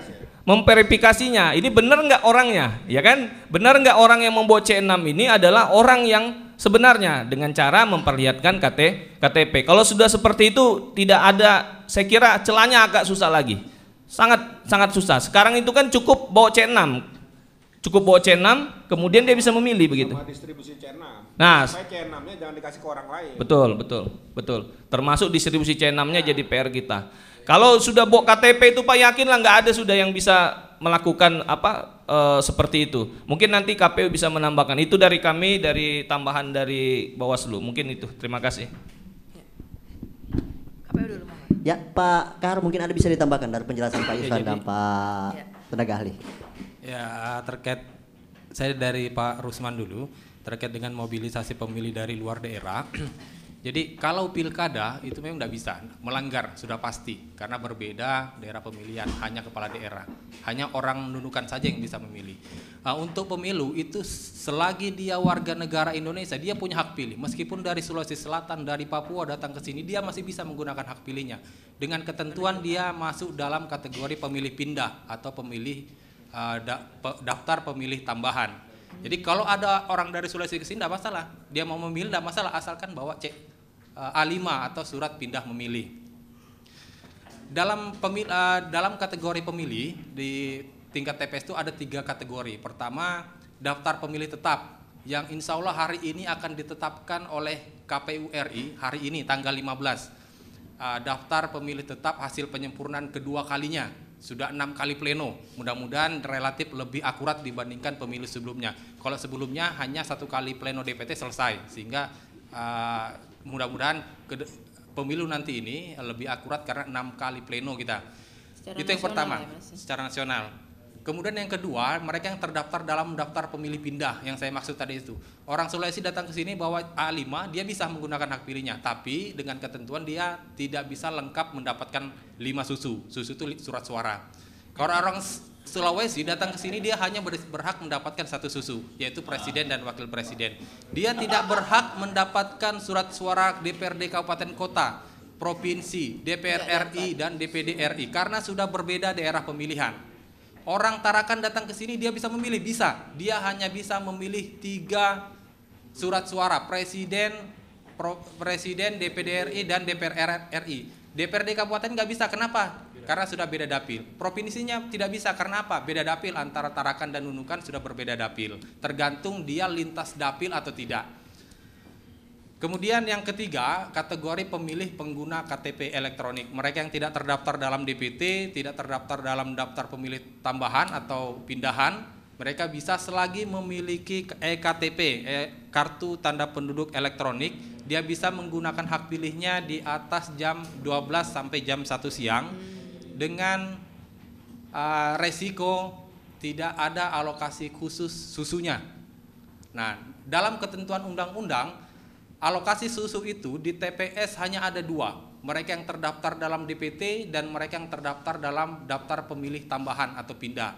memverifikasinya. Ini benar nggak orangnya? Ya kan? Benar nggak orang yang membawa C6 ini adalah orang yang sebenarnya dengan cara memperlihatkan KT, KTP kalau sudah seperti itu tidak ada saya kira celahnya agak susah lagi sangat sangat susah sekarang itu kan cukup bawa C6 cukup bawa C6 kemudian dia bisa memilih begitu Sama distribusi C6. Nah, Supaya C6-nya jangan dikasih ke orang lain. Betul, betul, betul. Termasuk distribusi C6-nya jadi PR kita. Kalau sudah bawa KTP itu Pak yakin lah nggak ada sudah yang bisa melakukan apa eh, seperti itu. Mungkin nanti KPU bisa menambahkan. Itu dari kami dari tambahan dari Bawaslu. Mungkin itu. Terima kasih. Ya, Pak Kar mungkin ada bisa ditambahkan dari penjelasan Pak Irfan dan Pak tenaga ahli. Ya terkait saya dari Pak Rusman dulu terkait dengan mobilisasi pemilih dari luar daerah. Jadi kalau pilkada itu memang tidak bisa melanggar sudah pasti karena berbeda daerah pemilihan hanya kepala daerah hanya orang nunukan saja yang bisa memilih. Nah, untuk pemilu itu selagi dia warga negara Indonesia dia punya hak pilih meskipun dari Sulawesi Selatan dari Papua datang ke sini dia masih bisa menggunakan hak pilihnya dengan ketentuan dia masuk dalam kategori pemilih pindah atau pemilih pe, daftar pemilih tambahan. Jadi kalau ada orang dari Sulawesi ke sini tidak masalah dia mau memilih tidak masalah asalkan bawa cek uh, A5 atau surat pindah memilih. Dalam pemil, uh, dalam kategori pemilih di tingkat TPS itu ada tiga kategori. Pertama, daftar pemilih tetap yang insya Allah hari ini akan ditetapkan oleh KPU RI hari ini tanggal 15. Uh, daftar pemilih tetap hasil penyempurnaan kedua kalinya sudah enam kali pleno. Mudah-mudahan relatif lebih akurat dibandingkan pemilu sebelumnya. Kalau sebelumnya hanya satu kali pleno DPT selesai, sehingga uh, mudah-mudahan pemilu nanti ini lebih akurat karena enam kali pleno kita. Secara itu yang pertama, ya, secara nasional. Kemudian yang kedua, mereka yang terdaftar dalam daftar pemilih pindah yang saya maksud tadi itu. Orang Sulawesi datang ke sini bawa A5, dia bisa menggunakan hak pilihnya, tapi dengan ketentuan dia tidak bisa lengkap mendapatkan 5 susu. Susu itu surat suara. Kalau orang Sulawesi datang ke sini dia hanya berhak mendapatkan satu susu, yaitu presiden dan wakil presiden. Dia tidak berhak mendapatkan surat suara DPRD kabupaten kota, provinsi, DPR RI dan DPD RI karena sudah berbeda daerah pemilihan. Orang Tarakan datang ke sini dia bisa memilih, bisa. Dia hanya bisa memilih tiga surat suara presiden, pro, presiden, DPD RI dan DPR RI. DPRD kabupaten nggak bisa, kenapa? karena sudah beda dapil. Provinsinya tidak bisa karena apa? Beda dapil antara Tarakan dan Nunukan sudah berbeda dapil. Tergantung dia lintas dapil atau tidak. Kemudian yang ketiga, kategori pemilih pengguna KTP elektronik. Mereka yang tidak terdaftar dalam DPT, tidak terdaftar dalam daftar pemilih tambahan atau pindahan, mereka bisa selagi memiliki EKTP, e, kartu tanda penduduk elektronik, dia bisa menggunakan hak pilihnya di atas jam 12 sampai jam 1 siang dengan uh, resiko tidak ada alokasi khusus susunya. Nah, dalam ketentuan undang-undang, alokasi susu itu di TPS hanya ada dua. Mereka yang terdaftar dalam DPT dan mereka yang terdaftar dalam daftar pemilih tambahan atau pindah.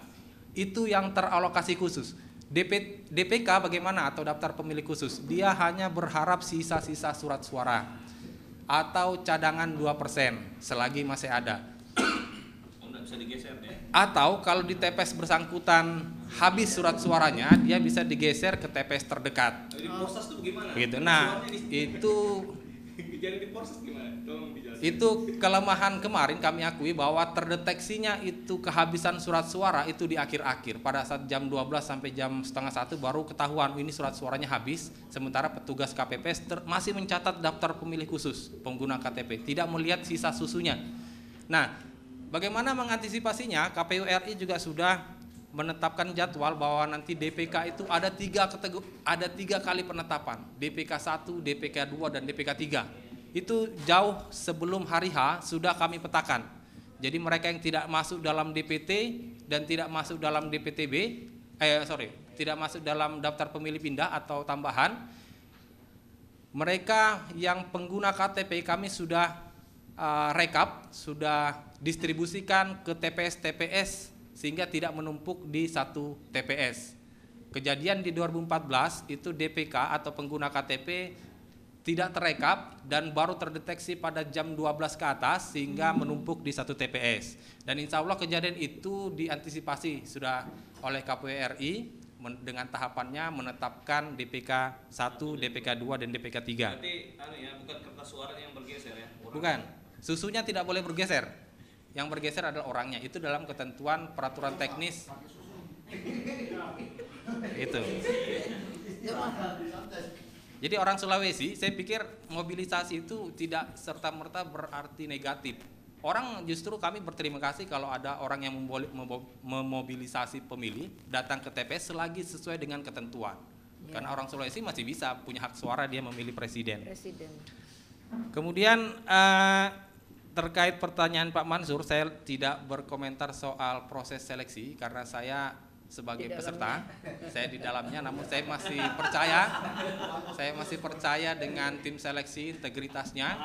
Itu yang teralokasi khusus. DP, DPK bagaimana atau daftar pemilih khusus? Dia hanya berharap sisa-sisa surat suara atau cadangan 2% selagi masih ada bisa digeser ya. Atau kalau di TPS bersangkutan habis surat suaranya, dia bisa digeser ke TPS terdekat. Jadi proses itu bagaimana? Gitu. Nah, itu jadi di proses gimana? Itu kelemahan kemarin kami akui bahwa terdeteksinya itu kehabisan surat suara itu di akhir-akhir. Pada saat jam 12 sampai jam setengah satu baru ketahuan ini surat suaranya habis. Sementara petugas KPPS masih mencatat daftar pemilih khusus pengguna KTP, tidak melihat sisa susunya. Nah, Bagaimana mengantisipasinya? KPU RI juga sudah menetapkan jadwal bahwa nanti DPK itu ada tiga kategori, ada tiga kali penetapan, DPK 1, DPK 2, dan DPK 3. Itu jauh sebelum hari H sudah kami petakan. Jadi mereka yang tidak masuk dalam DPT dan tidak masuk dalam DPTB, eh sorry, tidak masuk dalam daftar pemilih pindah atau tambahan, mereka yang pengguna KTP kami sudah uh, rekap, sudah distribusikan ke TPS-TPS sehingga tidak menumpuk di satu TPS. Kejadian di 2014 itu DPK atau pengguna KTP tidak terekap dan baru terdeteksi pada jam 12 ke atas sehingga menumpuk di satu TPS. Dan insya Allah kejadian itu diantisipasi sudah oleh KPU RI dengan tahapannya menetapkan DPK 1, DPK 2, dan DPK 3. Berarti anu ya, bukan kertas suara yang bergeser ya? Bukan. Susunya tidak boleh bergeser. Yang bergeser adalah orangnya. Itu dalam ketentuan peraturan teknis. Itu. Jadi orang Sulawesi saya pikir mobilisasi itu tidak serta merta berarti negatif. Orang justru kami berterima kasih kalau ada orang yang memobilisasi pemilih datang ke TPS selagi sesuai dengan ketentuan. Ya. karena orang Sulawesi masih bisa punya hak suara dia memilih presiden, presiden. kemudian uh, terkait pertanyaan Pak Mansur, saya tidak berkomentar soal proses seleksi karena saya sebagai peserta. Saya di dalamnya namun saya masih percaya saya masih percaya dengan tim seleksi integritasnya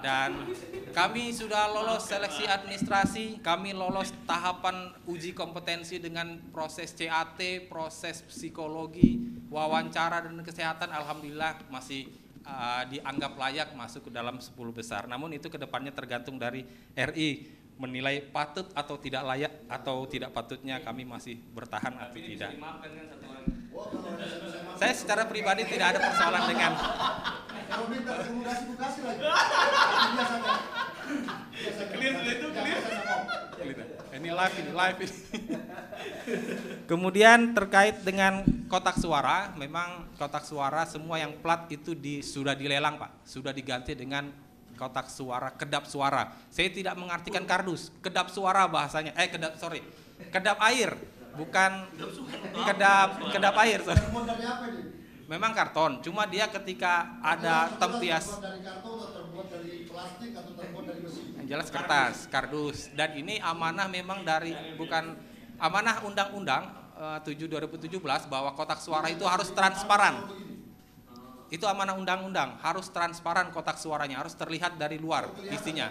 dan kami sudah lolos seleksi administrasi, kami lolos tahapan uji kompetensi dengan proses CAT, proses psikologi, wawancara dan kesehatan alhamdulillah masih uh, dianggap layak masuk ke dalam 10 besar. Namun itu ke depannya tergantung dari RI menilai patut atau tidak layak atau tidak patutnya kami masih bertahan atau tidak. Saya secara pribadi tidak ada persoalan dengan Kalau minta kasih lagi. Clear itu clear. Ini live ini live ini. Kemudian terkait dengan kotak suara, memang kotak suara semua yang plat itu di, sudah dilelang Pak, sudah diganti dengan kotak suara, kedap suara. Saya tidak mengartikan kardus, kedap suara bahasanya. Eh kedap sorry, kedap air, bukan kedap kedap air. Memang karton, cuma dia ketika ada tempias yang jelas kertas, kardus dan ini amanah memang dari bukan amanah undang-undang eh, 7 2017 bahwa kotak suara itu harus transparan. Itu amanah undang-undang, harus transparan kotak suaranya, harus terlihat dari luar isinya.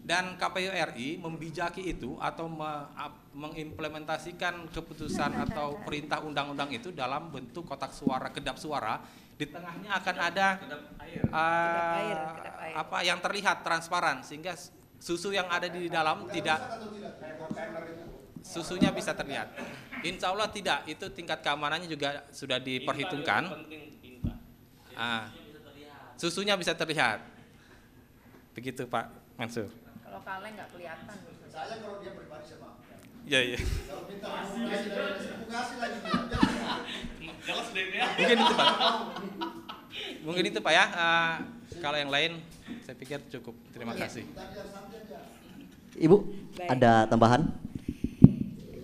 Dan KPU RI membijaki itu atau me- mengimplementasikan keputusan atau perintah undang-undang itu dalam bentuk kotak suara, kedap suara. Di tengahnya akan ada eh, apa yang terlihat transparan sehingga susu yang ada di dalam tidak susunya bisa terlihat. Insya Allah tidak, itu tingkat keamanannya juga sudah diperhitungkan. Ah, susunya bisa terlihat. Begitu Pak Mansur. Kalau kaleng nggak kelihatan. Saya kalau dia pribadi sama. Ya, ya. Kalau minta kasih lagi. Mungkin itu Pak. Mungkin itu Pak ya. Ah, kalau yang lain saya pikir cukup. Terima kasih. Ibu, ada tambahan?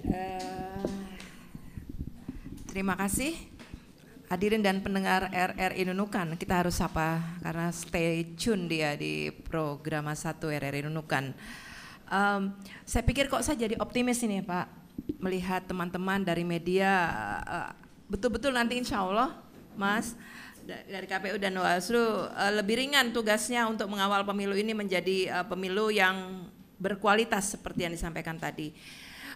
Eh, terima kasih hadirin dan pendengar RRI Nunukan. Kita harus sapa karena stay tune dia di program 1 RRI Nunukan. Em, saya pikir kok saya jadi optimis ini Pak melihat teman-teman dari media eh, betul-betul nanti insya Allah Mas da- dari KPU dan Bawaslu eh, lebih ringan tugasnya untuk mengawal pemilu ini menjadi eh, pemilu yang berkualitas seperti yang disampaikan tadi.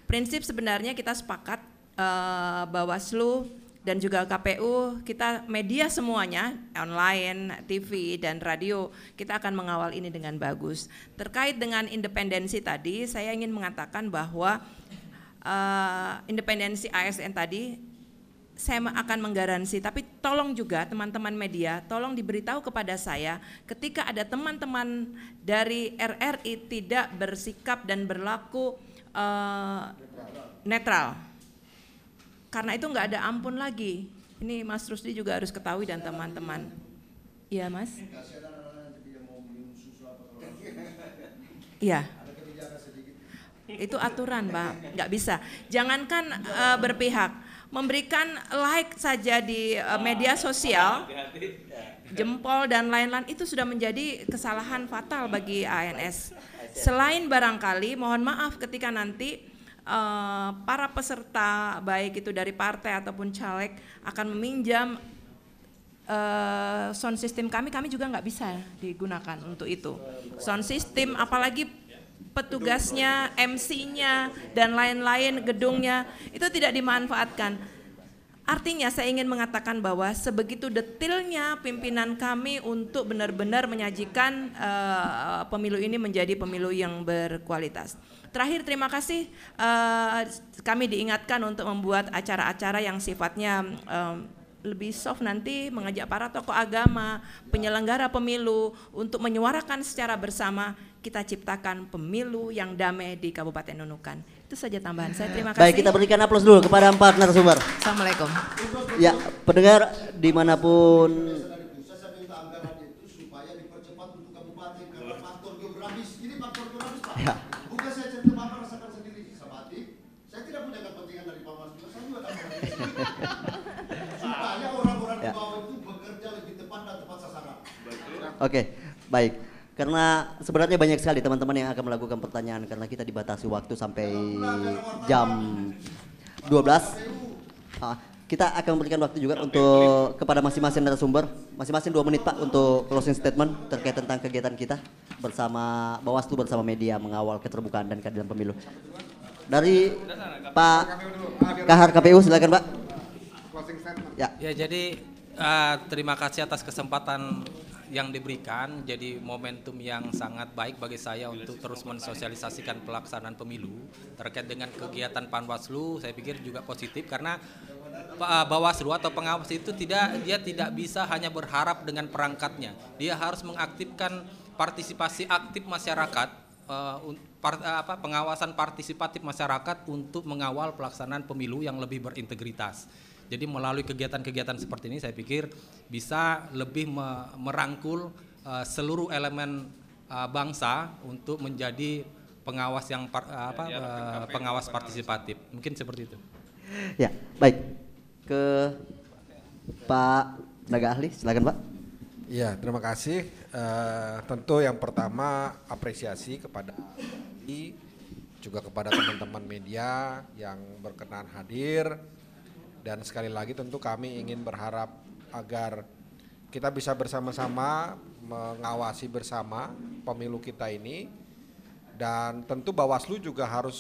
Prinsip sebenarnya kita sepakat eh, Bawaslu dan juga KPU kita media semuanya online, TV dan radio kita akan mengawal ini dengan bagus. Terkait dengan independensi tadi saya ingin mengatakan bahwa eh, independensi ASN tadi saya akan menggaransi, tapi tolong juga teman-teman media, tolong diberitahu kepada saya ketika ada teman-teman dari RRI tidak bersikap dan berlaku eh, netral. Karena itu nggak ada ampun lagi. Ini Mas Rusdi juga harus ketahui dan teman-teman. Iya Mas? Iya. Itu aturan, Pak. Nggak bisa. Jangankan eh, berpihak, memberikan like saja di eh, media sosial, jempol dan lain-lain itu sudah menjadi kesalahan fatal bagi ANS. Selain barangkali, mohon maaf ketika nanti eh, para peserta baik itu dari partai ataupun caleg akan meminjam eh, sound system kami, kami juga nggak bisa digunakan untuk itu. Sound system, apalagi petugasnya, MC-nya, dan lain-lain gedungnya itu tidak dimanfaatkan. Artinya saya ingin mengatakan bahwa sebegitu detailnya pimpinan kami untuk benar-benar menyajikan eh, pemilu ini menjadi pemilu yang berkualitas. Terakhir terima kasih eh, kami diingatkan untuk membuat acara-acara yang sifatnya eh, lebih soft nanti mengajak para tokoh agama, penyelenggara pemilu untuk menyuarakan secara bersama kita ciptakan pemilu yang damai di Kabupaten Nunukan. Itu saja tambahan saya. Terima kasih. Baik, kita berikan aplaus dulu kepada empat narasumber. Assalamualaikum. Ya, pendengar di mana pun Saya minta anggaran itu supaya dipercepat untuk kabupaten karena faktor geografis. Ini faktor geografis Pak. Ya. Bukan saya cerita Bapak rasakan sendiri Sabati. Saya tidak punya kepentingan dari Pak Mas juga. Saya juga dapat dari sini. Supaya orang-orang di Ya. bawah itu bekerja lebih tepat dan tepat sasaran. Oke, baik. Karena sebenarnya banyak sekali teman-teman yang akan melakukan pertanyaan karena kita dibatasi waktu sampai jam Ah, kita akan memberikan waktu juga untuk kepada masing-masing narasumber, masing-masing dua menit Pak untuk closing statement terkait tentang kegiatan kita bersama Bawaslu bersama media mengawal keterbukaan dan keadilan pemilu. Dari Pak Kahar KPU silakan Pak. Ya. Ya jadi eh, terima kasih atas kesempatan yang diberikan. Jadi momentum yang sangat baik bagi saya untuk terus mensosialisasikan pelaksanaan pemilu terkait dengan kegiatan Panwaslu. Saya pikir juga positif karena Pa- Bawaslu atau pengawas itu tidak dia tidak bisa hanya berharap dengan perangkatnya. Dia harus mengaktifkan partisipasi aktif masyarakat eh, eh, apa pengawasan partisipatif masyarakat untuk mengawal pelaksanaan pemilu yang lebih berintegritas. Jadi melalui kegiatan-kegiatan seperti ini saya pikir bisa lebih me- merangkul eh, seluruh elemen eh, bangsa untuk menjadi pengawas yang par- eh, apa eh, pengawas partisipatif. Mungkin seperti itu. Ya, baik. Ke Pak tenaga ahli, silakan Pak. Iya, terima kasih. Eh, tentu yang pertama apresiasi kepada juga kepada teman-teman media yang berkenan hadir dan sekali lagi tentu kami ingin berharap agar kita bisa bersama-sama mengawasi bersama pemilu kita ini dan tentu Bawaslu juga harus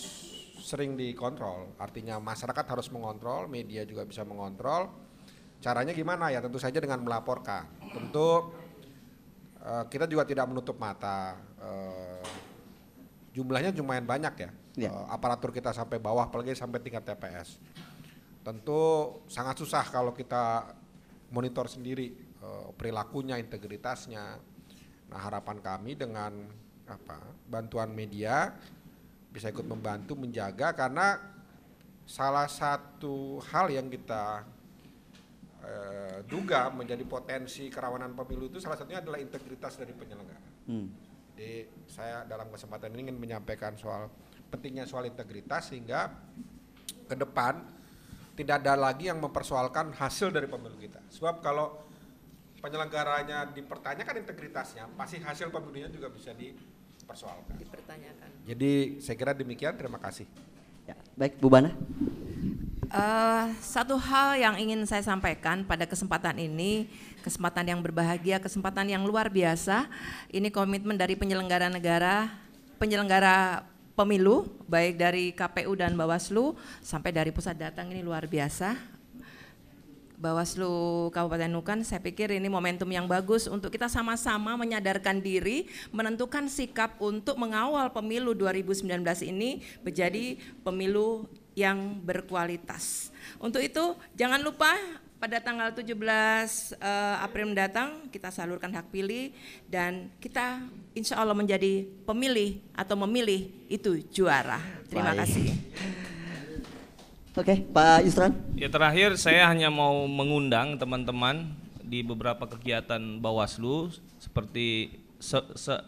sering dikontrol. Artinya masyarakat harus mengontrol, media juga bisa mengontrol. Caranya gimana ya? Tentu saja dengan melaporkan. Tentu eh, kita juga tidak menutup mata. eh, jumlahnya lumayan banyak ya. Ya. Aparatur kita sampai bawah, apalagi sampai tingkat TPS. Tentu sangat susah kalau kita monitor sendiri eh, perilakunya, integritasnya. Nah harapan kami dengan apa bantuan media bisa ikut membantu menjaga karena salah satu hal yang kita eh, duga menjadi potensi kerawanan pemilu itu salah satunya adalah integritas dari penyelenggara. Hmm. Jadi saya dalam kesempatan ini ingin menyampaikan soal pentingnya soal integritas sehingga ke depan tidak ada lagi yang mempersoalkan hasil dari pemilu kita. Sebab kalau penyelenggaranya dipertanyakan integritasnya, pasti hasil pemilunya juga bisa dipersoalkan. Dipertanyakan. Jadi saya kira demikian. Terima kasih. Ya, baik Bu Bana. Eh, satu hal yang ingin saya sampaikan pada kesempatan ini, kesempatan yang berbahagia, kesempatan yang luar biasa. Ini komitmen dari penyelenggara negara, penyelenggara pemilu, baik dari KPU dan Bawaslu sampai dari pusat datang ini luar biasa. Bawaslu Kabupaten Nukan, saya pikir ini momentum yang bagus untuk kita sama-sama menyadarkan diri, menentukan sikap untuk mengawal pemilu 2019 ini menjadi pemilu yang berkualitas. Untuk itu, jangan lupa pada tanggal 17 eh, April mendatang kita salurkan hak pilih dan kita insya Allah menjadi pemilih atau memilih itu juara. Terima Baik. kasih. Oke, Pak Yusran. Ya terakhir saya hanya mau mengundang teman-teman di beberapa kegiatan Bawaslu seperti se- se-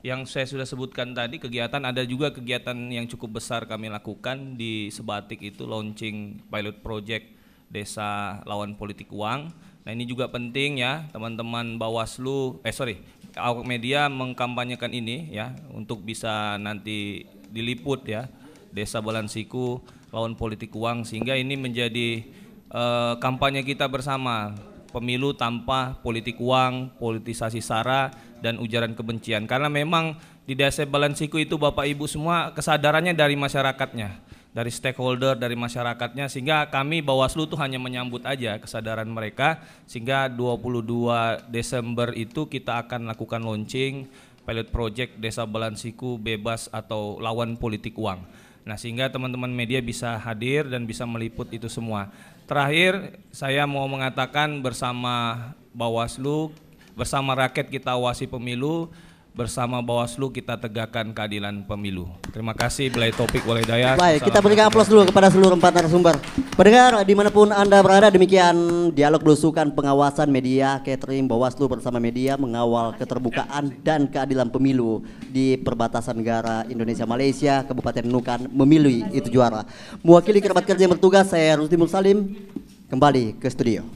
yang saya sudah sebutkan tadi kegiatan ada juga kegiatan yang cukup besar kami lakukan di Sebatik itu launching pilot project Desa Lawan Politik Uang. Nah ini juga penting ya teman-teman Bawaslu eh sorry awak media mengkampanyekan ini ya untuk bisa nanti diliput ya Desa Balansiku lawan politik uang sehingga ini menjadi eh, kampanye kita bersama. Pemilu tanpa politik uang, politisasi sara dan ujaran kebencian. Karena memang di Desa Balansiku itu Bapak Ibu semua kesadarannya dari masyarakatnya, dari stakeholder, dari masyarakatnya sehingga kami Bawaslu tuh hanya menyambut aja kesadaran mereka sehingga 22 Desember itu kita akan lakukan launching pilot project Desa Balansiku bebas atau lawan politik uang. Nah, sehingga teman-teman media bisa hadir dan bisa meliput itu semua. Terakhir, saya mau mengatakan bersama Bawaslu, bersama rakyat kita awasi pemilu, bersama Bawaslu kita tegakkan keadilan pemilu. Terima kasih, Belai Topik Walaidaya. Baik, kita berikan aplaus dulu kepada seluruh empat narasumber. Pendengar di mana pun Anda berada, demikian dialog belusukan pengawasan media catering Bawaslu bersama media mengawal keterbukaan dan keadilan pemilu di perbatasan negara Indonesia Malaysia, Kabupaten Nukan memilih itu juara. Mewakili kerabat kerja yang bertugas, saya Rusdi Salim kembali ke studio.